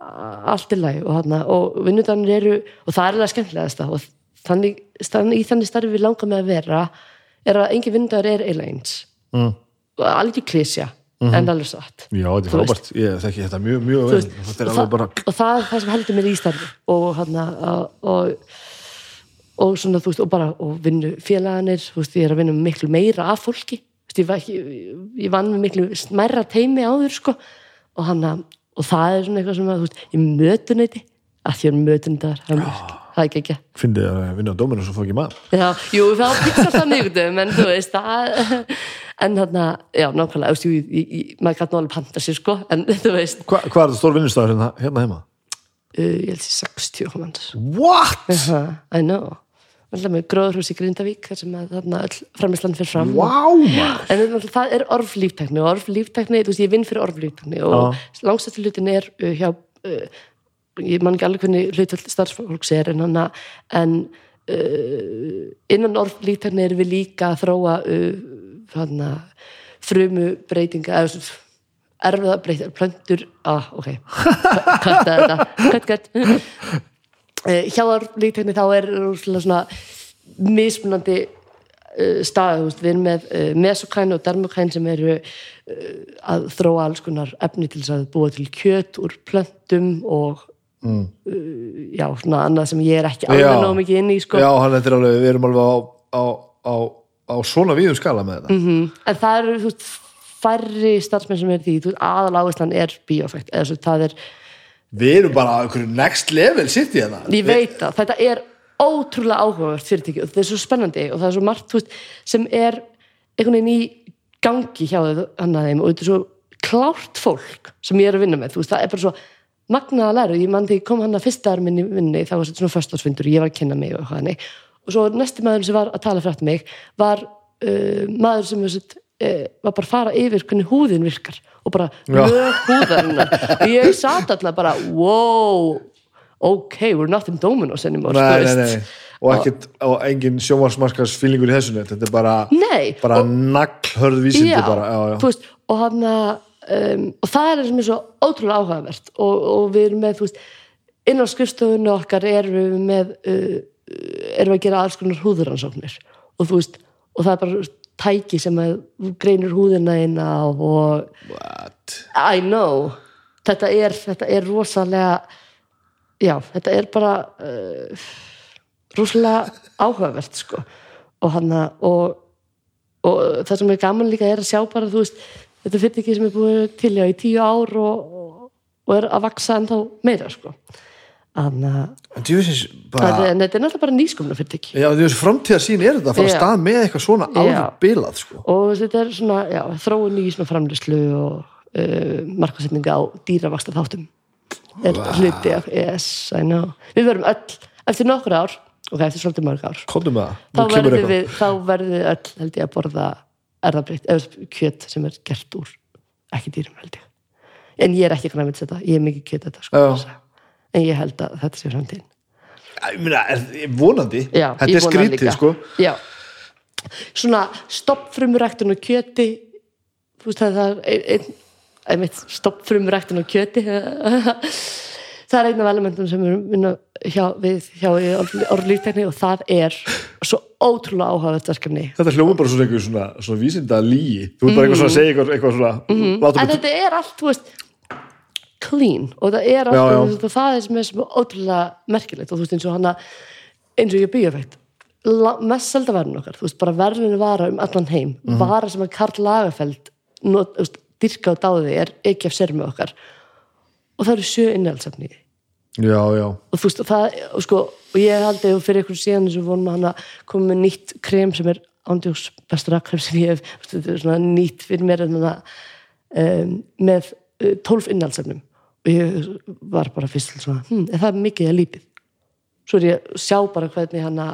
allt í lagi og, og vinnudanir eru og það er alveg skemmtilegast og þannig, í þannig starfi við langar með að vera er að engin vinnudagur er eiginlega eins Mm. alveg klísja en alveg satt. Já, þetta er frábært, ég þekki þetta mjög, mjög vel. Þetta er alveg bara og það er það sem heldur mér í starfi. Og hann og, og svona þú veist og bara og vinnu félaganir þú veist ég er að vinna miklu meira af fólki þú veist, ég, var ekki, ég vann með miklu smærra teimi áður sko. Og hann að og það er svona eitthvað sem að, veist, í mötuneyti að því að mötunendar það er ekki ekki. Fyndið að vinna á dóminu svo fók ég maður. Já, jú, það pizza það miðgundum en þú veist, það en þarna, já, nákvæmlega, veist, jú, ég- ég- ég- maður gæti alveg panta sér, sko en [laughs] þú veist, Hva, hvað er það stór vinnustafur hérna, hérna heima? uh, ég held sér 60 komandur What? I know. Alltaf með gróðurhús í Grindavík þar sem að þarna öll framisland fyrir fram. Maður. en það- það er orflíftekni og orflíftekni, þú veist, ég vinn fyrir orflíftekni og langstætti hlutin er uh, hjá uh, ég man ekki alveg hvernig hlutvöld starfsfólks er en hann en uh, innan orflíftekni erum við líka að þróa uh, hann frumu breytinga eða svona erfiða breytinga, plöntur ah, ok, [laughs] kvætta þetta. Kvætt, kvætt Eh, hjá orflíftekni þá er svona, mismunandi þú veist, við erum með uh, mesokæn og dermokæn sem eru að þróa alls konar efni til þess að búa til kjöt úr plöntum og uh, já, svona annað sem ég er ekki alveg nóg mikið inn í sko. Já, hann er alveg, við erum alveg á, á, á, á svona víðum skala með þetta. Mhm. en það eru þú veist, færri starfsmenn sem er því, þú veist, aðal áherslan er bíófækt, eða svo það er Við erum bara einhverju next level sitt í þetta. ég veit að þetta er ótrúlega áhugavert fyrirtæki og þetta er svo spennandi og það er svo margt veist, sem er einhvern veginn í gangi hjá hann að þeim og þetta er svo klárt fólk sem ég er að vinna með veist, það er bara svo magnað að læra ég mann þegar ég kom hann að fyrsta ára minni vinni þá var þetta svona föstarsfundur og ég var að kynna mig og, hannig. og svo næsti maður sem var að tala frætt mig var uh, maður sem var, uh, var bara að fara yfir hvernig húðin virkar og bara lög húðarinnar og ég satt alltaf bara wow ok, we're not in Dominos anymore Nei, nei, nei. Og ekkert, og engin sjónvarsmarkars fílingur í þessu neitt. Þetta er bara, bara og- naglhörð vísindi já, bara. Já, já. þú veist, og um, og það er er svo ótrúlega áhugavert og, og við erum með, veist inn á skrifstofunni okkar erum við með uh, erum við að gera alls konar húðuransóknir og þú veist, og það er bara tæki sem greinir húðina eina og What? I know. Þetta er, þetta er rosalega já, þetta er bara uh, rosalega áhugavert sko. Og hann og, og það sem er gaman líka er að sjá bara þú veist, þetta fyrir ekki sem er búið til já í tíu ár og, og, er að vaksa ennþá meira sko þannig að En bara... er- en þetta er náttúrulega bara nýskumna fyrir ekki Já, djúfisins framtíðarsýn er þetta að fara að stað með eitthvað svona alveg bilað, sko. og þetta er svona, já, þróun í svona framlýslu og uh, markasetninga á dýravaksta þáttum er hluti af, yes, við verum öll, eftir nokkur ár ok, eftir svolítið mörg ár þá verðum við, þá verðum við öll held ég að borða erðabreytt eða kjöt sem er gert úr ekki dýrum held ég. En ég er ekki græmið þetta, ég er mikið kjöt þetta sko, Já. En ég held að þetta sé framtíðin Ég meina, er, vonandi. Já, þetta er skrítið, líka. sko. Já, svona stoppfrumuræktun og kjöti þú veist það er ein, ein, einmitt stoppfrumuræktun og kjöti [laughs] það er einn af elementum sem við vinna hjá, við hjá í orðlíftekni og það er svo ótrúlega áhugavert verkefni Þetta hljóma bara svona einhver svona, svona vísinda líi. Þú ert bara eitthvað svona að segja eitthvað, eitthvað svona, láta Mhm. en þetta er allt, þú veist clean. Og það er allt Já, já. þú veist, og það er sem er sem ótrúlega merkilegt. Og þú veist eins og hana eins og ég byggja fætt mest selda verðin okkar, þú veist, bara verðinu vara um allan heim, Mhm. vara sem að Karl Lagerfeld not, veist, dyrka og dáði er ekki af sér með okkar. Og það eru sjö því Já, já. og þú veist, það, og sko og ég haldi og fyrir ykkur síðan og vonum hana komið með nýtt krem sem er ándjóks bestur krem sem ég hef veist, þetta er svona nýtt fyrir mér en hana, um, með uh, 12 innhaldsefnum og ég var bara fyrst svona, hm, er það mikið eða lítið? Svo er ég að sjá bara hvernig hana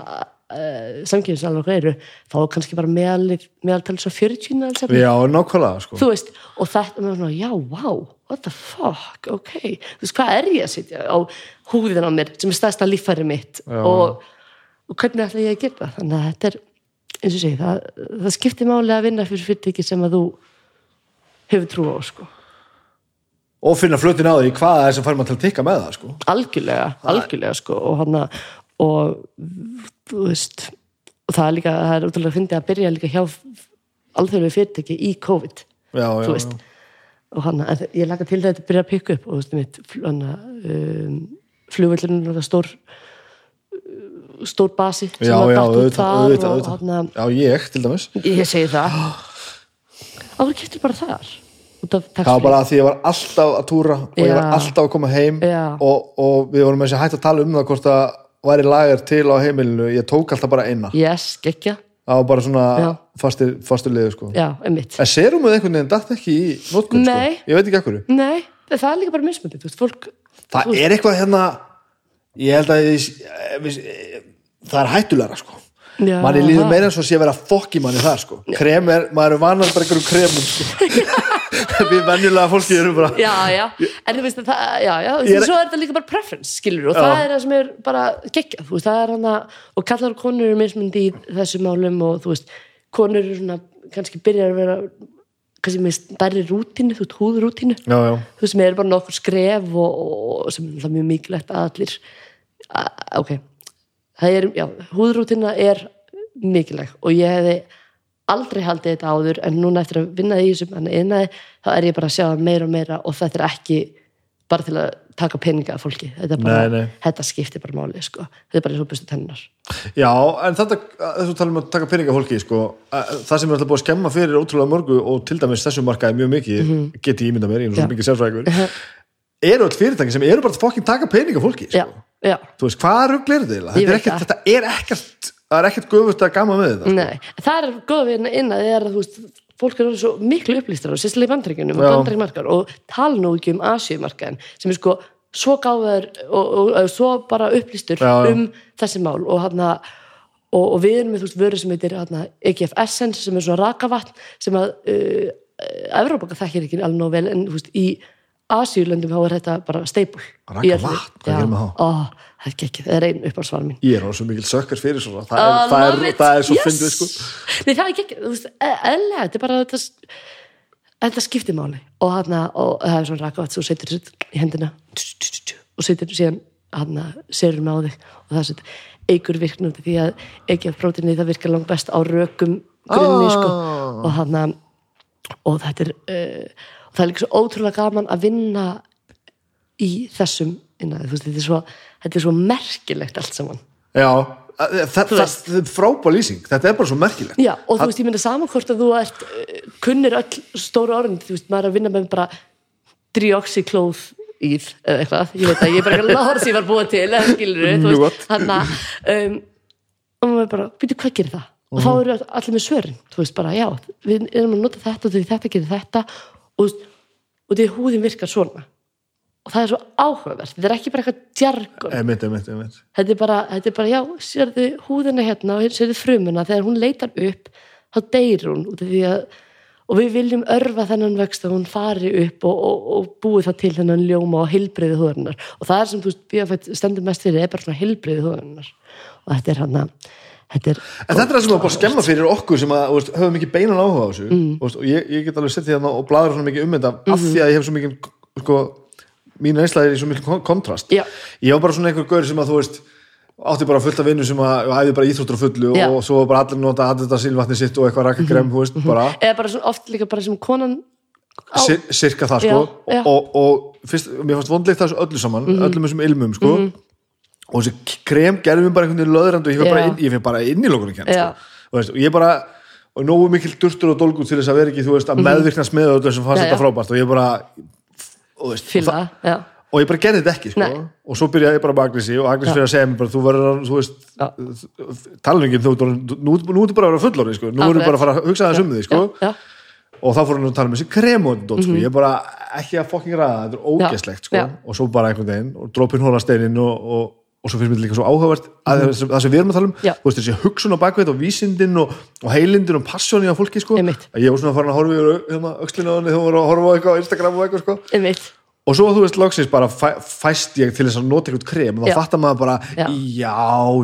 uh, samkynningsalveg eru þá er kannski bara meðal, meðaltal svo 40 innhaldsefni Já, nákvæmlega, sko. þú veist, og þetta með svona, já, wow what the fuck, ok. Þú veist, hvað er ég að sitja á húðin á mér sem er stærsta líffæri mitt? Og, og hvernig ætla ég að gera þannig að þetta er, eins og segi það, það skiptir máli að vinna fyrir fyrirtæki sem að þú hefur trú á, sko Og finna flutin á því hvað það er sem fær maður til að tikka með það, sko. algjörlega, algjörlega, sko og hann og þú veist, og það er líka það er útrúlega að fyndi að byrja líka hjá alþjóðlega fyrirtæki í COVID Já, já, veist og hann, en ég laka til þetta að byrja að pikka upp og þú veist, mitt, um, flugvöllurinn var stór stór basi sem Já, var já, datt út auðvitað, þar auðvitað, og auðvitað. hann Já, ég, til dæmis. ég segi það [gasps] á hverju keftir bara þar það var bara að því ég var alltaf að túra og ég var alltaf að koma heim og, og við vorum með þessi hægt að tala um það hvort það væri lagar til á heimilinu. Ég tók alltaf bara eina. Yes, það var bara svona Já. fastir, fastir liður sko. En serumið einhvern veginn datt ekki í notkun sko. Ég veit ekki ekkur nei, það er líka bara mismöndi, þú veist, fólk það er eitthvað hérna ég held að ég, ég, það er hættulegra sko. Já. manni líður meira eins og sé að vera fokki manni þar sko. Krem er, maður er vanar bara einhverjum kremum sko. [laughs] [laughs] við venjulega fólki erum bara já, já, en þú veist það, já, já, þú veist, svo er þetta líka bara preference, skilur, og Já. það er það sem er bara geggja, þú veist, það er hana og kallar og konur eru mismundi í þessu málum og þú veist, konur eru svona kannski byrjar að vera kannski með stærri rútínu, þú veist, húðrútínu já, já. þú veist, sem er bara nokkur skref og, og sem er mjög mikilvægt að allir a, ok það er, já, húðrútina er mikilvæg og ég hefði aldrei haldið þetta áður en núna eftir að vinna í þessum en innaði, þá er ég bara að sjá það meira og meira og þetta er ekki bara til að taka peninga af fólki þetta, bara, Nei, nei. þetta skiptir bara máli sko. þetta er bara eins og bustu tennar já, en þetta þess að tala um að taka peninga fólki sko, að- það sem er alltaf búið að skemma fyrir ótrúlega mörgu og til dæmis þessum markaði mjög mikið Mhm. get ég ímynda mér, ég er svo Já. mikið sérfræðingur eru öll fyrirtæki sem eru bara að fokkin taka peninga fólki já, sko. já, þú veist, hvað rugl er þetta? Þetta er ekkert, það. er ekkert er göfust að gama með þetta sko. nei það er við hérna innan það er að þú veist fólk er orðið svo miklu upplýstar og sérslega í bandreikunum og Já. bandreikumarkar og tala nú ekki um Asíumarkaðin sem er sko svo gáður og, og, og svo bara upplýstur Já, já. um þessi mál og hann og, og við erum með þú veist vöru sem heitir hana, EGF Essence sem er svona rakavatn sem að uh, Evrópaka þekkir ekki alveg nóg vel en þú veist í Asíulöndum þá er þetta bara steipul Rakavatn, hvað gerir maður? Ó, það er ekki, það er einn uppáhaldsvar mín ég er alveg svo mikil sökkar fyrir svona. Það er, það er, það er svo Yes. fyndið sko. Nei, það er ekki, þú veist, eðlega, þetta er bara þetta, þetta skiptir máli. Og hann og það er svona rakavat svo setur þessu í hendina og setur síðan hann serum á þig. Og það setur eigur virknum því að ekki að prótinni það virkar langt best á rökum grunni Ah. sko og hann og þetta er uh, og það er líka svo ótrúlega gaman að vinna í þessum innan, þú veist, þetta er svo, þetta er svo merkilegt allt saman. Já, veist. það er frábær lýsing. Þetta er bara svo merkilegt. Já, og þú veist, ég mynda saman hvort að þú ert uh, kunnir öll stóru orðin þú veist, maður er að vinna með bara drioxyklóð íð eða eitthvað, ég veit að ég er bara eitthvað láður sem ég var búið til eða skilur Mjög gott. þannig að um, og maður er bara, býtu hvað gerir það? Og þá eru allir með svörin þú veist bara, já, við erum að nota þetta og þetta gerir þetta og, og því húðin virkar svona. Og það er svo áhugavert, þetta er ekki bara eitthvað einmitt þetta er bara, þetta er bara já, sérðu húðina hérna og sérðu frumuna. Þegar hún leitar upp þá deyr hún að og við viljum örfa þennan vöxt að hún fari upp og, og, og búi það til þennan ljóma og heilbreyði húðarinnar. Og það er sem þú veist, BFF stendur mest fyrir er bara svona heilbreyði húðarinnar. Og þetta er hann að þetta er, En þetta er það sem er bara að skemma fyrir okkur sem að, veist, höfum ekki beinan áhuga á þessu. Mm. veist, og ég, ég get alveg sett því að og bladra svona mikið um þetta af því að ég hef svo mikið sko, mín einslæðir í svo mikið kon- kontrast. Já. ég var bara svona einhver gaur sem að þú veist átti bara fullt af vinnu sem að æði bara íþróttur fullu Já. og svo bara allir nota allir þetta sílvatni sitt og eitthvað rakakrem, þú veist, bara. Eða bara svona oft líka bara sem konan á, Sir, cirka það sko. Já, og, og, og fyrst, mér fannst vondleikt þessu öllu saman öllum þessum ilmum sko og þessi krem gerði mér bara einhvern veginn löðrandi og ég fyrir bara, inn, í lókunum sko. og, veist, og ég bara og nógu mikil durtur og dolgur til þess að vera ekki þú veist að meðvirknast með öllu sem fannst Já, þetta frábært og ég bara og, veist, og, fylga, það, já, og ég bara gerði þetta ekki sko. Nei. og svo byrjaði ég bara með Agnesi og Agnes fyrir að segja mér bara þú verður þú veist talningin þú, þú- nú, nú ertu bara að vera fullorði sko. nú ertu bara að fara að hugsa þess um því sko já, já, og þá fór hann að tala um þessi krem og þetta, sko. ég er bara ekki að fokking ræða þetta er ógeslegt sko. Mhm. Og svo bara einhvern veginn og drópin hólasteinin og, og, og svo finnst mér líka svo áhugavert að það, sem, það sem við erum að tala um. Já. þú veist þessi hugsun á bakveit og vísindin og, og heilindin og passjóni á fólki sko. Einmitt. að ég var svona að fara að horfa yfir hérna, öxlina á henni þegar hún var að horfa á eitthvað á Instagram og eitthvað sko. einmitt og svo þú veist loksins bara fæ, fæst ég til þess að nota eitthvað krem og þá fattar maður bara Já. já,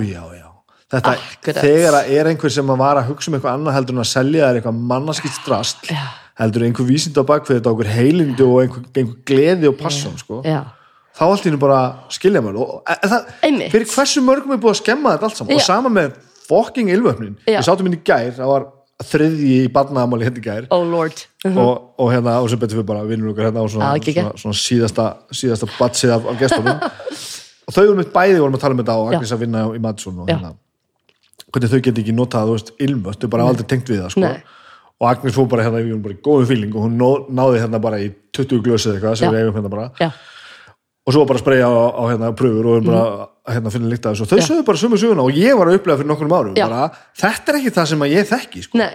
já, þetta, Akkurat. þegar að er einhver sem að var að hugsa um eitthvað annað heldur en að selja þér eitthvað mannaskitt strast heldur einhver vísind á bakvið þetta og einhver heilindi og einhver, einhver gleði og passion sko. Þá allt í hennu bara skilja og, en það, Einmitt. fyrir hversu mörgum er búið að skemma þetta allt saman? Og Já. sama með fucking ylvöfnin ég sátum inn í gær, það var þriðji í barnaðamáli hérna í gær. Oh lord. Og, og hérna, og sem betur við bara vinnur okkar hérna á svona, ekki, ekki. svona, svona síðasta, síðasta batsið af, af gestunum. [laughs] Og þau vorum mitt bæði vorum að tala um þetta og Agnes að vinna í Madsson og hérna. Hvernig þau geti ekki notað, þú veist, ilmvött þau bara aldrei tengt við það, sko. Nei. og Agnes fór bara hérna við erum bara í góðum fíling og hún náði hérna bara í 20 glösið eitthvað sem við eigum hérna bara. Já, og svo bara spreyja á, á hérna pröfur og bara að hérna, finna líkt af þessu. Og þau sögðu bara sömu söguna og ég var að upplega fyrir nokkrum árum. Bara, þetta er ekki það sem ég þekki sko. nei,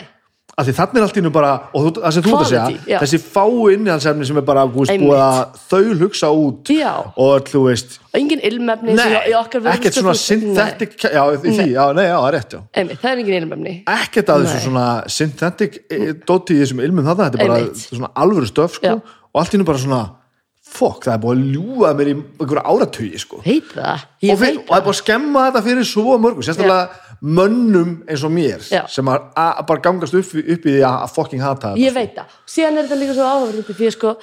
af því þannig er allt í nú bara og þú, það sem þú ert að segja, þessi innihaldsefni sem er bara búið að þau hugsa út Já. og þú veist. Og engin ilmefni sem nei, í okkar vörum ekkert svona synthetic já, í því, já, nei, já, rétt Einmitt, það er engin ilmefni. Ekkert að þessu svona synthetic eh, dóti í þessum ilmum þarna, þetta er bara alvöru stöf sko, og allt í nú bara svona fokk, það er búið að ljúga mér í einhverja áratugi sko. veit það, og, ég fyr, veit og það er búið að skemma þetta fyrir svo mörgum, sérstaklega mönnum eins og mér Já. sem að, að bara gangast upp, upp í því að, fucking hata þetta ég veit það, síðan er þetta líka svo áhverjandi því að sko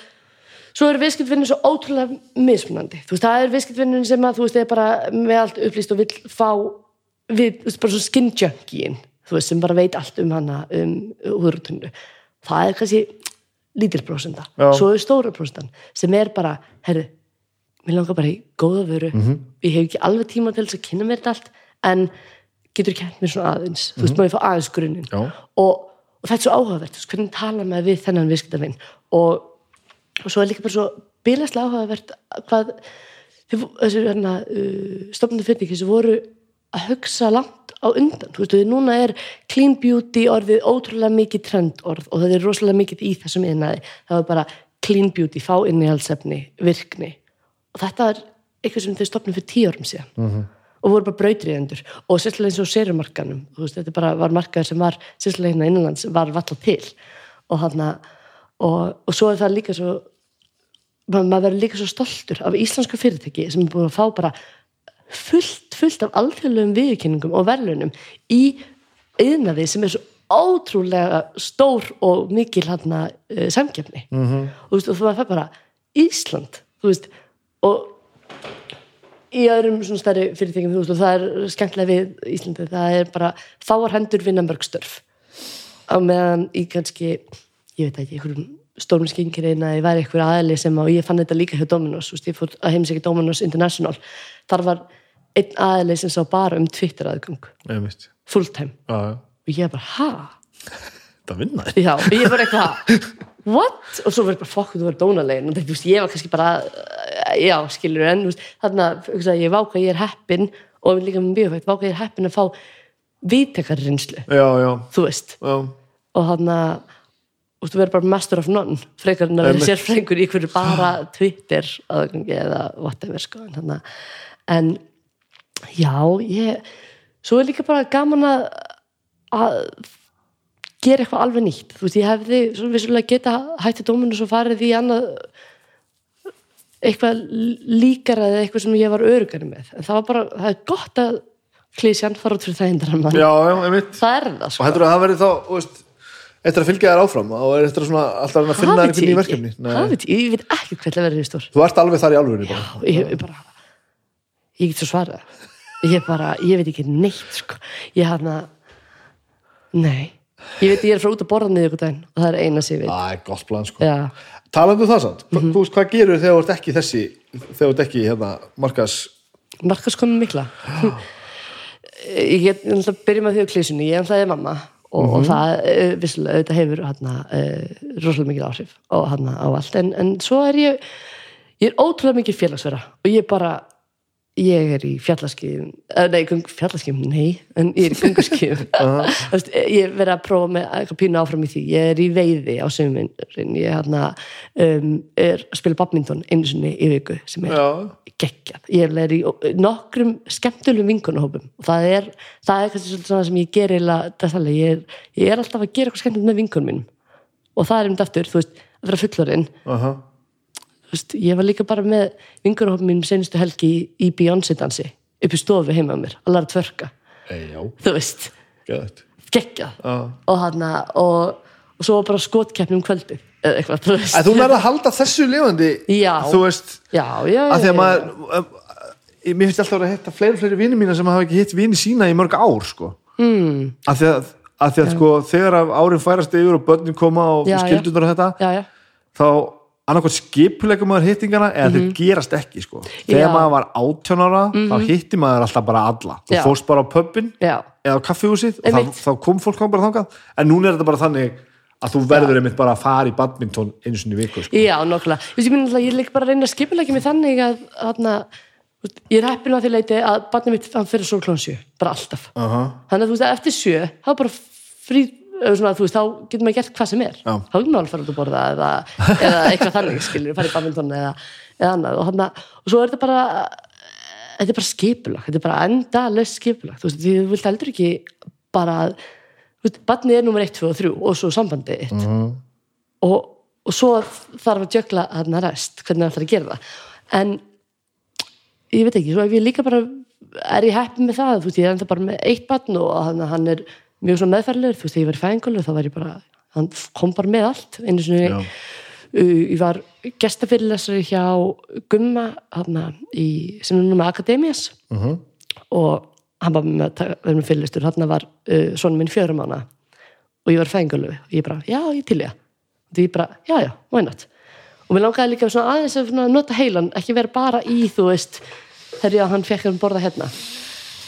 svo er viðskiptvinnin svo ótrúlega mismunandi. Þú veist, það er viðskiptvinnin sem að þú veist, er bara með allt upplýst og vill fá við, þú veist, bara svo skin junkiin þú veist, sem bara veit allt um hana um húðrutunnu, það er kannski lítil prósenda, svo er stóra prósendan sem er bara, herru mér langar bara í góða vöru. Mhm. ég hef ekki alveg tíma til þess að kynna mér þetta allt en getur kent mér svona aðeins. Þú veist, má ég fá aðeins grunninn. Já. og, og þetta er svo áhugavert, þú veist, hvernig tala maður við þennan viðskiptavinn og, og svo er líka bara svo bílaslega áhugavert hvað þessu hérna, uh, stofnandi fyrirtæki sem voru að hugsa langt á undan, þú veist, núna er clean beauty orðið ótrúlega mikið trendorð og það er rosalega mikið í þessum innaði, það er bara clean beauty, fá innihaldsefni, virkni. Og þetta er eitthvað sem þau stofnum fyrir tíu árum síðan -hmm. og voru bara brautriðendur og sérstaklega eins og sérumarkanum þú veist, þetta bara var markaður sem var sérstaklega hérna innanlands var valla til. Og, hana, og, og svo er það líka svo ma- maður verður líka svo stoltur af íslensku fyrirtæki sem er búin að fá bara fullt, fullt af alþjóðlegum viðkynningum og verðlunum í yðnaði sem er svo ótrúlega stór og mikil hérna uh, samkefni Mhm. -hmm. og þú veist, og það fær bara Ísland, þú veist og í öðrum svona stærri fyrirtækjum, þú veist, og það er skemmtilega við Íslandi, það er bara fáar hendur vinna mörg störf á meðan í kannski ég veit ekki, einhverjum að ég væri einhver aðli sem og ég fann þetta líka hjá Dominos, veist, ég fór að heimsækja Dominos International, þar var einn aðli sem sá bara um Twitter aðgang. Full time Já, já. og ég bara, ha? það vinna þér Já, ég bara eitthvað what? Og svo verður bara fokk, þú verður dónalegin og veist, ég var kannski bara já, skilur en, þarna hugsa, ég váka ég er heppin og líka með bíófætt, váka ég er heppin að fá vítekar reynslu, já, já, þú veist. Já. og þarna og þú verður bara master of none frekar en að vera sérfræðingur í hverju bara Twitter aðgangi eða whatever sko en, já, ég svo er líka bara gaman að að gera eitthvað alveg nýtt. Þú veist, ég hefði svo vissulega geta hætti dóminu svo farið í annað eitthvað líkara eða eitthvað sem ég var örugari með. En það var bara, það er gott að klísjan fara út fyrir það hindra mann. Já, já, einmitt. Það er það og sko. heldur að það verið þá, þú veist eftir að fylgja þér áfram og er eftir að svona alltaf að að finna einhvern ég ný ekki. verkefni? Nei. veit ég, ég veit ekki hvað það verður í stór þú ert alveg þar í alvörinni bara. Ég, ég bara ég get svo svarað. Ég bara, ég veit ekki neitt sko. ég hana nei, ég veit ég er frá út að borða niður og það er eina sem ég veit. Það er gott plan sko. Já, talandi um það Mhm. mm veist hvað gerur þegar þú ert ekki þessi þegar þú ert ekki hérna markas markaskonum mikla. [gasps] Ég get ég ætla að byrja með því ég er mamma og, og það uh, vissulega auðvitað hefur hana, uh, rosalega mikil áhrif og hana á allt. En, en svo er ég ég er ótrúlega mikil félagsverða og ég bara ég er í fjallaskifum uh, nei, fjallaskifum, nei en ég er í gönguskifum [laughs] Þú veist, ég er verið að prófa með eitthvað pínu áfram í því. Ég er í veiði á sömurinn ég hana, um, er að spila badminton einu sinni í viku sem er geggjað. Ég er í nokkrum skemmtulegum vinkunahópum og það er, það er kannski svona sem ég ger dagstæðlega. Ég, er- ég er alltaf að gera eitthvað skemmtilegt með vinkunum mínum. Og það er einmitt aftur, þú veist, að vera fullorinn aha, þú veist, ég var líka bara með vinkunahópum mínum senustu helgi í, í Beyoncé dansi upp í stofu heima á mér, að læra að tvörka já, þú veist, geggjað. Já. og hann og, og svo var bara skotkeppni um kvöldið eða eitthvað, þú veist. En þú nærði að halda þessu lifandi Já. þú veist, já, já, að því að maður um, ég- mér finnst alltaf að hitta fleiri og fleiri vini mína sem hafa ekki hitt vini sína í mörg ár sko. mm. að því að, að, því að sko, þegar að árin færast yfir og börnin koma og skildunar og þetta já, já, þá annarkvæmt skipulegum maður hittingana eða þeir gerast ekki sko. þegar Mhm. Já. Mhm. maður var 18 ára þá hitti maður alltaf bara alla þú Já. fórst bara á pubin eða á kaffihúsið og þá, þá kom fólk bara þangað en núna er þetta bara þannig að þú verður einmitt bara að fara í badminton einu sinni í viku sko. Já, veist, ég minn alltaf, ég líka bara að reyna að skipulegja mig þannig að, veist, ég er heppin á því leiti að hann fyrir svo klón sjö, bara alltaf. uh -huh. Þannig að þú veist, að eftir sjö, þá bara frí, svona, þú veist, þá getur maður gert hvað sem er. Já. Þá getur maður alveg fara út að borða eða, eða eitthvað þannig, skilur, fara í badminton eða, eða annað. Og, þarna, og svo er þetta bara, þetta er bara skipulag, þetta er bara endalaust skipulag, þú veist, þú vilt heldur ekki bara, að, þú veist, barnið er nummer 1, 2 og 3 og svo sambandið þitt og, og svo þarf að jökla þarna rest, hvernig það ætlar að gera það en ég veit ekki, svo ef ég líka bara er ég heppin með það, þú veist, ég er enda bara með eitt barn og hann er mjög svona meðferðilegur, þú veist, þegar ég var fæðinguleg þá var ég bara, hann kom bara með allt einu sinni, Já. uh, ég var gestafyrirlesari hjá Gumma, hann í, sem er nú með Akademias Uh og hann var með að vera með fyrirlistur hann var uh, svona minn fjörum ána og ég var fæðingalöfu og ég bara, já, ég til ég og ég bara, já, já, not? Og mér langaði líka svona aðeins að svona nota heilan ekki vera bara í, þú veist þegar ég að hann fekk að borða hérna.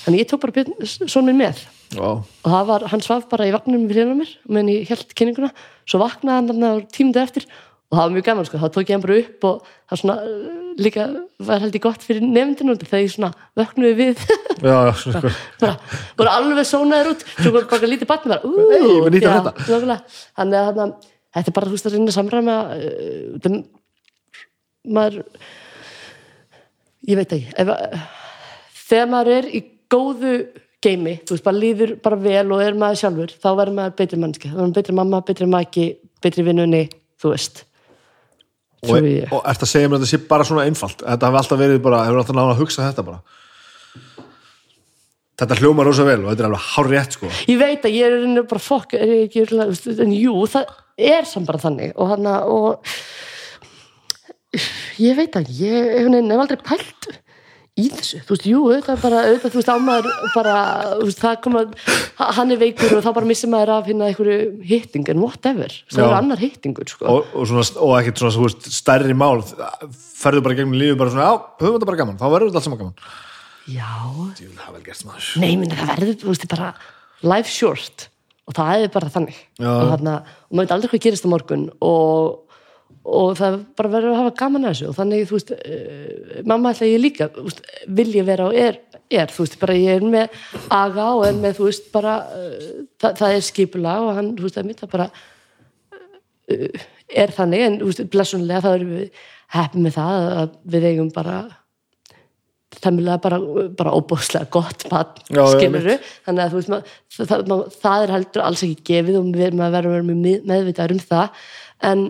Þannig ég tók bara svona minn með -huh. og það var, hann svaf bara í vagnum við hérna mér, meðan ég held kynninguna svo vaknaði hann þarna tímundið eftir. Og það var mjög gaman, sko, þá tók ég hann bara upp og það svona uh, líka var held ég gott fyrir nefndinu þegar ég svona vöknuði við. Já, sko. bara, voru alveg sónaður út. Svo kom bara lítið batni bara þetta. þannig að þetta er bara þú veist að reyna samræma uh, það, maður ég veit ekki ef, þegar maður er í góðu geimi, þú veist, bara líður bara vel og er maður sjálfur, þá verður maður betri mannski, þá verður maður betri mamma, betri maki betri vinnunni, þú veist. Og, og ert að segja mér að þetta sé bara svona einfalt? Þetta hefur alltaf verið bara, hefur alltaf náða að hugsa þetta bara? Þetta hljómar rosa vel og þetta er alveg hár rétt sko. Ég veit að ég er bara fokk en jú, það er samt bara þannig og hann og ég veit að ég hef aldrei pælt í þessu, þú veist, jú, auðvitað bara auðvitað, þú veist, ámaður bara veist, það kom að, hann er veikur og þá bara missir maður af hérna einhverju hitting en whatever, það Já. er annar hittingur sko. og, og, svona, og ekkert svona þú veist, stærri mál ferðu bara gegnum lífið bara svona, já, höfum þetta bara gaman þá verður þetta allt saman gaman já, Jú, það er gert nei, minna það verður, þú veist, bara life short og það er bara þannig Já. og, þarna, og maður veit aldrei hvað gerist á morgun og, og það bara verður að hafa gaman að þessu. Og þannig, þú veist, uh, mamma ætla ég líka veist, vil ég vera og er, er þú veist, bara ég er með aga og er með, þú veist, bara uh, það, það er skipulag og hann, þú veist, það er mitt að bara uh, er þannig, en þú veist, blessunlega þá erum við heppið með það að við eigum bara þemmilega bara, bara óbúslega gott mat, skiluru þannig að þú veist, mað, það, það, það er heldur alls ekki gefið og við erum að vera með meðvitaður um það. En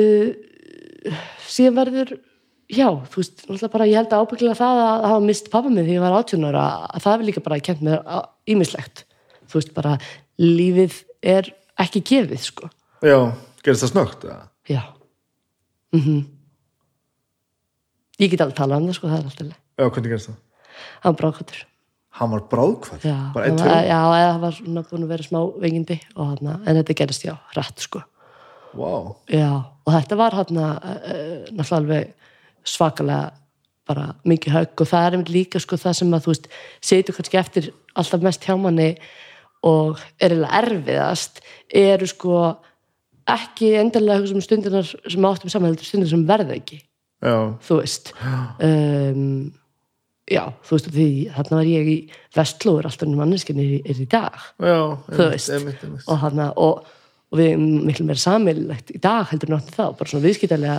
uh, síðan verður já, þú veist, náttúrulega bara ég held að ábyggilega það að hafa mist pappa minn þegar ég var 18 ára, að það er líka bara kent mér ímislegt, þú veist, bara lífið er ekki gefið, sko, já, gerist það snögt eða? já. Mhm. Ég get alveg talað um það, sko, það er alltaf leið já, hvernig gerist það? hann var brákvættur hann var bráðkvæð, já, já, eða það var svona búin að vera smá veikindi og hann, en þetta gerist já, rætt sko wow. já, og þetta var hann uh, náttúrulega alveg svakalega bara mikið högg og það er einmitt líka sko það sem að þú veist setur kannski eftir alltaf mest hjá manni og er eiginlega erfiðast eru sko ekki endilega hugsa um stundinar sem áttum saman heldur stundinar sem verða ekki já, þú veist um, já, þú veist því þarna var ég í vestlóður alltaf en manneskinni er, er í dag já, þú veist einmitt, einmitt. og, hana, og, og við erum miklu meira samilegt í dag heldur náttúrulega þá, bara svona viðskiptalega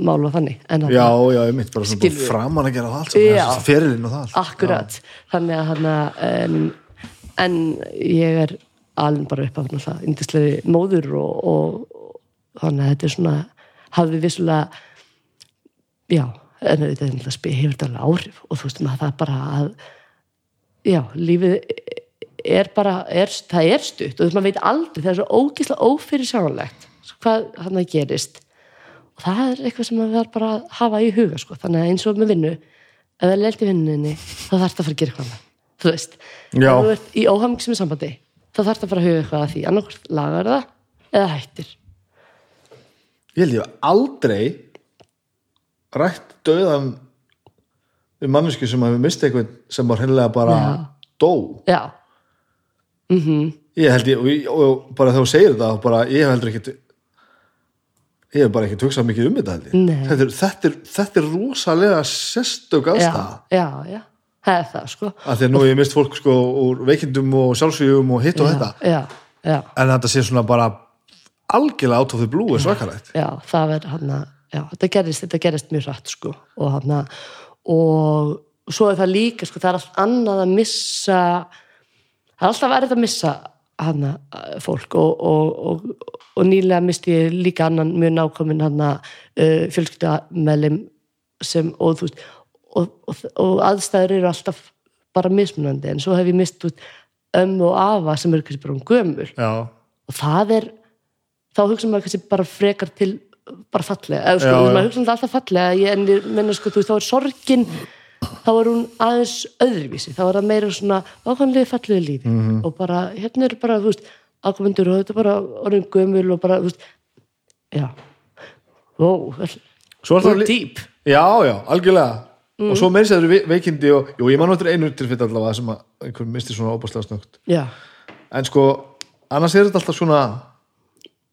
mál og þannig en já, já, einmitt, bara svona Skilur. framan að gera það allt Já. saman, ferilinn og það allt. akkurat, þannig að hana, en, en ég er alveg bara upp af náttúrulega indislega móður og, og, og þannig að þetta er svona hafði vissulega já, en þetta hefur þetta alveg áhrif og þú veist maður það bara að já, lífið er bara, er, það er stutt og maður veit aldrei, það er svo ógislega ófyrirsjánlegt hvað hann gerist og það er eitthvað sem maður verður bara að hafa í huga sko. þannig að eins og með vinnu ef það er leilt í vinninni þá þarf það að fara að gera eitthvað annað. þú veist, Já. ef þú ert í óhafmyggsum sambandi þá þarf það að fara að huga eitthvað að því annarkvort lagar það eða hættir ég held ég hef aldrei rætt döðan við manneski sem hafi mistið einhvern sem var hennilega bara Já. dó já, mhm ég held ég, og, og bara þegar þú segir þetta bara, ég heldur ekkit ég hef bara ekkit hugsað mikið um þetta þetta er, þetta, er, þetta er rosalega sestök já, aðstæða já, já, það er það sko. Að því að nú ég mist fólk sko úr veikindum og sjálfsvíðum og hitt og þetta. já, já, en þetta sé svona bara algjörlega out of the blue er svakalægt já, það er hann að já, þetta gerist, þetta gerist mjög hratt sko og hann að og svo er það líka sko, það er allt annað að missa það er alltaf verið að missa hann að fólk og, og, og, og nýlega misti ég líka annan mjög nákomin hann að uh, fjölskyldamelim sem og þú veist og, aðstæður eru alltaf bara mismunandi en svo hef ég mist út ömmu og afa sem eru kannski bara um gömul. Já, og það er þá hugsa maður kannski bara frekar til bara fallega, eða sko, Já, maður hugsa alltaf fallega en ég menna sko, þú veist, þá er sorgin þá er hún aðeins öðruvísi. Þá er það meira svona ákvæmlega fallega lífi. Mhm. og bara, hérna er bara þú veist, ákvæmendur og þetta er bara orðin gömul og bara, þú veist já, wow Svo er það deep já, já, algjörlega. Mm. og svo meiri sér ve- veikindi og, jú, ég man eftir einu tilfitt allavega sem að einhver misti svona óbúslega snögt já, en sko, annars er þetta alltaf svona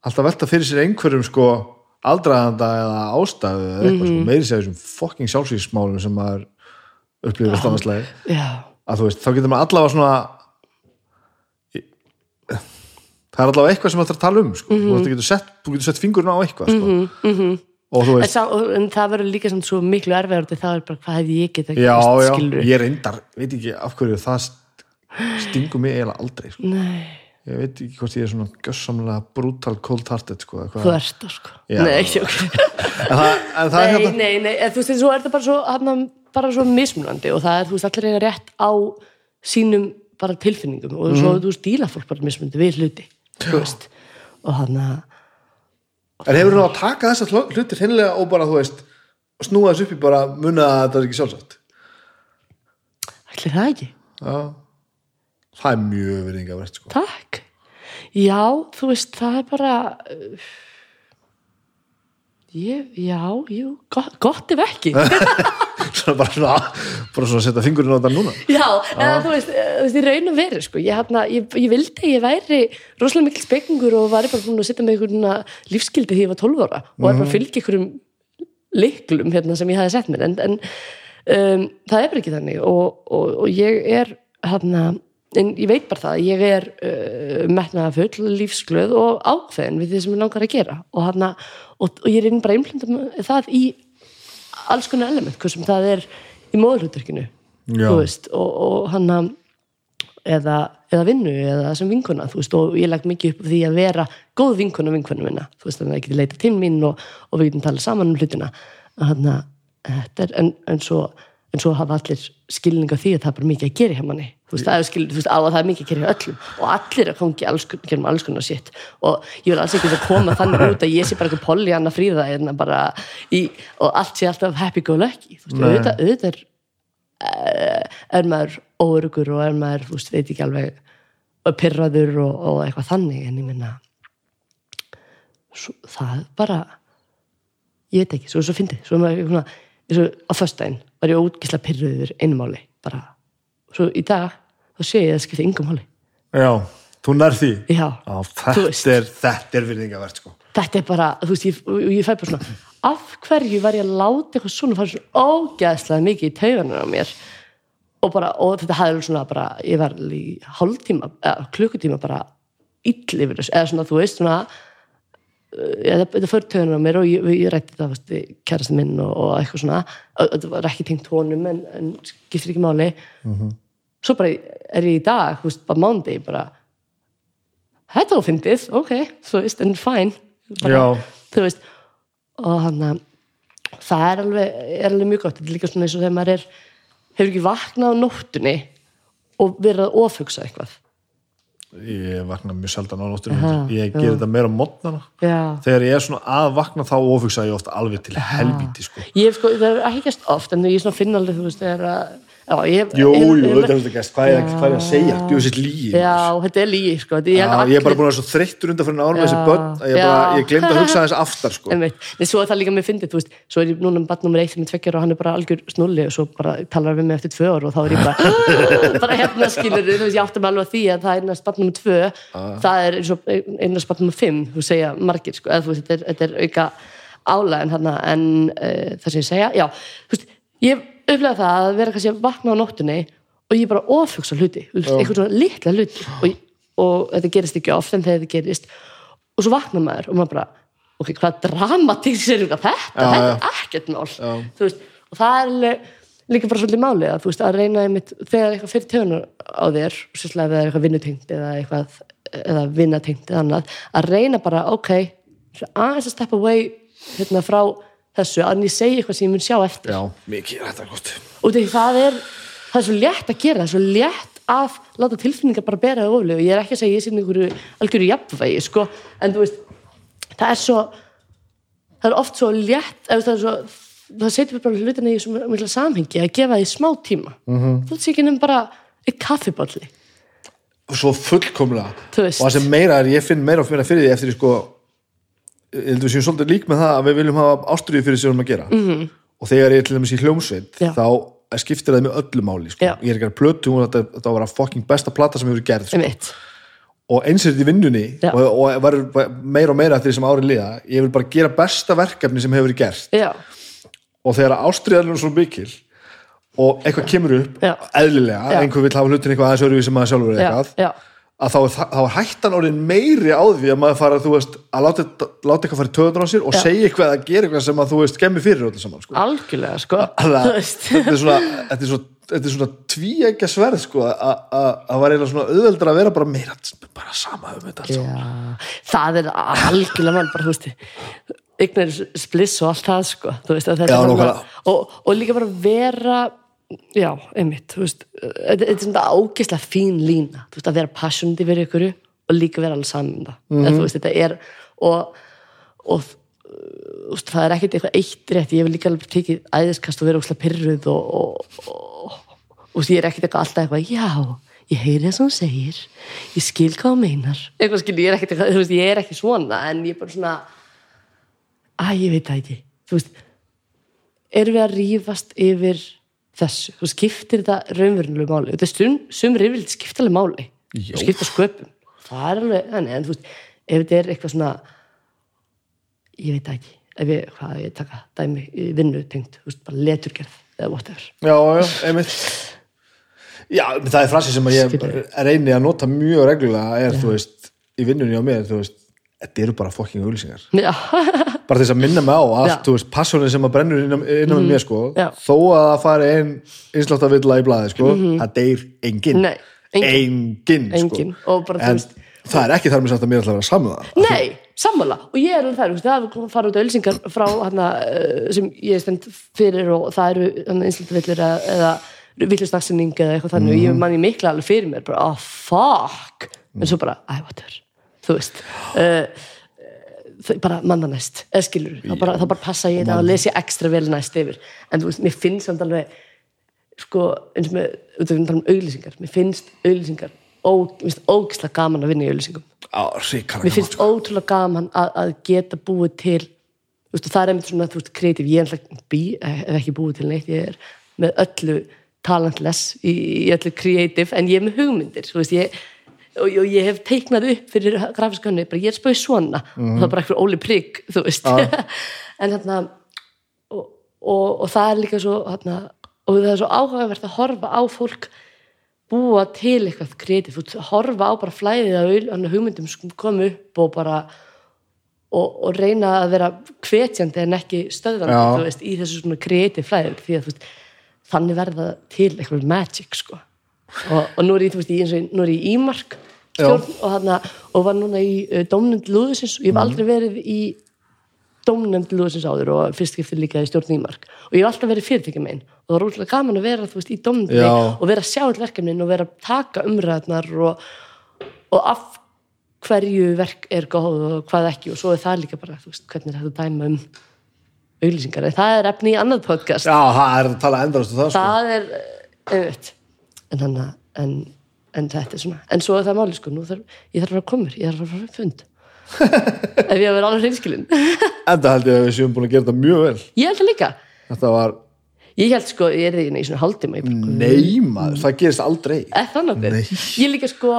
alltaf velta fyrir sér einhverjum sko aldraðanda eða ástæðu eða eitthvað Mhm. sko, meiri sér þessum fokking sjálfsvísmálum sem maður alltaf annars já, að þú veist, þá getur maður allavega svona það er allavega eitthvað sem maður þarf að tala um sko. Þú, veist, þú getur sett, þú sett fingurinn á eitthvað sko. og þú en, veist sá, en það verður líka samt svo miklu erfiðar það er bara, hvað hefði ég getað skilur ég reyndar, veit ekki af hverju það st- stingur mig eiginlega aldrei sko. nei, ég veit ekki hvort ég er svona gössamlega brutal cold hearted sko, hvað. þú ert það sko. Nei, ekki. En það, en það er nei, hérna nei, nei, en þú veist, svo er það bara svo, hana, bara svo mismunandi og það er, þú veist, allir eiga rétt á sínum bara tilfinningum og svo, Mhm. þú veist, díla fólk bara mismunandi við hluti, þú veist. Og hann að, en hefur þú að taka þessar hlu- hlutir hennilega og bara, þú veist, snúa þess upp í bara muna að þetta er ekki sjálfsagt? Allir það ekki? Já. Það er mjög verðingavert sko. takk, já, þú veist það er bara ég, já, jú gott, gott ef ekki. [laughs] Svona bara svona, bara svona að setja fingurinn á þetta núna. Já, eða þú veist, eh, þú veist, í raun og veru sko, ég, hafna, ég, ég vildi að ég væri rosalega mikil spekningur og væri bara búin að setja með einhverjum lífskildi því ég var 12 ára og var bara að fylgja einhverjum liklum hérna sem ég hafi sett mér. En, en um, það er bara ekki þannig og, og, og ég er hafna, en ég veit bara það ég er uh, metnaða full lífsglöð og ákveðin við því sem ég langar að gera. Og, hafna, og, og ég er bara að einblenda það í alls konar element, hversum það er í veist, og, og hann að eða, eða vinnu eða sem vinkuna þú veist, og ég legg mikið upp því að vera góð vinkuna vinkuna minna, þú veist, þannig að ég geti leita til mín og, og við getum talað saman um hlutina. Hann að þetta er en, en, svo, en svo hafa allir skilning á því að það er bara mikið að gera hjá manni. Þú veist, það er, skil, þú veist, að það er mikið að gera hjá öllum. Og allir að kongi alls, alls konar sitt og ég vil alls ekki að koma þannig út að ég sé bara eitthvað polli annar fríða hérna bara í, og allt sé alltaf happy go lucky. Þú veist, auðvitað, auðvitað er er maður óörugur og er maður, þú veist, veit ekki alveg pyrraður og, og eitthvað þannig. En ég minna svo, það er bara ég veit ekki, svo, svo fyndið. Svo er maður svona, og á föstudaginn var ég ógislega pyrruður einmáli bara, svo í dag þá sé ég að það skipta yngum máli já, þú nær því já, veist. þetta er, þetta er virðingavert sko. þetta er bara, þú veist, ég, og ég fæ bara svona af hverju var ég að láta eitthvað svona fara svona ógæðslega mikið í tauganur á mér og bara, og þetta hafði svona bara, ég var í hálftíma, eða klukkutíma bara ill yfir þessu, eða svona, þú veist, svona uh, eða þetta fyrir tauganur á mér og ég, ég rætti það, veist, við kærastin minn og, og eitthvað svona, og þetta var ekki tengt honum en, en skiptir ekki máli. Svo bara er ég í dag, þú veist, bara mándi, bara þetta var fyndið, ok, þú veist, en fæn þú veist og hann að það er alveg, er alveg mjög gott. Þetta er líka svona eins og þegar maður er hefur ekki vaknað á nóttunni og verið að ofugsa eitthvað ég vakna mjög sjaldan á nóttunum Aha, ég ger þetta meira á mótnana. Þegar ég er svona að vakna þá ofugsa ég ofta alveg til helvíti sko. ég hef sko, það er ekki gæst oft en ég svona finna alveg, þú veist, þegar að jú, jú, þetta er þetta gæst hvað er er að segja, þú veist lígi já, þetta er lígi sko, þetta- ég er bara búin að vera svo þreyttur undan fyrir með þessi börn að ég, glemd að hugsa þess aftar sko. Nei, svo er það líka með fyndið, þú veist, svo er ég núna með barn nummer eitt sem er tveggjur og hann er bara algjör snulli og svo bara talar við mig eftir tvö ár og þá er ég bara [laughs] bara hérna skilur, þú veist, ég átti mig alveg því að það er einast barn nummer tvö. Það er eins eða já, upplega það að vera kannski að vakna á nóttunni og ég bara ofhugsa hluti eitthvað svona litla hluti. Og, og þetta gerist ekki oft en þegar þetta gerist og svo vaknar maður og maður bara ok, hvað dramatísk er þetta? Já, þetta já. er ekkert mál. Þú veist, og það er líka bara svolítið málið að þú veist að reyna einmitt, þegar eitthvað fyrir töðunar á þér það er eitthvað vinnutengt eða eitthvað eða vinnatengt eða annað að reyna bara, ok aðeins að step away hérna frá þessu að ég segi eitthvað sem ég mun sjá eftir Já, mikið er þetta gott og því það er það er svo létt að gera, það er svo létt að láta tilfinningar bara bera það oflega og ég er ekki að segja ég sé einhverju algjöru jafnvægi sko, en þú veist það er svo það er oft svo létt það svo það setur bara hlutina í svo mikla samhengi að gefa því smá tíma mm. -hmm. þú sé ekki nefnum bara eitt kaffibolli Svo fullkomlega veist. og það sem meira er, ég finn meira og meira fyrir því eftir því sko ég held við séum svolítið lík með það að við viljum hafa ástriði fyrir sem við erum að gera -hmm. og þegar ég er til dæmis í hljómsveit Já. þá skiptir það með öllu máli sko. Ég er ekki að plötu og þetta, þetta var að vera fucking besta plata sem hefur gerð sko. og eins er þetta í vinnunni Já. og, og verður meira og meira eftir því sem árin liða ég vil bara gera besta verkefni sem hefur já, og þegar ástriðarinn er svo mikil og eitthvað kemur upp eðlilega, einhver vil hafa hlutin eitthvað aðeins að þá, það- þá er hættan orðin meiri á því að maður fara þú veist, að láta, láta eitthvað fara í töðunar á sér og Já. segja eitthvað að gera eitthvað sem að þú veist gemmi fyrir öllu saman sko. algjörlega sko veist. þetta er svona svona, svona tvíegja sverð sko, að að- að var eiginlega svona auðveldra að vera bara meira bara sama um þetta. Já, það er algjörlega mann bara, þú veist ignar spliss og allt það sko, veist Já, er og, og líka bara vera já, einmitt, þetta er svona ágislega fín lína þú veist, að vera passionandi fyrir ykkur og líka vera alveg saman mm þú veist, þetta er og, og veist, það er ekkert eitthvað eitt rétt ég hef líka alveg tekið æðiskast og vera óslega pyrruð og, og, og, ég er ekkert eitthvað alltaf eitthvað, já ég heyri það sem hún segir ég skil hvað hún meinar. Eitthvað skil, ég er ekkert eitthvað, þú veist, ég er ekki svona en ég er bara svona að ég veit það ekki, þú veist erum við að rífast yfir þessu, þú skiptir þetta raunverulegu máli, þetta er stund, sumur yfirleitt skipta alveg máli, Já. og skipta sköpum. Það er alveg, þannig, en þú veist ef þetta er eitthvað svona ég veit ekki, ef ég, hvað ég taka dæmi vinnu tengt, þú veist, bara leturgerð eða whatever, já, já, einmitt. Já, það er frasi sem ég reyni að nota mjög reglulega er, þú veist, í vinnunni á mér þú veist, þetta eru bara fucking auglýsingar já, bara þess að minna mig á allt. Mhm. þú veist, passjónin sem að brennur innan, innan mm. mér, sko, Já. þó að það fari einn einslátt að villa í blaði, sko það deyr enginn, Mhm. Nei, enginn. enginn, Enginn. Og bara, en veist- það er ekki þar með samt að mér ætla að vera saman það nei, sammála og ég er alveg þær, það er fara út auðlýsingar frá hana, uh, sem ég stend fyrir og það eru einslutavillir eða, eða villustaksinning eða eitthvað þannig og ég manni mikla alveg fyrir mér bara, oh fuck en svo bara, æ, whatever þú veist uh, bara manna næst, eða skilur þá bara, þá bara passa ég þetta og lesi ekstra vel næst yfir. En þú veist, mér finnst samt alveg sko, eins og með tala um auglýsingar, mér finnst finnst ógislega gaman að vinna í ríkara mér finnst ótrúlega gaman að, að geta búið til veist, það er einmitt svona, þú veist, kreatív ég er ekki búið til neitt. Ég er með öllu talentless í, í öllu creative, en ég er með hugmyndir þú veist, ég og, og ég hef teiknað upp fyrir bara ég er spöð svona. Og það er bara eitthvað óli prigg, þú veist. [laughs] En þarna og, og, og það er líka svo þarna, og það er svo áhugavert að horfa á fólk búa til eitthvað kreatív horfa á bara flæðið að hugmyndum sem kom upp og bara og, og reyna að vera hvetjandi en ekki veist, í þessu svona kreatív flæði. Því að veist, þannig verða til eitthvað magic sko. Og, og nú er ég, þú veist, í, eins og nú er ég Ímark stjórn og, hana, og var núna í uh, dómnend Lúðusins og ég hef aldrei verið í dómnefnd Lúðusins áður og fyrst skiptir líka í stjórn Ímark og ég hef alltaf verið fyrirtækja megin. Og það var útrúlega gaman að vera veist, í dómnefndinni Já. og vera að sjá verkefnin og vera að taka umræðnar og, og af hverju verk er góð og hvað ekki. Og svo er það líka bara veist, hvernig er þetta að dæma um auglýsingar. En það er efni í annað podcast. Já, það er að tala endast um það, sko. Það er einmitt en, hana, en, en þetta er svona en svo er það máli sko, þarf, ég þarf að fara að koma ég þarf að fara að fund. [laughs] Ef ég að vera alveg hreinskilin enda held ég að við séum búin að gera þetta mjög vel. Ég held það líka. Þetta var, ég held sko, ég er í svona bara, nei maður, það gerist aldrei. Það ég líka sko,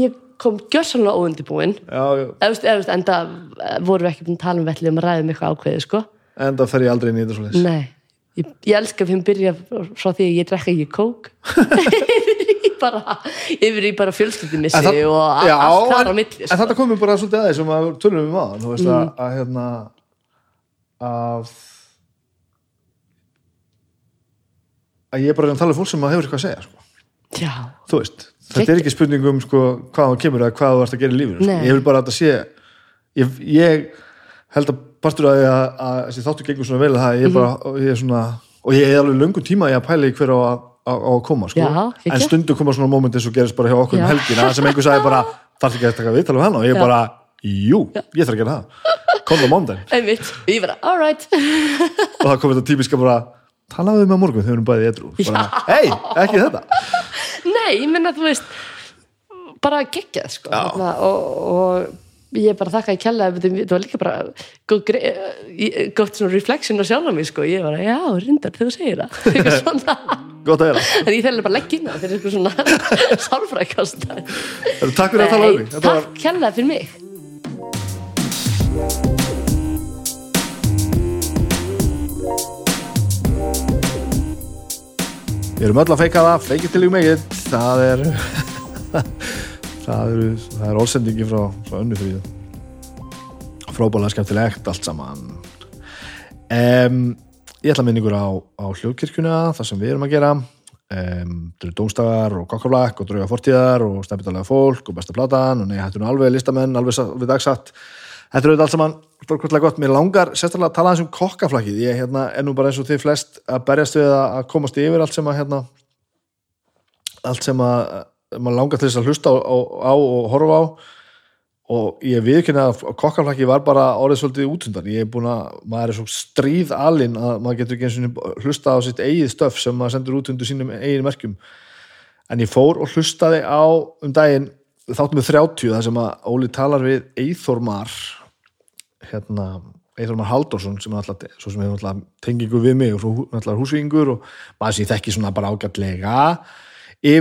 ég kom gjörsanlega óundibúin já, já, eða, veist, eða, veist, enda eh, vorum við ekki búin að tala um velli um að ræða um eitthvað ákveðið sko. Enda fer ég aldrei inn í þetta svo Nei, ég, ég elska að þeim byrja frá því að ég drekka ekki kók [laughs] yfir í bara yfir í bara fjölskyldumissi og allt þar á milli en sko. þetta komið bara svolítið aðeins sem að tölum við maður þú veist að, að hérna að að ég er bara að að tala um fólk sem að hefur eitthvað að segja sko. Já, þú veist, þetta er ekki spurning um sko, hvað það kemur eða hvað þú ert að gera í lífinu sko. Ég vil bara að þetta sé ég, ég held að partur að, að, að þessi þáttu gengur svona vel að það ég er Mhm. bara, og ég er svona og ég er alveg löngum tíma að pæla í hver á að, að, að koma sko. Já, en stundu koma svona moment eins og gerist bara hjá okkur um Já. helgina sem einhver sagði bara, [laughs] þarf ekki að taka viðtal um hann og ég Já. bara, jú, ég þarf að gera það. [laughs] Ég bara, alright [laughs] og það kom þetta típiska bara talaðu við með morgun þegar við erum bæði edru hei, ekki þetta. Nei, ég menna þú veist bara geggjað sko og, og ég bara þakka í kella þetta var líka bara gre- eh, gott svona reflection á sjálf mig sko, ég bara, já, rindar þegar þú segir það. [laughs] Eitthvað svona. Að en ég þarf bara að það fyrir eitthvað svona [laughs] sálfrækast takk fyrir að tala um mig. Var takk kella fyrir mig. Við erum öll að feika það, feikið til í megin það er [laughs] það er, það er orðsendingi frá, frá önnu fríðu frábælega skemmtilegt allt saman um, ég ætla að minna ykkur á, á hljóðkirkjuna, það sem við erum að gera um, það eru dómstafar og kokkaflakk og drauga fortíðar og stefnitalega fólk og besta platan og nei, hættu nú alveg listamenn, alveg, alveg dagsatt Þetta er auðvitað allt saman stórkostlega gott. Mér langar sérstaklega að tala eins um kokkaflakkið. Ég hérna, er nú bara eins og þið flest að berjast við að komast yfir allt sem að hérna, allt sem að maður langar til þess að hlusta á, á, á og horfa á og ég viðkynna að kokkaflakki var bara orðið svolítið útundan. Ég er búin að, maður er svo stríð alinn að maður getur ekki eins og hlusta á sitt eigið stöf sem maður sendur út undir sínum eigin merkjum. En ég fór og hlustaði á um daginn þáttum við 30 þar sem að Óli talar við Eithor Mar hérna, Eithor Mar Halldórsson sem er alltaf, svo sem hefur alltaf tengingu við mig og svo alltaf húsvíkingur og maður ég þekki svona bara ágætlega yfir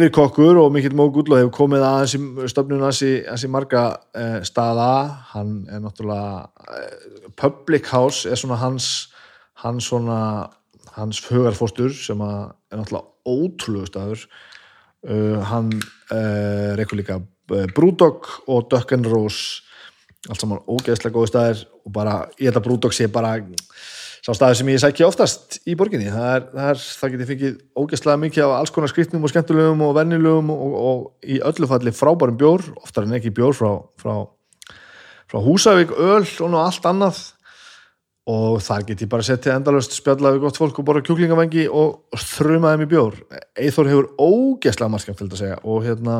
kokkur og mikill mógull og hefur komið aðeins í stöfnun aðeins í, marga eh, staða. Hann er náttúrulega eh, Public House er svona hans hans svona hans hugarfóstur sem er náttúrulega ótrúlegu staður. Uh, hann uh, reykur líka uh, Brúdog og Rose. Allt saman ógeðslega góði staðir og bara, ég held að Brúdog sé bara sá staður sem ég sækja oftast í borginni það, er, það, er, það geti fengið ógeðslega mikið af alls konar skrýtnum og skemmtulegum og vennilegum og, og í öllu falli frábærum bjór, oftar en ekki bjór frá, frá, frá Húsavík, öl og allt annað. Og þar get ég bara settið endalöst spjalla við gott fólk og bara kjúklingavengi og þruma þeim í bjór. Eithor hefur ógeðslega margt skemmtilegt að segja og hérna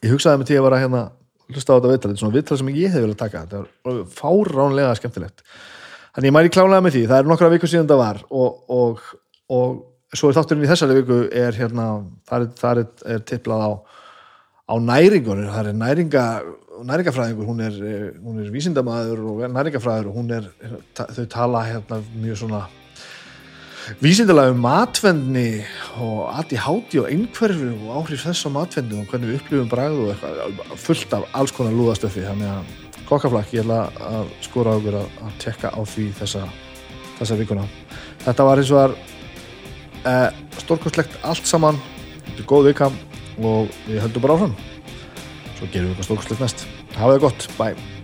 ég hugsaði mig til að vera hérna hlusta á þetta viðtal, þetta er svona viðtal sem ég hef viljað taka. Þetta er fáránlega skemmtilegt þannig ég mæri klálega með því, það er nokkra viku síðan það var og, og, og svo er þátturinn í þessari viku er hérna, það er, það er, er tiplað á á næringur, það er næringa næringafræðingur, hún er, eh, hún er vísindamaður og næringafræður og hún er, þau tala hérna mjög svona vísindalega um matvendni og aði háti og einhverfi og áhrif þess á matvendni og hvernig við upplifum bragð og eitthvað fullt af alls konar lúðastöfi þannig að kokkaflakk ég ætla að skora á okkur að, að tekka á því þessa, þessa vikuna. Þetta var eins og var eh, stórkostlegt allt saman. Þetta er góð vika og við höldum bara áfram. Svo gerum við eitthvað stórkostlegt næst. Hafa það gott, bye